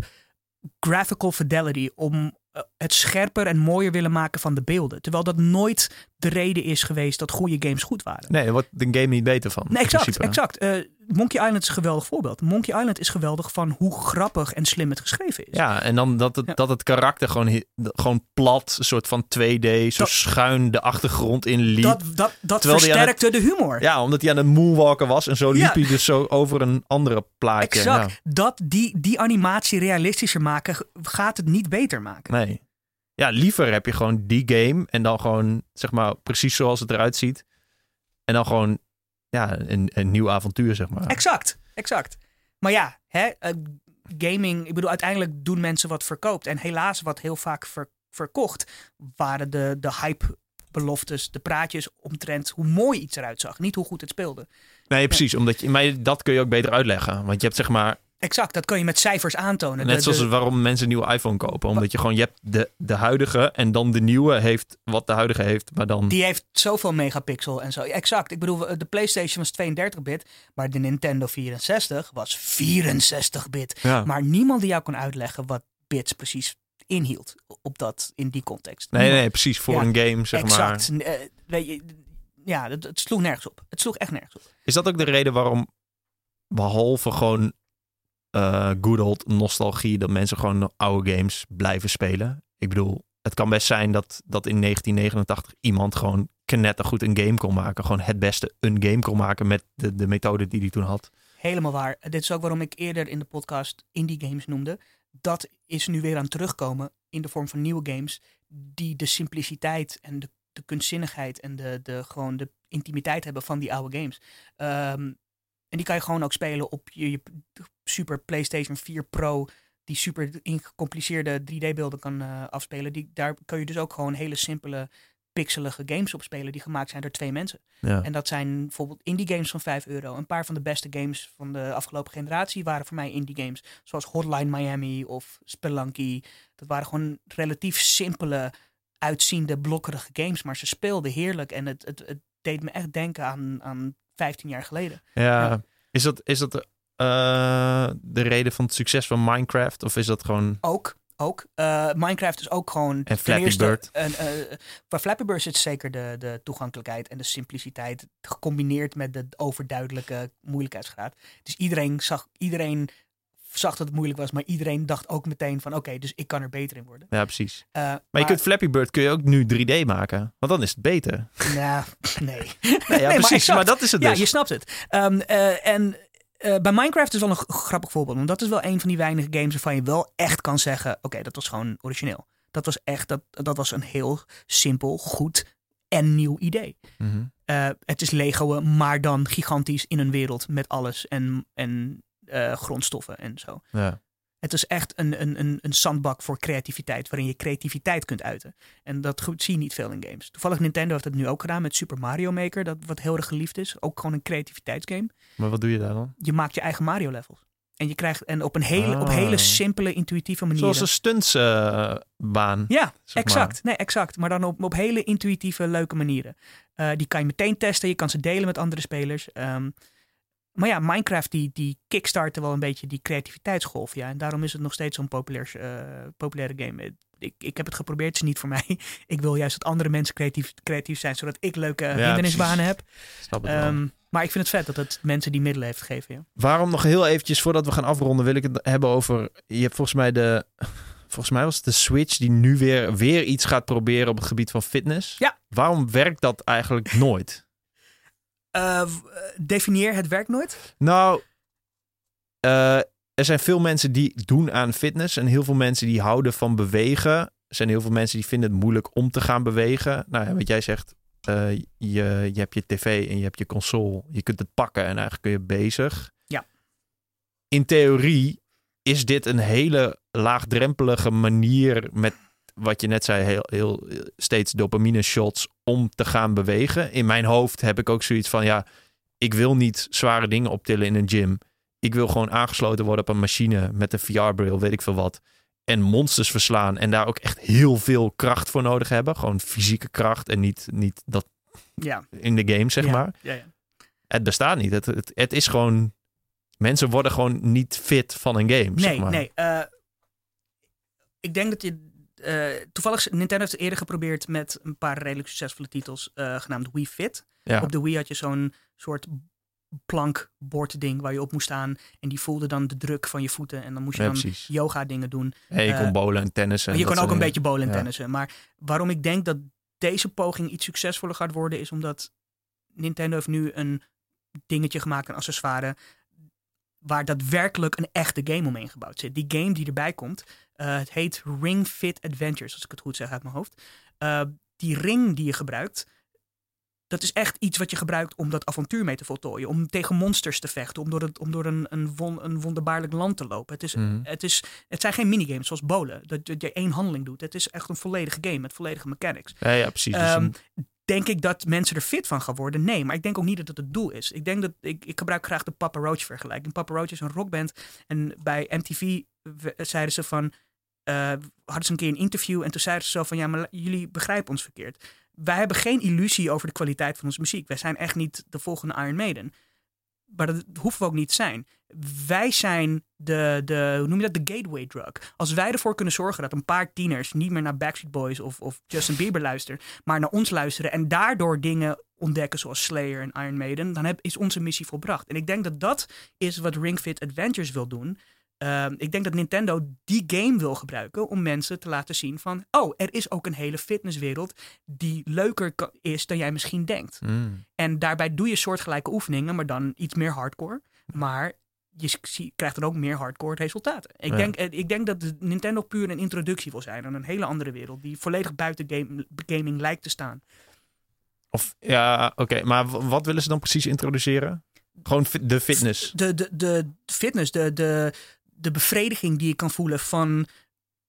graphical fidelity. Om eh, het scherper en mooier willen maken van de beelden. Terwijl dat nooit de reden is geweest dat goede games goed waren. Nee, daar wordt de game niet beter van. Nee, exact, exact. Eh, Monkey Island is een geweldig voorbeeld. Monkey Island is geweldig van hoe grappig en slim het geschreven is. Ja, en dan dat het, Ja. dat het karakter gewoon, gewoon plat, een soort van 2D, zo Dat- schuin de achtergrond in liep. Dat, dat, dat versterkte de humor. Ja, omdat hij aan het moonwalken was en zo liep Ja. hij dus zo over een andere plaatje. exact. Ja. Dat die, die animatie realistischer maken, gaat het niet beter maken. Nee. Ja, liever heb je gewoon die game en dan gewoon, zeg maar, precies zoals het eruit ziet. En dan gewoon, ja, een, een nieuw avontuur, zeg maar. Exact, exact. Maar ja, hè, eh, gaming, ik bedoel, uiteindelijk doen mensen wat verkoopt. En helaas, wat heel vaak ver- verkocht, waren de, de hype-beloftes, de praatjes omtrent hoe mooi iets eruit zag. Niet hoe goed het speelde. Nee, precies. Omdat je, maar dat kun je ook beter uitleggen. Want je hebt zeg maar, Exact, dat kan je met cijfers aantonen. net De- zoals de- waarom mensen een nieuwe iPhone kopen. Omdat je gewoon, je hebt de, de huidige en dan de nieuwe heeft wat de huidige heeft. Maar dan, Die heeft zoveel megapixel en zo. Exact. Ik bedoel, de PlayStation was 32-bit, maar de Nintendo 64 was 64-bit. ja. Maar niemand die jou kon uitleggen wat bits precies inhield op dat, in die context. Nee, Niemand. nee, precies. Voor Ja, een game, zeg maar. exact. Eh, weet je, ja, het, het sloeg nergens op. Het sloeg echt nergens op. Is dat ook de reden waarom, behalve gewoon eh good old nostalgie, dat mensen gewoon oude games blijven spelen? Ik bedoel, het kan best zijn dat, dat in 1989 iemand gewoon knettergoed een game kon maken. Gewoon het beste een game kon maken met de, de methode die hij toen had. Helemaal waar. Dit is ook waarom ik eerder in de podcast indie games noemde. Dat is nu weer aan terugkomen in de vorm van nieuwe games. Die de simpliciteit en de, de kunstzinnigheid en de, de, gewoon de intimiteit hebben van die oude games. Ehm, en die kan je gewoon ook spelen op je super PlayStation 4 Pro. Die super gecompliceerde 3D-beelden kan eh, afspelen. Die, daar kun je dus ook gewoon hele simpele pixelige games op spelen die gemaakt zijn door twee mensen. Ja. En dat zijn bijvoorbeeld indie games van 5 euro. Een paar van de beste games van de afgelopen generatie waren voor mij indie games. Zoals Hotline Miami of Spelunky. Dat waren gewoon relatief simpele, uitziende, blokkerige games. Maar ze speelden heerlijk en het, het, het deed me echt denken aan, aan 15 jaar geleden. Ja. Ja. Is dat, is dat eh, de reden van het succes van Minecraft? Of is dat gewoon... Ook. Ook. Eh, Minecraft is ook gewoon. En Flappy eerste Bird. Een, eh, bij Flappy Bird zit zeker de, de toegankelijkheid en de simpliciteit. Gecombineerd met de overduidelijke moeilijkheidsgraad. Dus iedereen zag, iedereen zag dat het moeilijk was, maar iedereen dacht ook meteen van oké, dus ik kan er beter in worden. Ja, precies. Maar, je kunt Flappy Bird kun je ook nu 3D maken. Want dan is het beter. Nou, nee. Nee, ja, maar precies. Maar, dat is het Ja, dus. je snapt het. Ehm, eh, en eh, bij Minecraft is wel een grappig voorbeeld. Want dat is wel een van die weinige games waarvan je wel echt kan zeggen... oké, dat was gewoon origineel. Dat was echt, dat, dat was een heel simpel, goed en nieuw idee. Mhm. Eh, het is Lego, maar dan gigantisch in een wereld met alles en, en eh, grondstoffen en zo. Ja. Het is echt een, een, een, een zandbak voor creativiteit, waarin je creativiteit kunt uiten. En dat goed, zie je niet veel in games. Toevallig Nintendo heeft het nu ook gedaan met Super Mario Maker, dat wat heel erg geliefd is. Ook gewoon een creativiteitsgame. Maar wat doe je daar dan? Je maakt je eigen Mario levels. En je krijgt en op een hele, op Ah. hele simpele, intuïtieve manier. Zoals een stuntsbaan. Ja, zeg exact. Nee, exact. Maar dan op, op hele intuïtieve, leuke manieren. Eh, die kan je meteen testen. Je kan ze delen met andere spelers. Ehm, maar ja, Minecraft die, die kickstartte wel een beetje die creativiteitsgolf. Ja, en daarom is het nog steeds zo'n populair, eh, populaire game. Ik, ik heb het geprobeerd, het is niet voor mij. Ik wil juist dat andere mensen creatief, creatief zijn, zodat ik leuke Ja, hindernisbanen heb. Snap het. Ehm, maar ik vind het vet dat het mensen die middelen heeft gegeven. Ja. Waarom nog heel eventjes, voordat we gaan afronden, wil ik het hebben over... Je hebt volgens mij de... Volgens mij was het de Switch die nu weer, weer iets gaat proberen op het gebied van fitness. Ja. Waarom werkt dat eigenlijk nooit? Eh, eh, definieer het werkt nooit. Nou, eh, er zijn veel mensen die doen aan fitness en heel veel mensen die houden van bewegen. Er zijn heel veel mensen die vinden het moeilijk om te gaan bewegen. Nou ja, wat jij zegt, je, je hebt je tv en je hebt je console. Je kunt het pakken en eigenlijk kun je bezig. Ja. In theorie is dit een hele laagdrempelige manier met wat je net zei, heel, heel steeds dopamine shots om te gaan bewegen. In mijn hoofd heb ik ook zoiets van ja, ik wil niet zware dingen optillen in een gym. Ik wil gewoon aangesloten worden op een machine met een VR-bril, weet ik veel wat. En monsters verslaan en daar ook echt heel veel kracht voor nodig hebben. Gewoon fysieke kracht en niet, niet dat Ja, in de game, zeg ja, maar. Ja, ja. Het bestaat niet. Het, het, het is gewoon... Mensen worden gewoon niet fit van een game, Nee, zeg maar. nee. eh, ik denk dat je. Eh, toevallig, Nintendo heeft het eerder geprobeerd met een paar redelijk succesvolle titels, eh, genaamd Wii Fit. Ja. Op de Wii had je zo'n soort plankbordding waar je op moest staan. En die voelde dan de druk van je voeten. En dan moest je Ja, dan precies. yoga dingen doen. Hey, je Eh, kon bowlen en tennissen. en je kan ook een dingen. beetje bowlen en Ja. tennissen. Maar waarom ik denk dat deze poging iets succesvoller gaat worden, is omdat Nintendo heeft nu een dingetje gemaakt, een accessoire, waar daadwerkelijk een echte game omheen gebouwd zit. Die game die erbij komt, eh, het heet Ring Fit Adventures, als ik het goed zeg uit mijn hoofd. Eh, die ring die je gebruikt, dat is echt iets wat je gebruikt om dat avontuur mee te voltooien. Om tegen monsters te vechten, om door, het, om door een, een, won- een wonderbaarlijk land te lopen. Het is Mhm. het, is, het zijn geen minigames zoals bowlen, dat, dat je één handeling doet. Het is echt een volledige game met volledige mechanics. Ja, ja, precies. Dus Ehm, Denk ik dat mensen er fit van gaan worden? Nee, maar ik denk ook niet dat het het doel is. Ik denk dat ik, ik gebruik graag de Papa Roach vergelijking. Papa Roach is een rockband en bij MTV zeiden ze van hadden ze een keer een interview en toen zeiden ze zo van ja, maar jullie begrijpen ons verkeerd. Wij hebben geen illusie over de kwaliteit van onze muziek. Wij zijn echt niet de volgende Iron Maiden. Maar dat hoeven we ook niet te zijn. Wij zijn de, de, hoe noem je dat, de gateway drug. Als wij ervoor kunnen zorgen dat een paar tieners niet meer naar Backstreet Boys of, of Justin Bieber luisteren, maar naar ons luisteren en daardoor dingen ontdekken zoals Slayer en Iron Maiden, dan heb, is onze missie volbracht. En ik denk dat dat is wat Ring Fit Adventures wil doen. Ehm, ik denk dat Nintendo die game wil gebruiken om mensen te laten zien van, oh, er is ook een hele fitnesswereld die leuker is dan jij misschien denkt. Mm. En daarbij doe je soortgelijke oefeningen, maar dan iets meer hardcore. Maar je krijgt dan ook meer hardcore resultaten. Ik, Ja. denk, eh, ik denk dat Nintendo puur een introductie wil zijn aan een hele andere wereld. Die volledig buiten game, gaming lijkt te staan. Of, ja, oké. Maar wat willen ze dan precies introduceren? Gewoon de fitness. De, de, de fitness, de, de, de bevrediging die je kan voelen van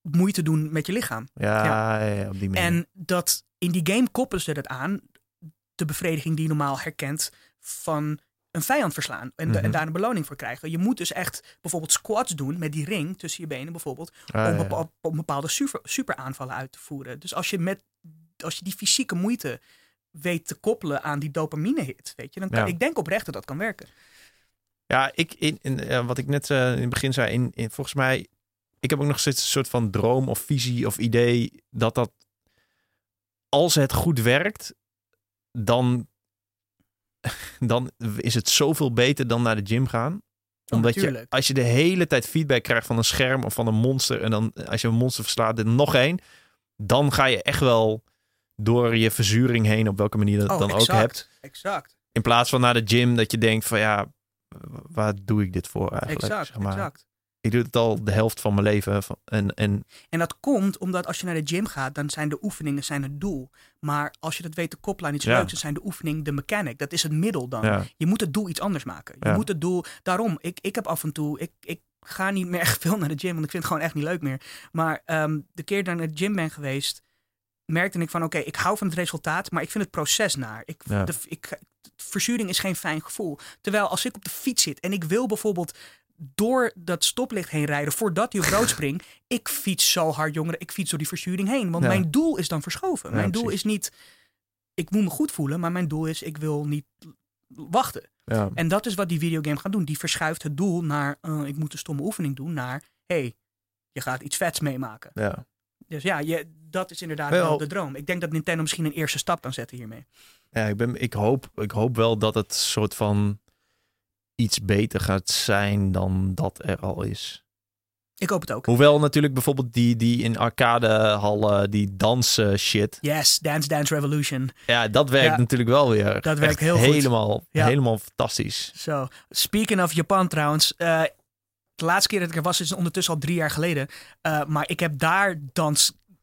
moeite doen met je lichaam. Ja, ja. ja, op die manier. En dat in die game koppelen ze dat aan. De bevrediging die je normaal herkent van een vijand verslaan. En, de- en Mhm. daar een beloning voor krijgen. Je moet dus echt bijvoorbeeld squats doen met die ring tussen je benen bijvoorbeeld. Ah, om, ja, bepa- om bepaalde super, super aanvallen uit te voeren. Dus als je, met, als je die fysieke moeite weet te koppelen aan die dopamine hit, weet je, dan kan, Ja. ik denk oprecht dat dat kan werken. Ja, ik, in, in, eh, wat ik net eh, in het begin zei, in, in, volgens mij, ik heb ook nog steeds een soort van droom of visie of idee dat dat, als het goed werkt, dan, dan is het zoveel beter dan naar de gym gaan. Omdat je, als je de hele tijd feedback krijgt van een scherm of van een monster, en dan als je een monster verslaat, er nog één, dan ga je echt wel door je verzuring heen, op welke manier dat Oh, dan ook hebt. Exact, In plaats van naar de gym, dat je denkt van ja, waar doe ik dit voor eigenlijk? exact, zeg maar. exact. Ik doe het al de helft van mijn leven. En, en En dat komt omdat als je naar de gym gaat, dan zijn de oefeningen zijn het doel. Maar als je dat weet te koppelen iets Ja. leuks, dan zijn de oefening de mechanic. Dat is het middel dan. ja, Je moet het doel iets anders maken. Je Ja. moet het doel. Daarom, ik, ik heb af en toe. Ik, ik ga niet meer echt veel naar de gym, want ik vind het gewoon echt niet leuk meer. Maar ehm, de keer dat ik naar de gym ben geweest, merkte ik van: oké, ik hou van het resultaat, maar ik vind het proces naar. Ik, Ja. de, ik, verzuring is geen fijn gevoel. Terwijl als ik op de fiets zit en ik wil bijvoorbeeld door dat stoplicht heen rijden voordat op rood springt. Ik fiets zo hard, jongeren. Ik fiets door die verzuring heen. Want Ja. mijn doel is dan verschoven. Ja, mijn doel precies. is niet, ik moet me goed voelen, maar mijn doel is, ik wil niet wachten. ja. En dat is wat die videogame gaat doen. Die verschuift het doel naar, eh, ik moet een stomme oefening doen, naar, hey, je gaat iets vets meemaken. ja. Dus ja, je, dat is inderdaad Wel- wel de droom. Ik denk dat Nintendo misschien een eerste stap kan zetten hiermee. ja ik, ben, ik, hoop, ik hoop wel dat het soort van iets beter gaat zijn dan dat er al is. Ik hoop het ook. Hoewel natuurlijk bijvoorbeeld die, die in arcadehallen, die dansen shit. Yes, Dance Dance Revolution. Ja, dat werkt Ja. natuurlijk wel weer. Dat werkt heel goed. helemaal, Ja. helemaal fantastisch. Zo, speaking of Japan trouwens. eh, de laatste keer dat ik er was is ondertussen al drie jaar geleden. Eh, maar ik heb daar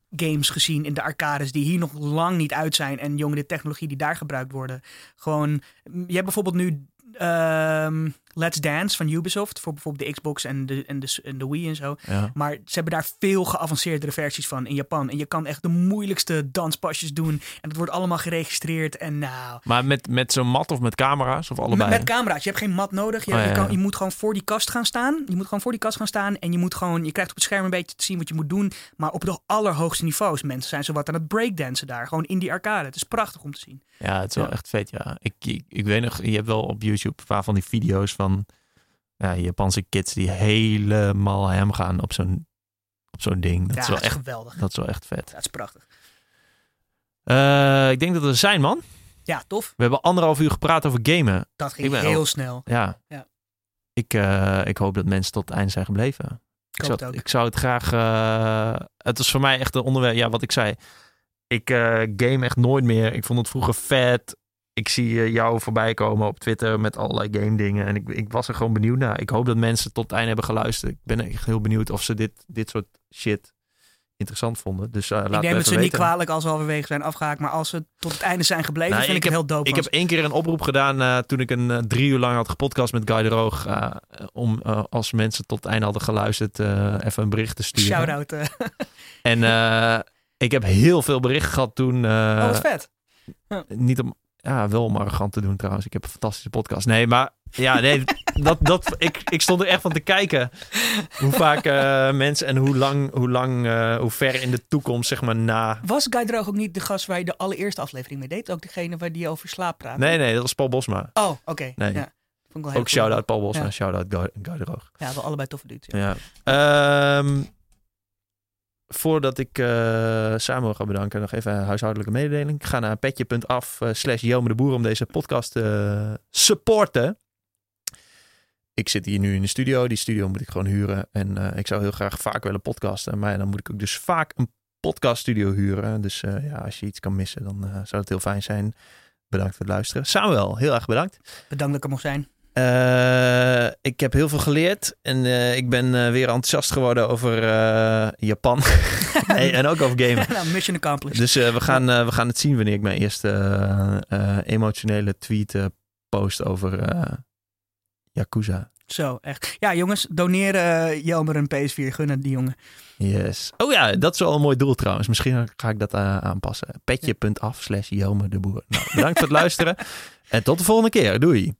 dansgames gezien in de arcades die hier nog lang niet uit zijn. En jongen, de technologie die daar gebruikt worden. Gewoon, je hebt bijvoorbeeld nu ehm, Let's Dance van Ubisoft. Voor bijvoorbeeld de Xbox en de, en de, en de Wii en zo. Ja. Maar ze hebben daar veel geavanceerdere versies van in Japan. En je kan echt de moeilijkste danspasjes doen. En het wordt allemaal geregistreerd. En nou, Maar met, met zo'n mat of met camera's of allebei? met, met camera's. Je hebt geen mat nodig. Je, Oh, ja, je, kan, ja. je moet gewoon voor die kast gaan staan. Je moet gewoon voor die kast gaan staan. En je moet gewoon, je krijgt op het scherm een beetje te zien wat je moet doen. Maar op de allerhoogste niveaus. Mensen zijn zo wat aan het breakdansen daar. Gewoon in die arcade. Het is prachtig om te zien. Ja, het is wel echt vet, ja. Ik, ik, ik weet nog, je hebt wel op YouTube een paar van die video's van ja, Japanse kids die helemaal hem gaan op zo'n op zo'n ding. Dat, ja, is wel is echt, geweldig. dat is wel echt vet. Het is prachtig. Eh, ik denk dat we er zijn, man. Ja, tof. We hebben anderhalf uur gepraat over gamen. Dat ging heel snel. Ja. Ja. Ik, eh, ik hoop dat mensen tot het einde zijn gebleven. Ik zou, het ook. ik zou het graag. eh, het was voor mij echt een onderwerp. Ja, wat ik zei. Ik game echt nooit meer. Ik vond het vroeger vet. Ik zie eh, jou voorbij komen op Twitter met allerlei game dingen. En ik, ik was er gewoon benieuwd naar. Ik hoop dat mensen tot het einde hebben geluisterd. Ik ben echt heel benieuwd of ze dit, dit soort shit interessant vonden. Dus eh laat ik neem het ze niet kwalijk als we halverwege zijn afgehaakt. Maar als ze tot het einde zijn gebleven, Nou, vind ik, ik het heel dope. Ik heb één keer een oproep gedaan eh, toen ik een drie uur lang had gepodcast met Guy de Roog. om als mensen tot het einde hadden geluisterd, even een bericht te ze. sturen. Shout-out. En ik heb heel veel berichten gehad toen. oh, wat vet. niet om, ja, wel om arrogant te doen trouwens. Ik heb een fantastische podcast. Nee, maar ja, nee, dat, dat, ik, ik stond er echt van te kijken. Hoe vaak eh, mensen en hoe lang, hoe lang, eh, hoe ver in de toekomst, zeg maar, na. Was Guy Droog ook niet de gast waar je de allereerste aflevering mee deed? Ook degene waar die over slaap praat? Nee, nee, dat was Paul Bosma. Oh, oké. Nee. Ja. Vond ik wel heel Ook cool. shout-out Paul Bosma, Ja. shout-out Guy, Guy de Roog. Ja, wel allebei toffe dudes. Ja. Ja. Ehm, voordat ik eh, Samuel ga bedanken, nog even een huishoudelijke mededeling. Ga naar petje.af eh, slash de Boer om deze podcast te supporten. Ik zit hier nu in de studio. Die studio moet ik gewoon huren. En eh, ik zou heel graag vaak willen podcasten. Maar dan moet ik ook dus vaak een podcaststudio huren. Dus eh, ja, als je iets kan missen, dan eh, zou het heel fijn zijn. Bedankt voor het luisteren. Samuel, heel erg bedankt. Bedankt dat ik er mocht zijn. Eh, ik heb heel veel geleerd en eh, ik ben eh, weer enthousiast geworden over Japan en ook over gamen. nou, mission accomplished. Dus we, gaan, we gaan het zien wanneer ik mijn eerste emotionele tweet post over Yakuza. Zo, echt. Ja, jongens, doneren uh, Jelmer een PS4. Gunnen die jongen. Yes. Oh ja, dat is wel een mooi doel trouwens. Misschien ga ik dat eh, aanpassen. Petje.af slash Jelmer de Boer. Nou, bedankt voor het luisteren en tot de volgende keer. Doei.